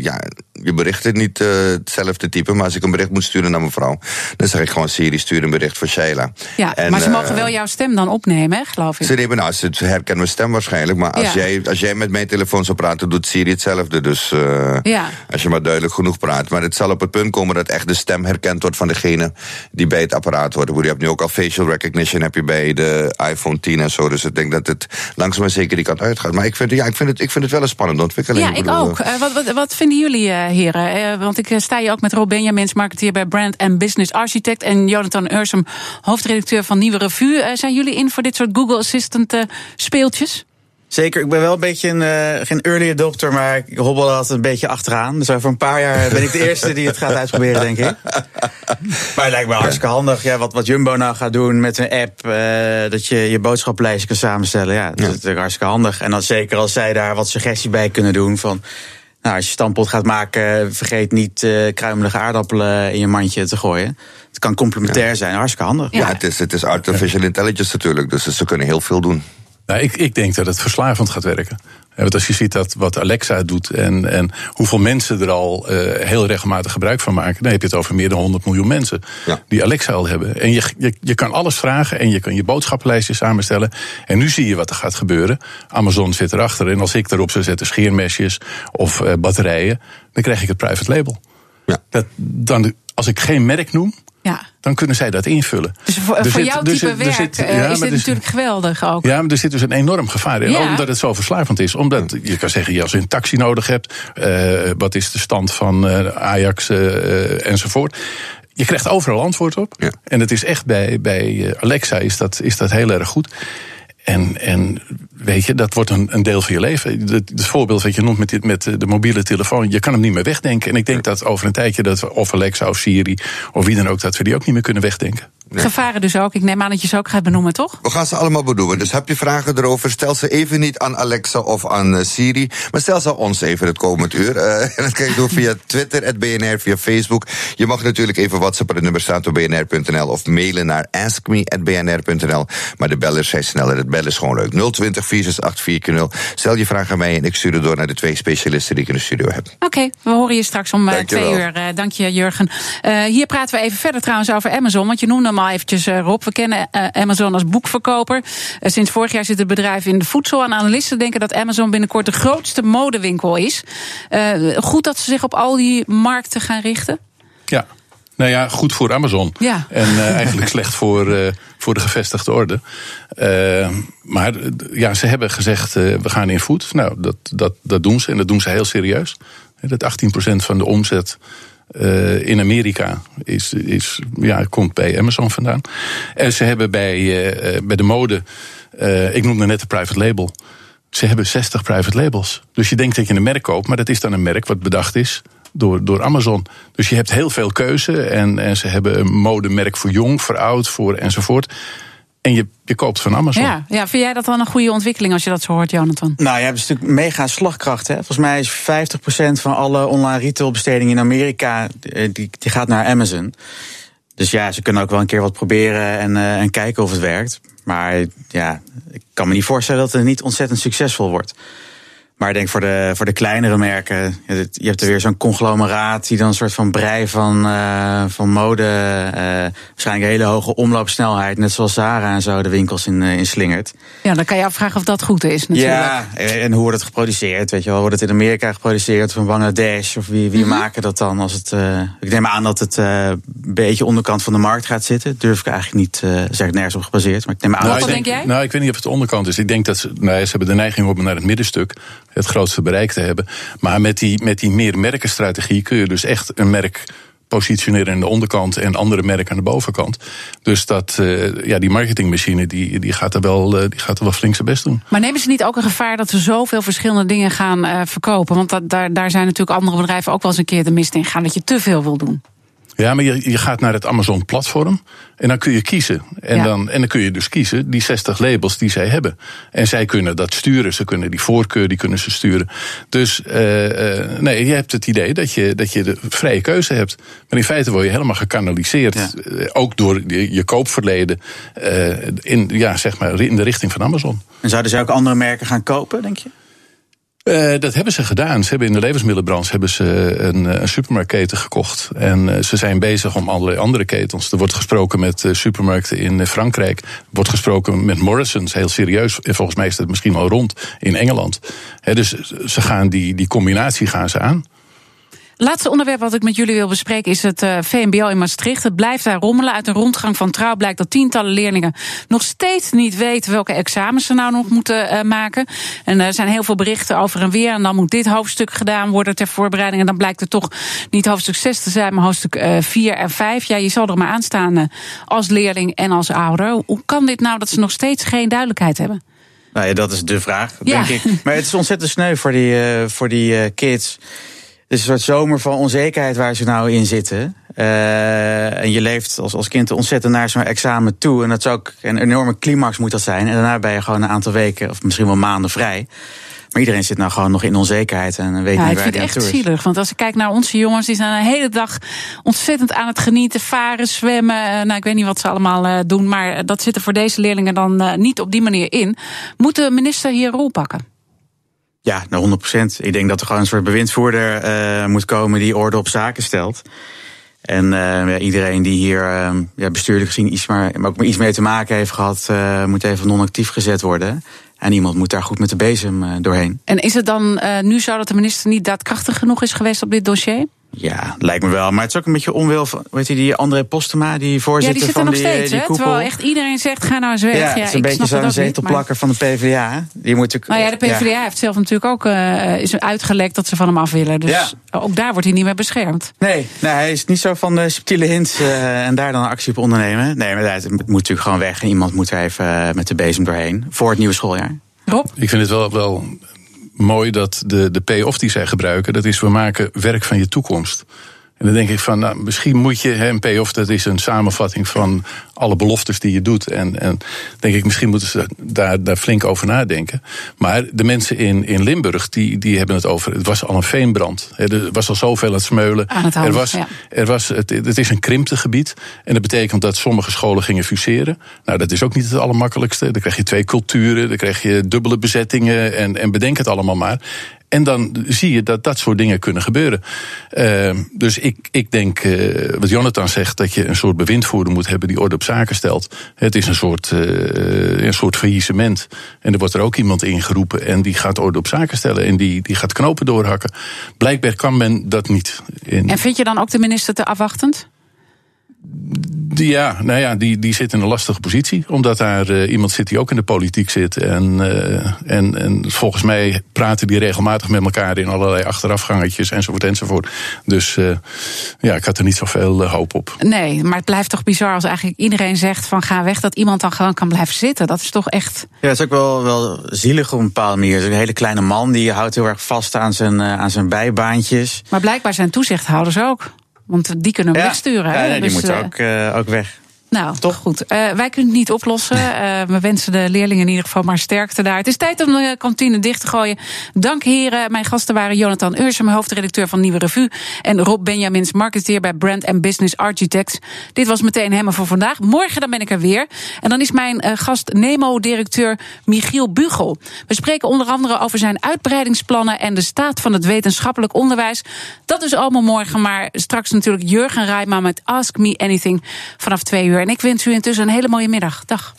ja, je berichten niet zelf te typen. Maar als ik een bericht moet sturen naar mijn vrouw, dan zeg ik gewoon Siri, stuur een bericht voor Shaila. Ja, En, maar ze mogen wel jouw stem dan opnemen, hè, geloof ik. Ze nemen, nou, ze herkennen mijn stem waarschijnlijk. Maar als, Ja. jij, als jij met mijn telefoon zou praten, doet Siri hetzelfde. Dus eh, Ja. als je maar duidelijk genoeg praat. Maar het zal op het punt komen dat echt de stem herkend wordt van degene die bij het apparaat hoort. Je hebt nu ook al facial recognition heb je bij de iPhone 10 en zo. Dus ik denk dat het langzaam maar zeker die kant uitgaat. Maar ik vind, ja, ik vind, het, ik vind het wel een spannende ontwikkeling. Ja, ik bedoel, ook. Eh, wat, wat, wat vinden jullie, eh, heren? Want ik sta hier ook met Rob Benjamins, marketeer bij Brand and Business Architect. En Jonathan Ursum, hoofdredacteur van Nieuwe Revue. Zijn jullie in voor dit soort Google Assistant speeltjes? Zeker, ik ben wel een beetje een, eh, geen early adopter, maar ik hobbel altijd een beetje achteraan. Dus over een paar jaar ben ik de eerste die het gaat uitproberen, denk ik. (laughs) Maar het lijkt me hartstikke handig. Ja, wat, wat Jumbo nou gaat doen met een app, eh, dat je je boodschaplijstje kan samenstellen. Ja, dat is natuurlijk hartstikke handig. En dan zeker als zij daar wat suggestie bij kunnen doen van... Nou, als je stampot gaat maken, vergeet niet eh kruimelige aardappelen in je mandje te gooien. Het kan complementair zijn, hartstikke handig. Ja, het, is, het is artificial intelligence natuurlijk. Dus ze kunnen heel veel doen. Nou, ik, ik denk dat het verslavend gaat werken. Ja, Want als je ziet dat wat Alexa doet en, en hoeveel mensen er al eh, heel regelmatig gebruik van maken, dan heb je het over meer dan 100 miljoen mensen Ja. die Alexa al hebben. En je, je, je kan alles vragen en je kan je boodschappenlijstje samenstellen. En nu zie je wat er gaat gebeuren. Amazon zit erachter en als ik erop zou zetten scheermesjes of eh, batterijen, dan krijg ik het private label. Ja. Dat, dan, als ik geen merk noem, Ja. dan kunnen zij dat invullen. Dus voor, voor zit- jouw er type zit- werk zit- eh, ja, is maar dit is- natuurlijk geweldig ook. ja, maar er zit dus een enorm gevaar in. Ja. Omdat het zo verslavend is. Omdat je kan zeggen, ja, als je een taxi nodig hebt, eh, wat is de stand van eh, Ajax enzovoort. Je krijgt overal antwoord op. Ja. En het is echt bij, bij Alexa is dat, is dat heel erg goed. En, en weet je, dat wordt een, een deel van je leven. Het, het voorbeeld wat je noemt met, dit, met de mobiele telefoon, je kan hem niet meer wegdenken. En ik denk dat over een tijdje dat we, of Alexa of Siri of wie dan ook, dat we die ook niet meer kunnen wegdenken. Gevaren dus ook. Ik neem aan dat je ze ook gaat benoemen, toch? We gaan ze allemaal bedoelen. Dus heb je vragen erover, stel ze even niet aan Alexa of aan eh, Siri. Maar stel ze aan ons even het komend uur. Eh, en (laughs) dat kan je doen via Twitter, het BNR, via Facebook. Je mag natuurlijk even WhatsApp. Het nummer staat op bnr.nl. Of mailen naar askme.bnr.nl. Maar de bellers zijn sneller. Het bellen is gewoon leuk. 020 468 Stel je vraag aan mij en ik stuur het door naar de twee specialisten die ik in de studio heb. Oké, we horen je straks om eh, twee uur. Eh, dank je, Jurgen. Eh, hier praten we even verder trouwens over Amazon. Want je noemde hem al eventjes, eh, Rob. We kennen eh, Amazon als boekverkoper. Eh, sinds vorig jaar zit het bedrijf in de voedsel. En analisten denken dat Amazon binnenkort de grootste modewinkel is. Goed dat ze zich op al die markten gaan richten. Ja. Nou ja, goed voor Amazon. Ja. En eigenlijk slecht voor, voor de gevestigde orde. Maar ja, ze hebben gezegd, we gaan in food. Nou, dat, dat, dat doen ze en dat doen ze heel serieus. Dat 18% van de omzet eh, in Amerika is, is, ja, komt bij Amazon vandaan. En ze hebben bij, eh, eh, bij de mode, ik noemde net de private label. Ze hebben 60 private labels. Dus je denkt dat je een merk koopt, maar dat is dan een merk wat bedacht is door, door Amazon. Dus je hebt heel veel keuze. En, en ze hebben een modemerk voor jong, voor oud, voor enzovoort. En je, je koopt van Amazon. Ja, ja, vind jij dat dan een goede ontwikkeling als je dat zo hoort, Jonathan? Nou, je hebt een stuk mega slagkracht. Hè? Volgens mij is 50% van alle online retailbestedingen in Amerika... eh, die, die gaat naar Amazon. Dus ja, ze kunnen ook wel een keer wat proberen en, eh, en kijken of het werkt. Maar ja, ik kan me niet voorstellen dat het niet ontzettend succesvol wordt. Maar ik denk voor de, voor de kleinere merken, je hebt er weer zo'n conglomeraat die dan een soort van brei van, eh, van mode, eh, waarschijnlijk een hele hoge omloopsnelheid, net zoals Zara en zo, de winkels in, eh, in slingert. Ja, dan kan je afvragen of dat goed is natuurlijk. Ja, en hoe wordt het geproduceerd? Weet je wel, wordt het in Amerika geproduceerd of in Bangladesh? Of wie, wie Mhm. maken dat dan? Als het, eh, ik neem aan dat het eh, een beetje onderkant van de markt gaat zitten. Durf ik eigenlijk niet, eh zeg ik nergens op gebaseerd. Maar ik neem aan Wat dat denk jij? Nou, ik weet niet of het de onderkant is. Ik denk dat ze, nou, ze hebben de neiging om naar het middenstuk, het grootste bereik te hebben. Maar met die, met die meer merkenstrategie kun je dus echt een merk positioneren aan de onderkant en andere merken aan de bovenkant. Dus dat, eh, ja, die marketingmachine die, die, gaat er wel, eh, die gaat er wel flink zijn best doen. Maar nemen ze niet ook een gevaar dat ze zoveel verschillende dingen gaan eh, verkopen? Want dat, daar, daar zijn natuurlijk andere bedrijven ook wel eens een keer de mist in gaan dat je te veel wil doen. Ja, maar je, je gaat naar het Amazon-platform en dan kun je kiezen. En, Ja. dan, en dan kun je dus kiezen die 60 labels die zij hebben. En zij kunnen dat sturen, ze kunnen die voorkeur die kunnen ze sturen. Dus eh, eh, nee, je hebt het idee dat je, dat je de vrije keuze hebt. Maar in feite word je helemaal gekanaliseerd, eh, ook door je, je koopverleden, eh, in, ja, zeg maar, in de richting van Amazon. En zouden ze ook andere merken gaan kopen, denk je? Eh, dat hebben ze gedaan. Ze hebben in de levensmiddelenbranche hebben ze een, eh, een supermarktketen gekocht. En eh, ze zijn bezig om allerlei andere ketens. Er wordt gesproken met eh, supermarkten in eh, Frankrijk. Er wordt gesproken met Morrison's, heel serieus. En volgens mij is dat misschien wel rond in Engeland. Dus ze gaan die, die combinatie gaan ze aan. Laatste onderwerp wat ik met jullie wil bespreken is het eh, VMBO in Maastricht. Het blijft daar rommelen. Uit een rondgang van trouw blijkt dat tientallen leerlingen nog steeds niet weten welke examens ze nou nog moeten eh, maken. En er zijn heel veel berichten over en weer. En dan moet dit hoofdstuk gedaan worden ter voorbereiding. En dan blijkt het toch niet hoofdstuk 6 te zijn, maar hoofdstuk eh, 4 en 5. Ja, je zal er maar aan staan eh, als leerling en als ouder. Hoe kan dit nou dat ze nog steeds geen duidelijkheid hebben? Nou ja, dat is de vraag, Ja. denk ik. Maar het is ontzettend sneu voor die, eh, voor die eh, kids. Het is een soort zomer van onzekerheid waar ze nou in zitten. Eh, en je leeft als, als kind ontzettend naar zo'n examen toe. En dat is ook een enorme climax moet dat zijn. En daarna ben je gewoon een aantal weken of misschien wel maanden vrij. Maar iedereen zit nou gewoon nog in onzekerheid en weet Ja, niet waar die het aan echt is. zielig. Want als ik kijk naar onze jongens, die zijn de hele dag ontzettend aan het genieten. Varen, zwemmen. eh, Nou, ik weet niet wat ze allemaal eh, doen. Maar dat zit er voor deze leerlingen dan niet op die manier in. Moet de minister hier een rol pakken? Ja, nou 100 procent. Ik denk dat er gewoon een soort bewindvoerder eh, moet komen die orde op zaken stelt. En eh, ja, iedereen die hier eh, ja, bestuurlijk gezien iets, maar, ook maar iets mee te maken heeft gehad, eh, moet even non-actief gezet worden. En iemand moet daar goed met de bezem doorheen. En is het dan nu zo dat de minister niet daadkrachtig genoeg is geweest op dit dossier? Ja, lijkt me wel. Maar het is ook een beetje onwil van, weet je, die André Postema, die Ja, voorzitter die zit er van nog die, steeds. die hè? koepel. Terwijl echt iedereen zegt, ga nou eens weg. ja, het is een ik beetje zo'n zetelplakker van de PvdA. Die moet natuurlijk, Maar... Nou ja, de PvdA ja. heeft zelf natuurlijk ook eh, is uitgelekt dat ze van hem af willen. Dus Ja. ook daar wordt hij niet meer beschermd. Nee, nee, hij is niet zo van de subtiele hints eh, en daar dan actie op ondernemen. Nee, maar het moet natuurlijk gewoon weg. En iemand moet er even eh, met de bezem doorheen voor het nieuwe schooljaar. Rob? Ik vind het wel, wel mooi dat de, de payoff die zij gebruiken, dat is we maken werk van je toekomst. En dan denk ik van, nou, misschien moet je, hè, een payoff, dat is een samenvatting van alle beloftes die je doet. En, en denk ik, misschien moeten ze daar, daar flink over nadenken. Maar de mensen in, in Limburg, die, die hebben het over, het was al een veenbrand. Er was al zoveel aan het smeulen. Aan het er was, ja. er was, het, het is een krimptegebied. En dat betekent dat sommige scholen gingen fuseren. Nou, dat is ook niet het allermakkelijkste. Dan krijg je twee culturen, dan krijg je dubbele bezettingen en, en bedenk het allemaal maar. En dan zie je dat dat soort dingen kunnen gebeuren. Uh, dus ik, ik denk, uh, wat Jonathan zegt, dat je een soort bewindvoerder moet hebben die orde op zaken stelt. Het is een soort, uh, een soort faillissement. En er wordt er ook iemand ingeroepen en die gaat orde op zaken stellen. En die, die gaat knopen doorhakken. Blijkbaar kan men dat niet. In... En vind je dan ook de minister te afwachtend? Die, ja, nou ja, die, die zit in een lastige positie. Omdat daar uh, iemand zit die ook in de politiek zit. En, uh, en, en volgens mij praten die regelmatig met elkaar in allerlei achterafgangetjes enzovoort enzovoort. Dus uh, ja, ik had er niet zoveel hoop op. Nee, maar het blijft toch bizar als eigenlijk iedereen zegt van ga weg, dat iemand dan gewoon kan blijven zitten. Dat is toch echt. Ja, het is ook wel, wel zielig op een bepaalde manier. Een hele kleine man die houdt heel erg vast aan zijn, aan zijn bijbaantjes. Maar blijkbaar zijn toezichthouders ook. Want die kunnen hem ja. wegsturen. Ja, hè? nee, die dus, moeten uh, ook, uh, ook weg. Nou, Toch? goed. Uh, wij kunnen het niet oplossen. Uh, (laughs) we wensen de leerlingen in ieder geval maar sterkte daar. Het is tijd om de kantine dicht te gooien. Dank heren. Mijn gasten waren Jonathan Ursem, hoofdredacteur van Nieuwe Revue... en Rob Benjamins, marketeer bij Brand and Business Architects. Dit was meteen Hemmen voor vandaag. Morgen dan ben ik er weer. En dan is mijn uh, gast Nemo-directeur Michiel Bugel. We spreken onder andere over zijn uitbreidingsplannen... en de staat van het wetenschappelijk onderwijs. Dat is allemaal morgen, maar straks natuurlijk Jurgen Rijma met Ask Me Anything vanaf twee uur. En ik wens u intussen een hele mooie middag. Dag.